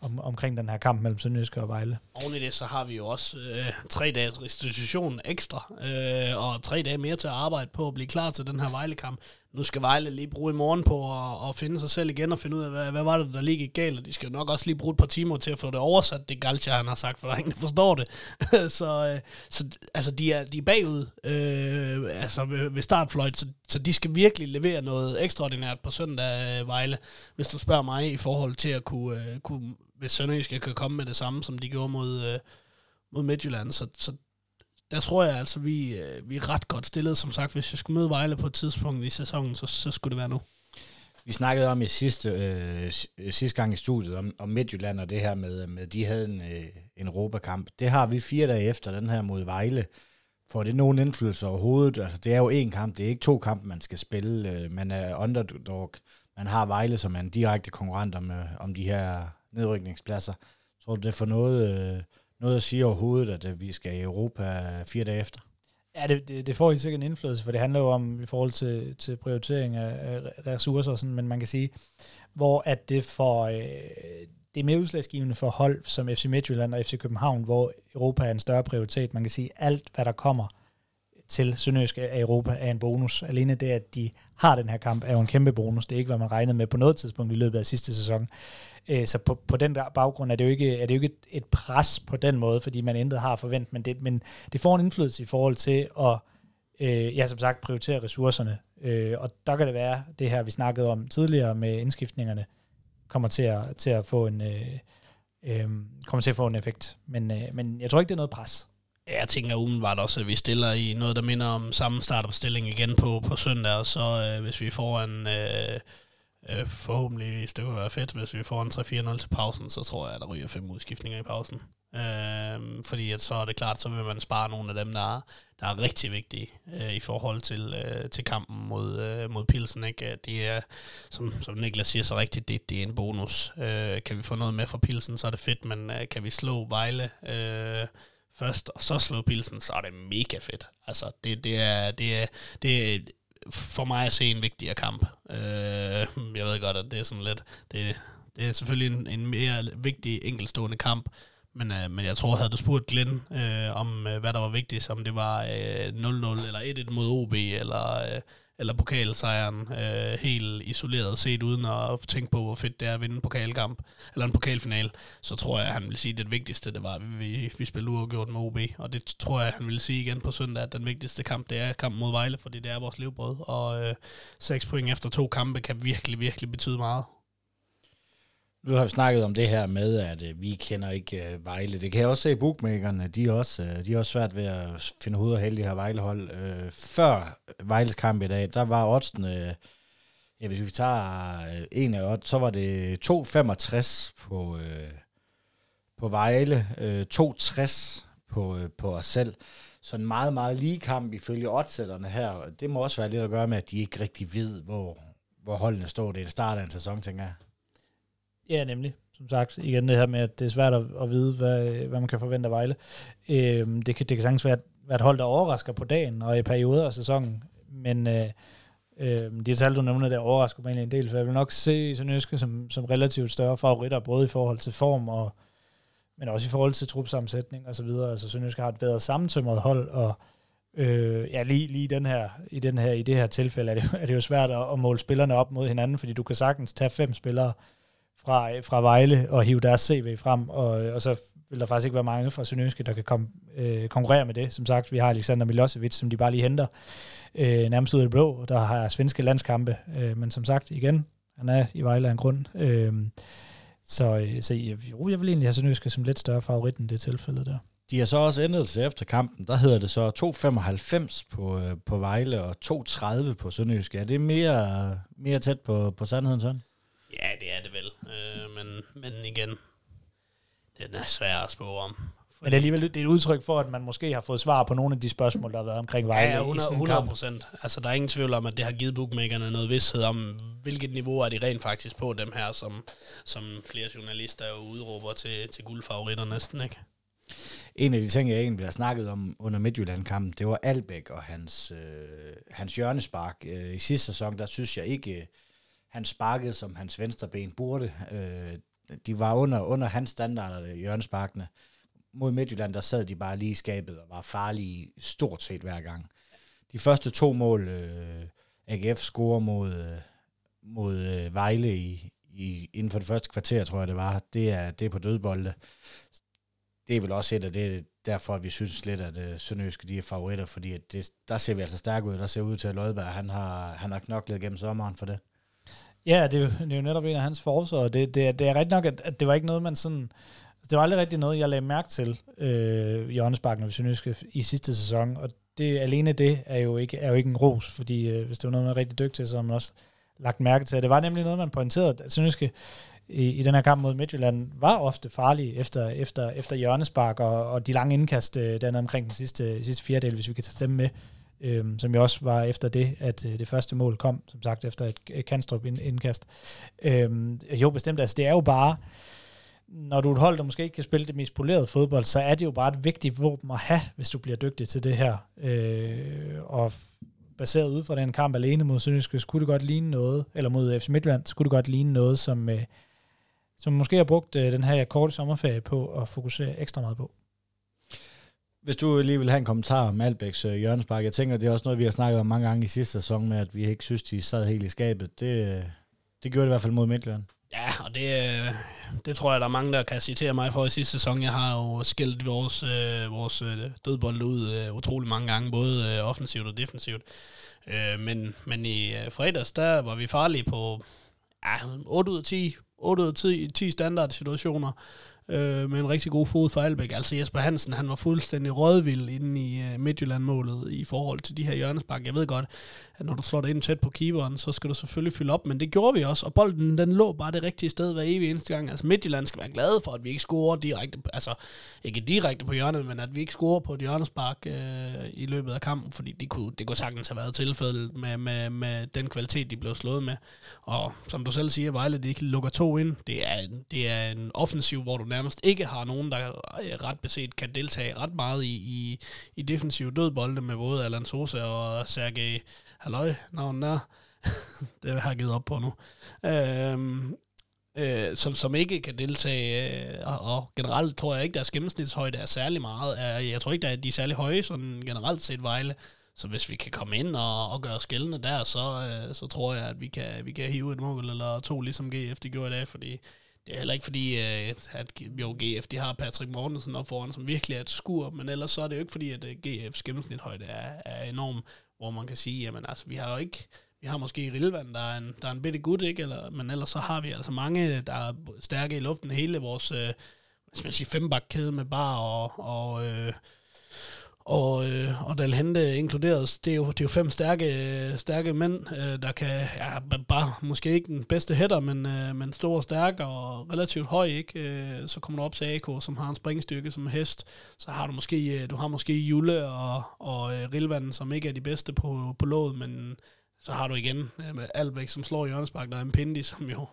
om, omkring den her kamp mellem Sønderjysk og Vejle. Oven i det, så har vi jo også øh, tre dages restitution ekstra, øh, og tre dage mere til at arbejde på at blive klar til den her Vejle-kamp nu skal Vejle lige bruge i morgen på at, at finde sig selv igen og finde ud af, hvad, hvad var det, der lige gik galt, og de skal jo nok også lige bruge et par timer til at få det oversat, det Galcha han har sagt, for der er ingen, der forstår det. så, øh, så altså, de er, de er bagud øh, altså ved, ved startfløjt, så, så de skal virkelig levere noget ekstraordinært på søndag, øh, Vejle, hvis du spørger mig i forhold til at kunne, øh, kunne hvis Sønderjyske kan komme med det samme, som de gjorde mod, øh, mod Midtjylland, så, så der tror jeg altså, vi, øh, vi er ret godt stillet. Som sagt, hvis jeg skulle møde Vejle på et tidspunkt i sæsonen, så, så skulle det være nu. Vi snakkede om i sidste, øh, sidste gang i studiet, om, om Midtjylland og det her med, øh, med de havde en, øh, en Europakamp. Det har vi fire dage efter den her mod Vejle. Får det nogen indflydelse overhovedet? Altså, det er jo én kamp, det er ikke to kampe, man skal spille. Øh, man er underdog. Man har Vejle, som er en direkte konkurrent om, om de her nedrykningspladser. Tror du, det får noget... Øh, noget at sige overhovedet, at øh, vi skal i Europa øh, fire dage efter? Ja, det, det, det får helt sikkert en indflydelse, for det handler jo om i forhold til, til prioritering af, af ressourcer, og sådan, men man kan sige, hvor at det for øh, det er mere udslagsgivende for hold som FC Midtjylland og FC København, hvor Europa er en større prioritet. Man kan sige, alt hvad der kommer til Sønderjysk af Europa er en bonus. Alene det, at de har den her kamp, er jo en kæmpe bonus. Det er ikke, hvad man regnede med på noget tidspunkt i løbet af sidste sæson. Øh, så på, på den der baggrund er det jo ikke, er det jo ikke et, et pres på den måde, fordi man intet har forventet, men det, men det får en indflydelse i forhold til at, øh, ja, som sagt, prioritere ressourcerne. Øh, og der kan det være, det her, vi snakkede om tidligere med indskiftningerne, kommer til at, til at få en... Øh, øh, kommer til at få en effekt. Men, øh, men jeg tror ikke, det er noget pres. Jeg tænker umiddelbart også, at vi stiller i noget, der minder om samme startopstilling igen på, på søndag, og så øh, hvis vi får en... Øh, øh, forhåbentlig, det kunne være fedt, hvis vi får en 3-4-0 til pausen, så tror jeg, at der ryger fem udskiftninger i pausen. Øh, fordi at så er det klart, så vil man spare nogle af dem, der er, der er rigtig vigtige øh, i forhold til, øh, til kampen mod, øh, mod Pilsen. Ikke? Det er, som, som Niklas siger så rigtigt, det, det er en bonus. Øh, kan vi få noget med fra Pilsen, så er det fedt, men øh, kan vi slå Vejle... Øh, først, og så slå pilsen, så er det mega fedt. Altså, det, det, er, det, er, det er for mig at se en vigtigere kamp. Øh, jeg ved godt, at det er sådan lidt, det, det er selvfølgelig en, en mere vigtig enkeltstående kamp, men, øh, men jeg tror, havde du spurgt Glenn øh, om, øh, hvad der var vigtigt, om det var øh, 0-0 eller 1-1 mod OB, eller, øh, eller pokalsejren, øh, helt isoleret set, uden at tænke på, hvor fedt det er at vinde en pokalkamp, eller en pokalfinal, så tror jeg, at han vil sige, at det vigtigste, det var, at vi, vi spillede uafgjort med OB, og det tror jeg, han vil sige igen på søndag, at den vigtigste kamp, det er kampen mod Vejle, fordi det er vores levebrød, og øh, 6 point efter to kampe kan virkelig, virkelig betyde meget. Nu har vi snakket om det her med, at øh, vi kender ikke øh, Vejle. Det kan jeg også se i bookmakerne. De er også, øh, de er også svært ved at finde hovedet og held i her Vejlehold. Øh, før Vejles kamp i dag, der var oddsen, øh, ja, hvis vi tager øh, en af odds, så var det 2,65 på, øh, på Vejle, øh, 2,60 på, øh, på os selv. Så en meget, meget lige kamp ifølge oddsætterne her. Det må også være lidt at gøre med, at de ikke rigtig ved, hvor, hvor holdene står. Det er en start af en sæson, tænker jeg. Ja, nemlig. Som sagt, igen det her med, at det er svært at, at vide, hvad, hvad man kan forvente af Vejle. Øhm, det, kan, det kan sagtens være, være et hold, der overrasker på dagen og i perioder af sæsonen. Men øh, øh, de tal, du nævner, der overrasker mig egentlig en del, for jeg vil nok se Sønderjyske som, som relativt større favoritter, både i forhold til form og men også i forhold til trupsammensætning og så videre. Altså Sønderjyske har et bedre sammentømret hold, og øh, ja, lige, lige den her, i, den her, i det her tilfælde er det, er det jo svært at, at måle spillerne op mod hinanden, fordi du kan sagtens tage fem spillere, fra, fra Vejle og hive deres CV frem, og, og så vil der faktisk ikke være mange fra Sønderjyske, der kan kom, øh, konkurrere med det. Som sagt, vi har Alexander Milosevic, som de bare lige henter øh, nærmest ud af det blå, der har svenske landskampe, øh, men som sagt, igen, han er i Vejle af en grund. Øh, så, øh, så øh, jo, jeg vil egentlig have Sønderjyske som lidt større favorit end det tilfælde der. De har så også ændret til efter kampen. Der hedder det så 2,95 på, øh, på Vejle og 2,30 på Sønderjysk. Er det mere, mere tæt på, på sandheden sådan? Ja, det er det vel. Øh, men, men igen, det er svært at spå om. Men det er alligevel det er et udtryk for, at man måske har fået svar på nogle af de spørgsmål, der har været omkring Vejle. Ja, 100 procent. Altså, der er ingen tvivl om, at det har givet bookmakerne noget vidsthed om, hvilket niveau er de rent faktisk på dem her, som, som flere journalister jo udråber til, til guldfavoritter næsten, ikke? En af de ting, jeg egentlig har snakket om under Midtjylland-kampen, det var Albæk og hans, øh, hans hjørnespark. Øh, I sidste sæson, der synes jeg ikke, han sparkede, som hans venstre ben burde. Øh, de var under, under hans standarder, hjørnesparkene. Mod Midtjylland, der sad de bare lige i skabet og var farlige stort set hver gang. De første to mål, øh, AGF scorer mod, øh, mod øh, Vejle i, i, inden for det første kvarter, tror jeg det var, det er, det er på dødbolde. Det er vel også et af det, derfor, at vi synes lidt, at øh, Sønderjyske de er favoritter, fordi at det, der ser vi altså stærkt ud. Der ser ud til, at Lødberg, han har, han har knoklet gennem sommeren for det. Ja, det er, jo, det er jo netop en af hans forsøg, det, det, det er ret nok, at, at det var ikke noget, man sådan... Det var aldrig rigtig noget, jeg lagde mærke til øh, i Åndesbakken og Sønderjyske i sidste sæson, og det, alene det er jo ikke, er jo ikke en ros, fordi øh, hvis det var noget, man er rigtig dygtig til, så har man også lagt mærke til. Det var nemlig noget, man pointerede, at Sønderjyske i, i den her kamp mod Midtjylland var ofte farlige efter, efter, efter hjørnespark og, og de lange indkast, øh, den omkring den sidste, sidste fjerdedel, hvis vi kan tage dem med, øh, Øhm, som jo også var efter det, at øh, det første mål kom, som sagt, efter et, et Kanstrup indkast. Øh, jo, bestemt, altså det er jo bare, når du er et hold, der måske ikke kan spille det mest polerede fodbold, så er det jo bare et vigtigt våben at have, hvis du bliver dygtig til det her. Øh, og baseret ud fra den kamp alene mod Sønderjyske, skulle det godt ligne noget, eller mod FC Midtjylland, skulle det godt ligne noget, som, øh, som måske har brugt øh, den her korte sommerferie på at fokusere ekstra meget på. Hvis du lige vil have en kommentar om Albæks øh, hjørnespark, jeg tænker, det er også noget, vi har snakket om mange gange i sidste sæson, med at vi ikke synes, de sad helt i skabet. Det, øh, det gjorde det i hvert fald mod Midtjylland. Ja, og det, øh, det tror jeg, der er mange, der kan citere mig for i sidste sæson. Jeg har jo skældt vores, øh, vores øh, dødbold ud øh, utrolig mange gange, både øh, offensivt og defensivt. Øh, men, men i øh, fredags, der var vi farlige på ja, 8 ud af 10 8 ud af 10, 10 standard situationer øh, med en rigtig god fod for Albæk. Altså Jesper Hansen, han var fuldstændig rådvild inde i øh, Midtjylland-målet i forhold til de her hjørnespark. Jeg ved godt, at når du slår dig ind tæt på keeperen, så skal du selvfølgelig fylde op, men det gjorde vi også, og bolden den lå bare det rigtige sted hver evig eneste gang. Altså Midtjylland skal være glade for, at vi ikke scorer direkte, altså ikke direkte på hjørnet, men at vi ikke scorer på et hjørnespark øh, i løbet af kampen, fordi det kunne, det kunne sagtens have været tilfældet med, med, med den kvalitet, de blev slået med. Og som du selv siger, Vejle, de ikke lukker to ind. Det er, det er en offensiv, hvor du nærmest ikke har nogen, der øh, ret beset kan deltage ret meget i, i, i defensiv dødbolde med både Alan Sosa og Sergej halløj, navnet er. det har jeg givet op på nu. Øhm, øh, som, som ikke kan deltage, øh, og, og generelt tror jeg ikke, deres gennemsnitshøjde er særlig meget. Jeg tror ikke, at de er særlig høje, sådan generelt set Vejle. Så hvis vi kan komme ind og, og gøre skældene der, så, øh, så tror jeg, at vi kan, vi kan hive et mål eller to, ligesom GF de gjorde i dag, fordi det er heller ikke fordi, øh, at jo, GF de har Patrick Mortensen op foran, som virkelig er et skur, men ellers så er det jo ikke fordi, at øh, GF's gennemsnithøjde er, er enorm hvor man kan sige, jamen altså, vi har jo ikke, vi har måske Rilvand, der er en, der er en bitte gut, ikke? Eller, men ellers så har vi altså mange, der er stærke i luften. Hele vores, øh, hvad skal man sige, fembakkæde med bar og, og øh, og, øh, og Dalhente inkluderet, det er jo, det er jo fem stærke, stærke mænd, øh, der kan, ja, bare måske ikke den bedste hætter, men, øh, men stor og stærk og relativt høj, ikke? Øh, så kommer du op til AK, som har en springstyrke som hest, så har du måske, øh, du har måske Jule og, og øh, Rilvand, som ikke er de bedste på, på låget, men så har du igen øh, Albæk, som slår hjørnespark, der er en Pindi, som jo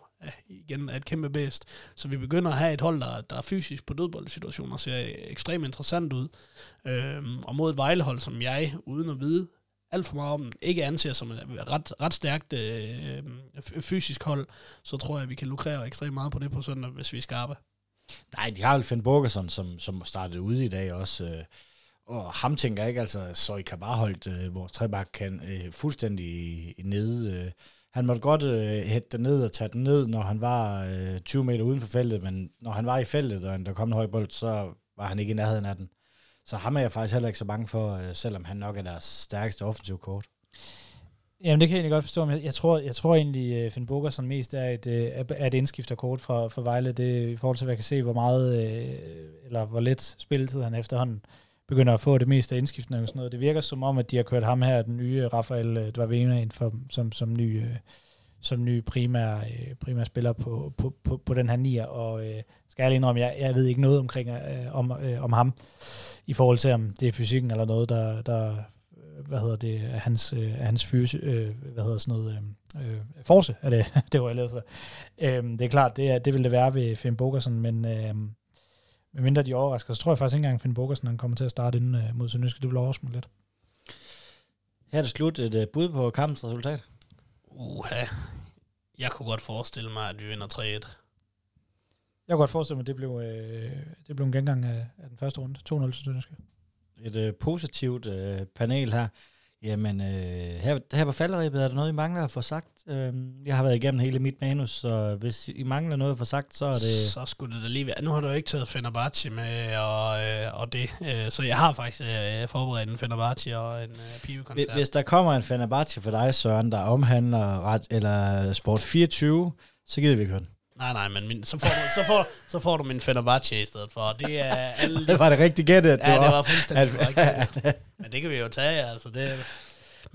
igen er et kæmpe bedst. Så vi begynder at have et hold, der, der er fysisk på dødboldsituationer, ser ekstremt interessant ud. Øhm, og mod et Vejlehold, som jeg, uden at vide alt for meget om, ikke anser som et ret, ret stærkt øh, fysisk hold, så tror jeg, at vi kan lukrere ekstremt meget på det på søndag, hvis vi er skarpe. Nej, de har jo Finn Borgerson, som, som startede ude i dag også. Øh, og ham tænker jeg ikke, altså, så I kan bare holde øh, vores trebak kan øh, fuldstændig nede. Øh, han måtte godt øh, hætte den ned og tage den ned, når han var øh, 20 meter uden for feltet, men når han var i feltet, og der kom en høj bold, så var han ikke i nærheden af den. Så ham er jeg faktisk heller ikke så bange for, øh, selvom han nok er deres stærkeste offensiv kort. Jamen det kan jeg egentlig godt forstå, men jeg tror, jeg tror egentlig, at Finn Bogersen mest er et, øh, er et indskifterkort fra, fra Vejle, det, i forhold til, hvad jeg kan se, hvor meget, øh, eller hvor lidt spilletid han efterhånden begynder at få det meste af indskiftene og sådan noget. Det virker som om, at de har kørt ham her, den nye Rafael øh, Dvavena, ind for, som, som ny, øh, som ny primær, øh, primær spiller på, på, på, på den her nier, og øh, skal jeg indrømme, jeg, jeg ved ikke noget omkring øh, om, øh, om ham, i forhold til, om det er fysikken eller noget, der, der hvad hedder det, er hans, øh, hans fyse, øh, hvad hedder sådan noget, øh, force, er det, det var jeg lavede øh, Det er klart, det, er, det vil det være ved Finn Bogersen, men øh, men mindre de overrasker, så tror jeg faktisk ikke engang, at Finn Bogersen han kommer til at starte inden uh, mod Sønderjyske. Det vil overraske mig lidt. Her er det slut et uh, bud på kampens resultat. Uha. Jeg kunne godt forestille mig, at vi vinder 3-1. Jeg kunne godt forestille mig, at det blev, øh, det blev en gengang af, af den første runde. 2-0 til Sønderjyske. Et øh, positivt øh, panel her. Jamen, øh, her, her på falderæbet er der noget, I mangler at få sagt. Øh, jeg har været igennem hele mit manus, så hvis I mangler noget at få sagt, så er det... Så skulle det da lige være. Nu har du ikke taget Fenerbahce med og, øh, og det, øh, så jeg har faktisk øh, forberedt en Fenerbahce og en øh, pivekoncert. Hvis der kommer en Fenerbahce for dig, Søren, der omhandler ret, eller Sport 24, så gider vi ikke høre den. Nej, nej, men min, så, får du, så, får, så får du min Fenerbahce i stedet for. Det er alle... Det var det rigtig gættet, at det ja, var... det var fuldstændig korrekt. Men det kan vi jo tage, altså. Det,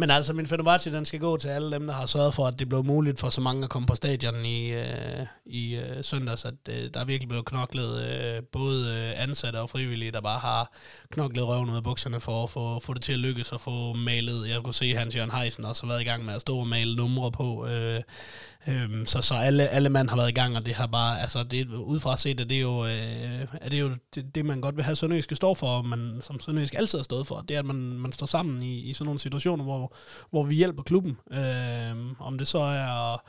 men altså, min Fenerbahce, den skal gå til alle dem, der har sørget for, at det blev muligt for så mange at komme på stadion i, øh, i øh, søndags, at øh, der er virkelig blevet knoklet øh, både øh, ansatte og frivillige, der bare har knoklet røven ud af bukserne for at få, få det til at lykkes og få malet. Jeg kunne se, Hans Jørgen Heisen også har været i gang med at stå og male numre på. Øh, Øhm, så så alle, alle mand har været i gang, og det har bare, altså det, udefra set, er det er jo, øh, er det, jo det, det, man godt vil have Sønderjyske står for, og man, som Sønderjysk altid har stået for, det er, at man, man står sammen i, i sådan nogle situationer, hvor, hvor vi hjælper klubben. Øhm, om det så er at,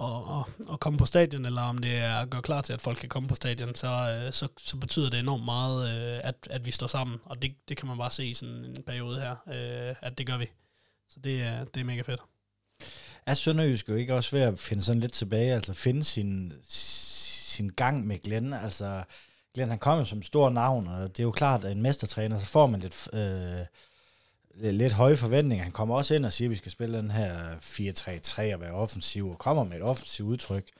at, at, komme på stadion, eller om det er at gøre klar til, at folk kan komme på stadion, så, øh, så, så betyder det enormt meget, øh, at, at vi står sammen, og det, det kan man bare se i sådan en periode her, øh, at det gør vi. Så det er, det er mega fedt er Sønderjysk jo ikke også ved at finde sådan lidt tilbage, altså finde sin, sin gang med Glenn, altså Glenn han kommer som stor navn, og det er jo klart, at en mestertræner, så får man lidt, øh, lidt høje forventninger. Han kommer også ind og siger, at vi skal spille den her 4-3-3 og være offensiv, og kommer med et offensivt udtryk.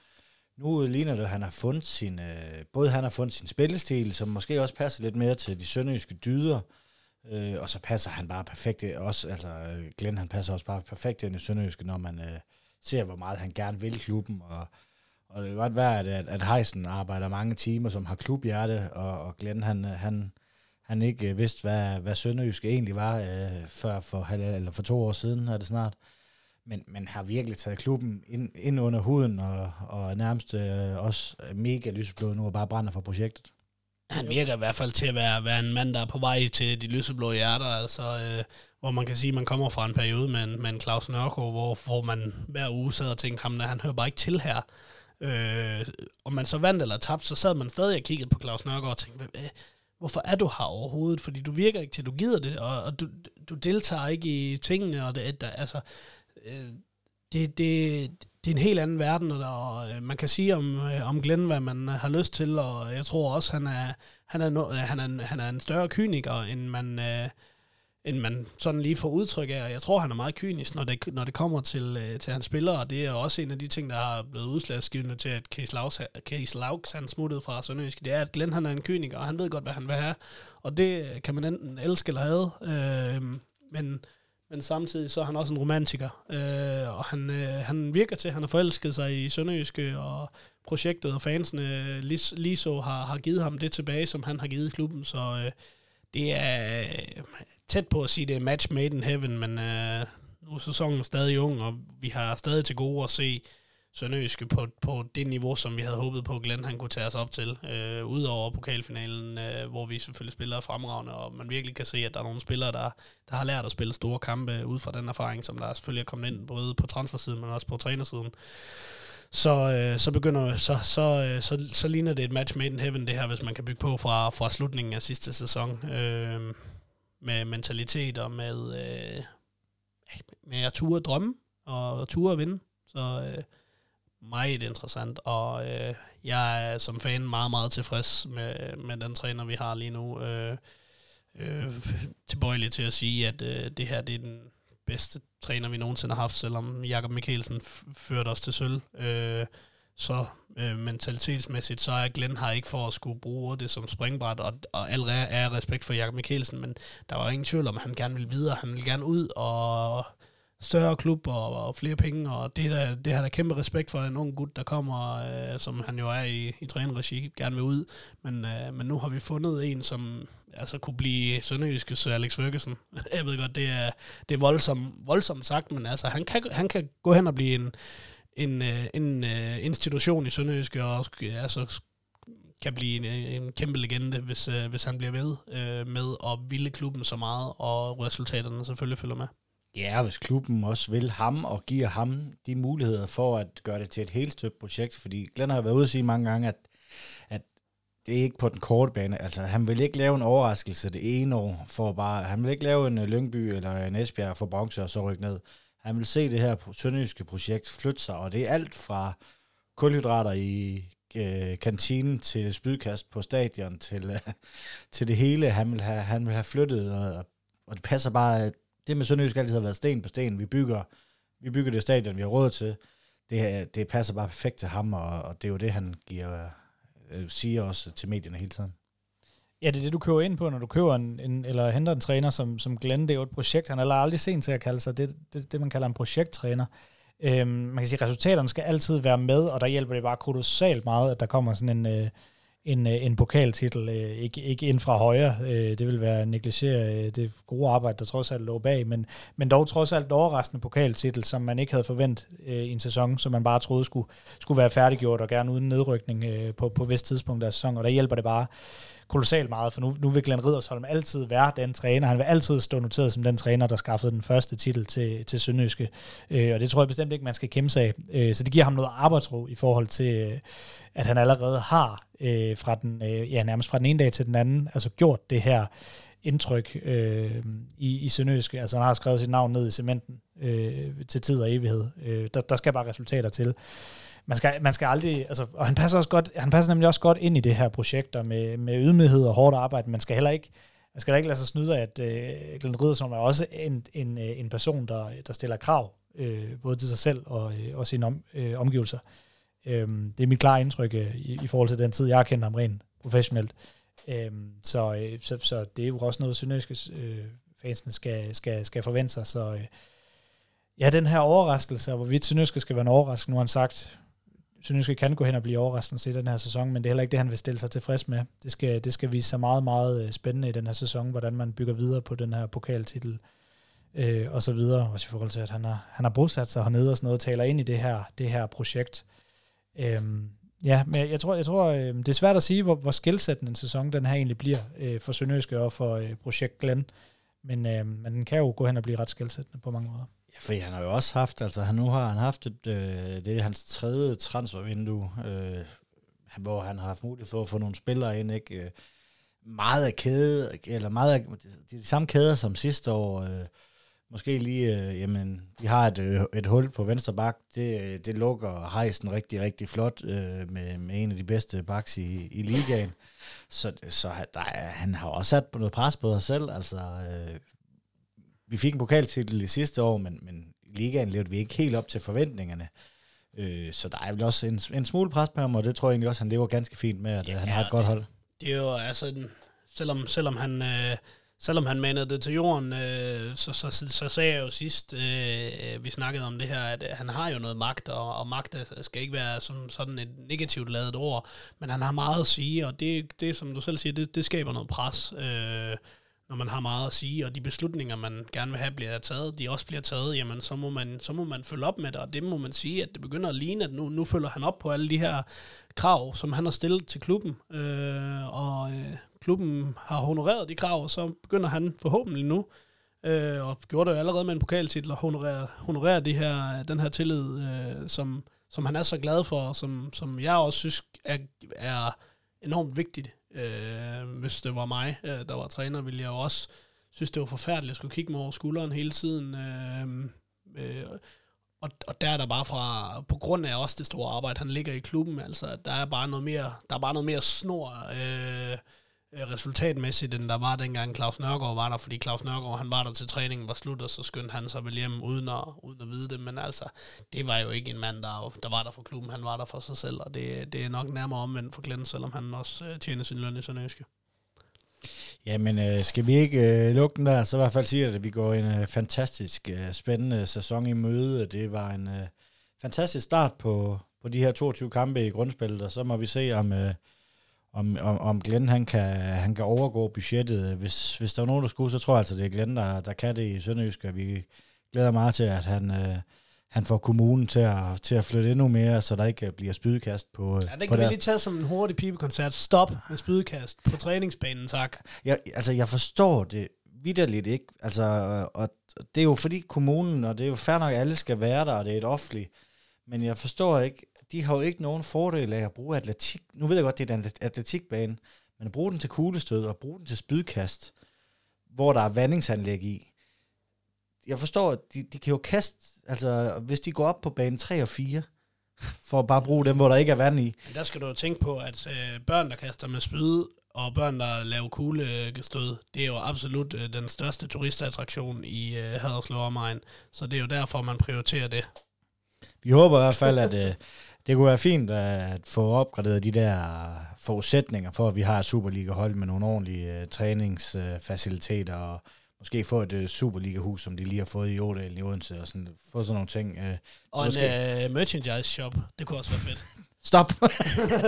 Nu ligner det, at han har fundet sin, øh, både han har fundet sin spillestil, som måske også passer lidt mere til de sønderjyske dyder, Øh, Øh, og så passer han bare perfekt også, altså Glenn han passer også bare perfekt ind i Sønderjyske, når man øh, ser, hvor meget han gerne vil klubben, og, og det kan godt være, at, at, Heisen arbejder mange timer, som har klubhjerte, og, og Glenn han, han, han ikke øh, vidste, hvad, hvad Sønderjyske egentlig var, øh, før for, eller for to år siden er det snart. Men, men har virkelig taget klubben ind, ind under huden, og, og nærmest øh, også mega lyseblå nu, og bare brænder for projektet. Han virker i hvert fald til at være, være en mand, der er på vej til de lyseblå hjerter, altså, øh, hvor man kan sige, at man kommer fra en periode med en, med en Claus Nørgaard, hvor, hvor man hver uge sad og tænkte, ham han hører bare ikke til her. Øh, om man så vandt eller tabte, så sad man stadig og kiggede på Claus Nørgaard og tænkte, hvad, hvorfor er du her overhovedet? Fordi du virker ikke til, du gider det, og, og du, du deltager ikke i tingene, og det, der, altså, øh, det, det, det er en helt anden verden, og øh, man kan sige om, øh, om Glenn, hvad man øh, har lyst til, og jeg tror også, han er, han er, no, øh, han er, han er en større kyniker, end man, øh, end man sådan lige får udtryk af, og jeg tror, han er meget kynisk, når det, når det kommer til, øh, til hans spillere, og det er også en af de ting, der har blevet udslagsgivende til, at Case Laux, Case Laux han smuttede fra Sønderjysk, det er, at Glenn han er en kyniker, og han ved godt, hvad han vil have, og det kan man enten elske eller have, øh, men men samtidig så er han også en romantiker, øh, og han, øh, han virker til, at han har forelsket sig i Sønderjyske, og projektet og fansene lige, lige så har, har givet ham det tilbage, som han har givet klubben, så øh, det er øh, tæt på at sige, det er match made in heaven, men øh, nu er sæsonen stadig ung, og vi har stadig til gode at se Sønderjyske på, på det niveau, som vi havde håbet på, Glenn han kunne tage os op til. Øh, Udover pokalfinalen, øh, hvor vi selvfølgelig spiller fremragende, og man virkelig kan se, at der er nogle spillere, der, der har lært at spille store kampe ud fra den erfaring, som der selvfølgelig er kommet ind, både på transfersiden, men også på trænersiden. Så, øh, så begynder så, så, øh, så, så ligner det et match made in heaven, det her, hvis man kan bygge på fra, fra slutningen af sidste sæson. Øh, med mentalitet og med, øh, med at ture drømme og ture at vinde. Så øh, meget interessant, og øh, jeg er som fan meget, meget tilfreds med, med den træner, vi har lige nu. Øh, øh, tilbøjelig til at sige, at øh, det her det er den bedste træner, vi nogensinde har haft, selvom Jakob Mikkelsen førte os til sølv. Øh, så øh, mentalitetsmæssigt, så er Glenn her ikke for at skulle bruge det som springbræt, og, og allerede er respekt for Jakob Mikkelsen, men der var ingen tvivl om, at han gerne vil videre, han vil gerne ud og større klub og, og flere penge, og det, der, det har der kæmpe respekt for en ung gut, der kommer, øh, som han jo er i, i trænerregi, gerne vil ud. Men, øh, men nu har vi fundet en, som altså kunne blive Sønderjyskes Alex Ferguson. Jeg ved godt, det er, det er voldsomt, voldsomt sagt, men altså, han kan, han kan gå hen og blive en, en, øh, en, en, institution i Sønderjyske, og altså, kan blive en, en kæmpe legende, hvis, øh, hvis han bliver ved med at ville klubben så meget, og resultaterne selvfølgelig følger med. Ja, hvis klubben også vil ham og giver ham de muligheder for at gøre det til et helt støbt projekt, fordi Glenn har været ude og sige mange gange, at, at det er ikke på den korte bane. Altså, han vil ikke lave en overraskelse det ene år, for bare, han vil ikke lave en øh, Lyngby eller en Esbjerg for bronze og så rykke ned. Han vil se det her sønderjyske projekt flytte sig, og det er alt fra kulhydrater i øh, kantinen til spydkast på stadion til, øh, til det hele, han vil have, han vil have flyttet, og, og det passer bare, det med Sønderjysk altid har været sten på sten. Vi bygger, vi bygger det stadion, vi har råd til. Det, det passer bare perfekt til ham, og, og det er jo det, han giver, øh, siger også til medierne hele tiden. Ja, det er det, du køber ind på, når du køber en, en eller henter en træner som, som Glenn. Det er jo et projekt. Han er aldrig sent til at kalde sig det, det, det man kalder en projekttræner. Øhm, man kan sige, at resultaterne skal altid være med, og der hjælper det bare kolossalt meget, at der kommer sådan en, øh, en, øh, en pokaltitel, øh, ikke, ikke ind fra højre. Øh, det vil være at negligere det gode arbejde, der trods alt lå bag, men, men dog trods alt overraskende pokaltitel, som man ikke havde forventet i en sæson, som man bare troede skulle, skulle være færdiggjort, og gerne uden nedrykning på, på vist tidspunkt af sæsonen, og der hjælper det bare kolossalt meget, for nu, nu vil Glenn Riddersholm altid være den træner. Han vil altid stå noteret som den træner, der skaffede den første titel til, til Sønderjyske. Øh, og det tror jeg bestemt ikke, man skal kæmpe sig af. Øh, så det giver ham noget arbejdsro i forhold til, øh, at han allerede har øh, fra den, øh, ja, nærmest fra den ene dag til den anden, altså gjort det her indtryk øh, i, i Sønderjysk. Altså han har skrevet sit navn ned i cementen øh, til tid og evighed. Øh, der, der skal bare resultater til man skal, man skal aldrig, altså, og han passer, også godt, han passer nemlig også godt ind i det her projekt, med, med ydmyghed og hårdt arbejde, man skal heller ikke, man skal ikke lade sig snyde af, at øh, Glenn Riddersholm er også en, en, øh, en person, der, der stiller krav, øh, både til sig selv og, øh, og sine om, øh, omgivelser. Øh, Øhm, det er mit klare indtryk øh, i, i forhold til den tid, jeg har kendt ham rent professionelt. Øhm, så, øh, så, så det er jo også noget, sønderjyske øh, fansene skal, skal, skal forvente sig. Så øh, ja, den her overraskelse, og hvorvidt Sønderjyske skal være en overraskelse, nu har han sagt Sønderjyske kan gå hen og blive overraskende i den her sæson, men det er heller ikke det, han vil stille sig tilfreds med. Det skal, det skal vise sig meget, meget øh, spændende i den her sæson, hvordan man bygger videre på den her pokaltitel øh, og så videre, også i forhold til, at han har, han har bosat sig hernede og sådan noget, taler ind i det her, det her projekt. Øhm, ja, men jeg tror, jeg tror øh, det er svært at sige, hvor, hvor skældsættende en sæson den her egentlig bliver øh, for Sønderjyske og for øh, projekt Glenn, men, øh, men den kan jo gå hen og blive ret skældsættende på mange måder. Ja, for han har jo også haft, altså han nu har han haft et, øh, det er hans tredje transfervindue, øh, hvor han har haft mulighed for at få nogle spillere ind, ikke? Øh, meget af kæde, eller meget af, de, de samme kæder som sidste år, øh, måske lige, øh, jamen, de har et, øh, et hul på venstre bak, det, det lukker hejsen rigtig, rigtig flot øh, med, med en af de bedste baks i, i ligaen. Så, så der er, han har også sat på noget pres på sig selv, altså øh, vi fik en pokaltitel i sidste år, men, men i ligaen levede vi ikke helt op til forventningerne. Øh, så der er vel også en, en smule pres på ham, og det tror jeg egentlig også, han lever ganske fint med, at ja, han har et godt hold. Det er jo altså, selvom, selvom han... Øh, selvom han manede det til jorden, øh, så, så, så, så sagde jeg jo sidst, øh, øh vi snakkede om det her, at øh, han har jo noget magt, og, og magt skal ikke være som sådan et negativt lavet ord, men han har meget at sige, og det, det som du selv siger, det, det skaber noget pres. Øh, når man har meget at sige, og de beslutninger, man gerne vil have, bliver taget, de også bliver taget, jamen så må man, så må man følge op med det, og det må man sige, at det begynder at ligne, at nu, nu følger han op på alle de her krav, som han har stillet til klubben, øh, og øh, klubben har honoreret de krav, og så begynder han forhåbentlig nu, øh, og gjorde det jo allerede med en pokaltitel, at honorere, honorere de her, den her tillid, øh, som, som han er så glad for, og som, som jeg også synes er, er enormt vigtigt Øh, hvis det var mig, øh, der var træner, ville jeg jo også synes, det var forfærdeligt at skulle kigge mig over skulderen hele tiden. Øh, øh, og, og der er der bare fra, på grund af også det store arbejde, han ligger i klubben, altså der er bare noget mere, der er bare noget mere snor, Øh, Øh, resultatmæssigt, end der var dengang Claus Nørgaard var der, fordi Claus Nørgaard, han var der til træningen var slut, og så skyndte han sig vel hjem uden at, uden at vide det, men altså, det var jo ikke en mand, der, der var der for klubben, han var der for sig selv, og det, det er nok nærmere omvendt for Glenn, selvom han også øh, tjener sin løn i Sønderjyske. Jamen, øh, skal vi ikke øh, lukke den der, så i hvert fald sige, at vi går en øh, fantastisk øh, spændende sæson i møde. Det var en øh, fantastisk start på, på de her 22 kampe i grundspillet, og så må vi se, om, øh, om, om, om Glenn han kan, han kan overgå budgettet. Hvis, hvis der er nogen, der skulle, så tror jeg altså, det er Glenn, der, der kan det i Sønderjysk, og vi glæder meget til, at han, øh, han får kommunen til at, til at flytte endnu mere, så der ikke bliver spydekast på Ja, det kan vi lige tage som en hurtig pibekoncert. Stop med spydekast på træningsbanen, tak. Jeg, altså, jeg forstår det vidderligt ikke. Altså, og det er jo fordi kommunen, og det er jo fair nok, at alle skal være der, og det er et offentligt, men jeg forstår ikke, de har jo ikke nogen fordel af at bruge atletik. Nu ved jeg godt, det er en atletikbane, men at bruge den til kuglestød og bruge den til spydkast, hvor der er vandingsanlæg i. Jeg forstår, at de, de kan jo kaste, altså hvis de går op på bane 3 og 4, for at bare bruge dem, hvor der ikke er vand i. Men der skal du jo tænke på, at øh, børn, der kaster med spyd, og børn, der laver kuglestød, det er jo absolut øh, den største turistattraktion i øh, Haderslev omegn. Så det er jo derfor, man prioriterer det. Vi håber i hvert fald, at øh, det kunne være fint at få opgraderet de der forudsætninger for, at vi har et Superliga-hold med nogle ordentlige øh, træningsfaciliteter og måske få et øh, Superliga-hus, som de lige har fået i Ådalen i Odense og sådan, få sådan nogle ting. Øh, Og måske. en øh, merchandise shop, det kunne også være fedt. Stop!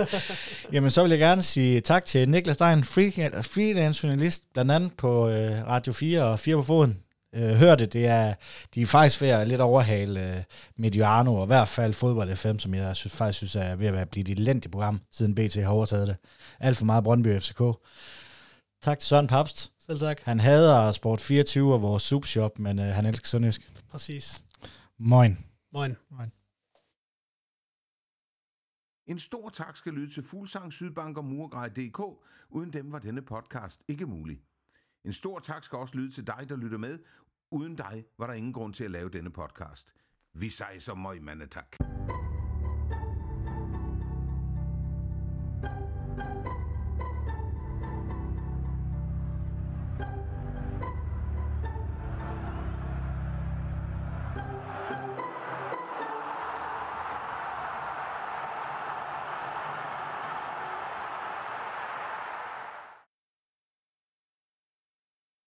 Jamen, så vil jeg gerne sige tak til Niklas Stein, free- freelance journalist, blandt andet på øh, Radio 4 og 4 på foden. Øh, hør det, det er, de er faktisk ved at lidt overhale øh, Mediano, og i hvert fald Fodbold FM, som jeg synes, faktisk synes er ved at være blive et elendigt program, siden BT har overtaget det. Alt for meget Brøndby FCK. Tak til Søren Papst. Selv tak. Han hader Sport 24 og vores subshop, men øh, han elsker Sønderjysk. Præcis. Moin. Moin. En stor tak skal lyde til Fuglsang, Sydbank og Murgrej.dk. Uden dem var denne podcast ikke mulig. En stor tak skal også lyde til dig, der lytter med. Uden dig var der ingen grund til at lave denne podcast. Vi sejser møg, mandetak. tak.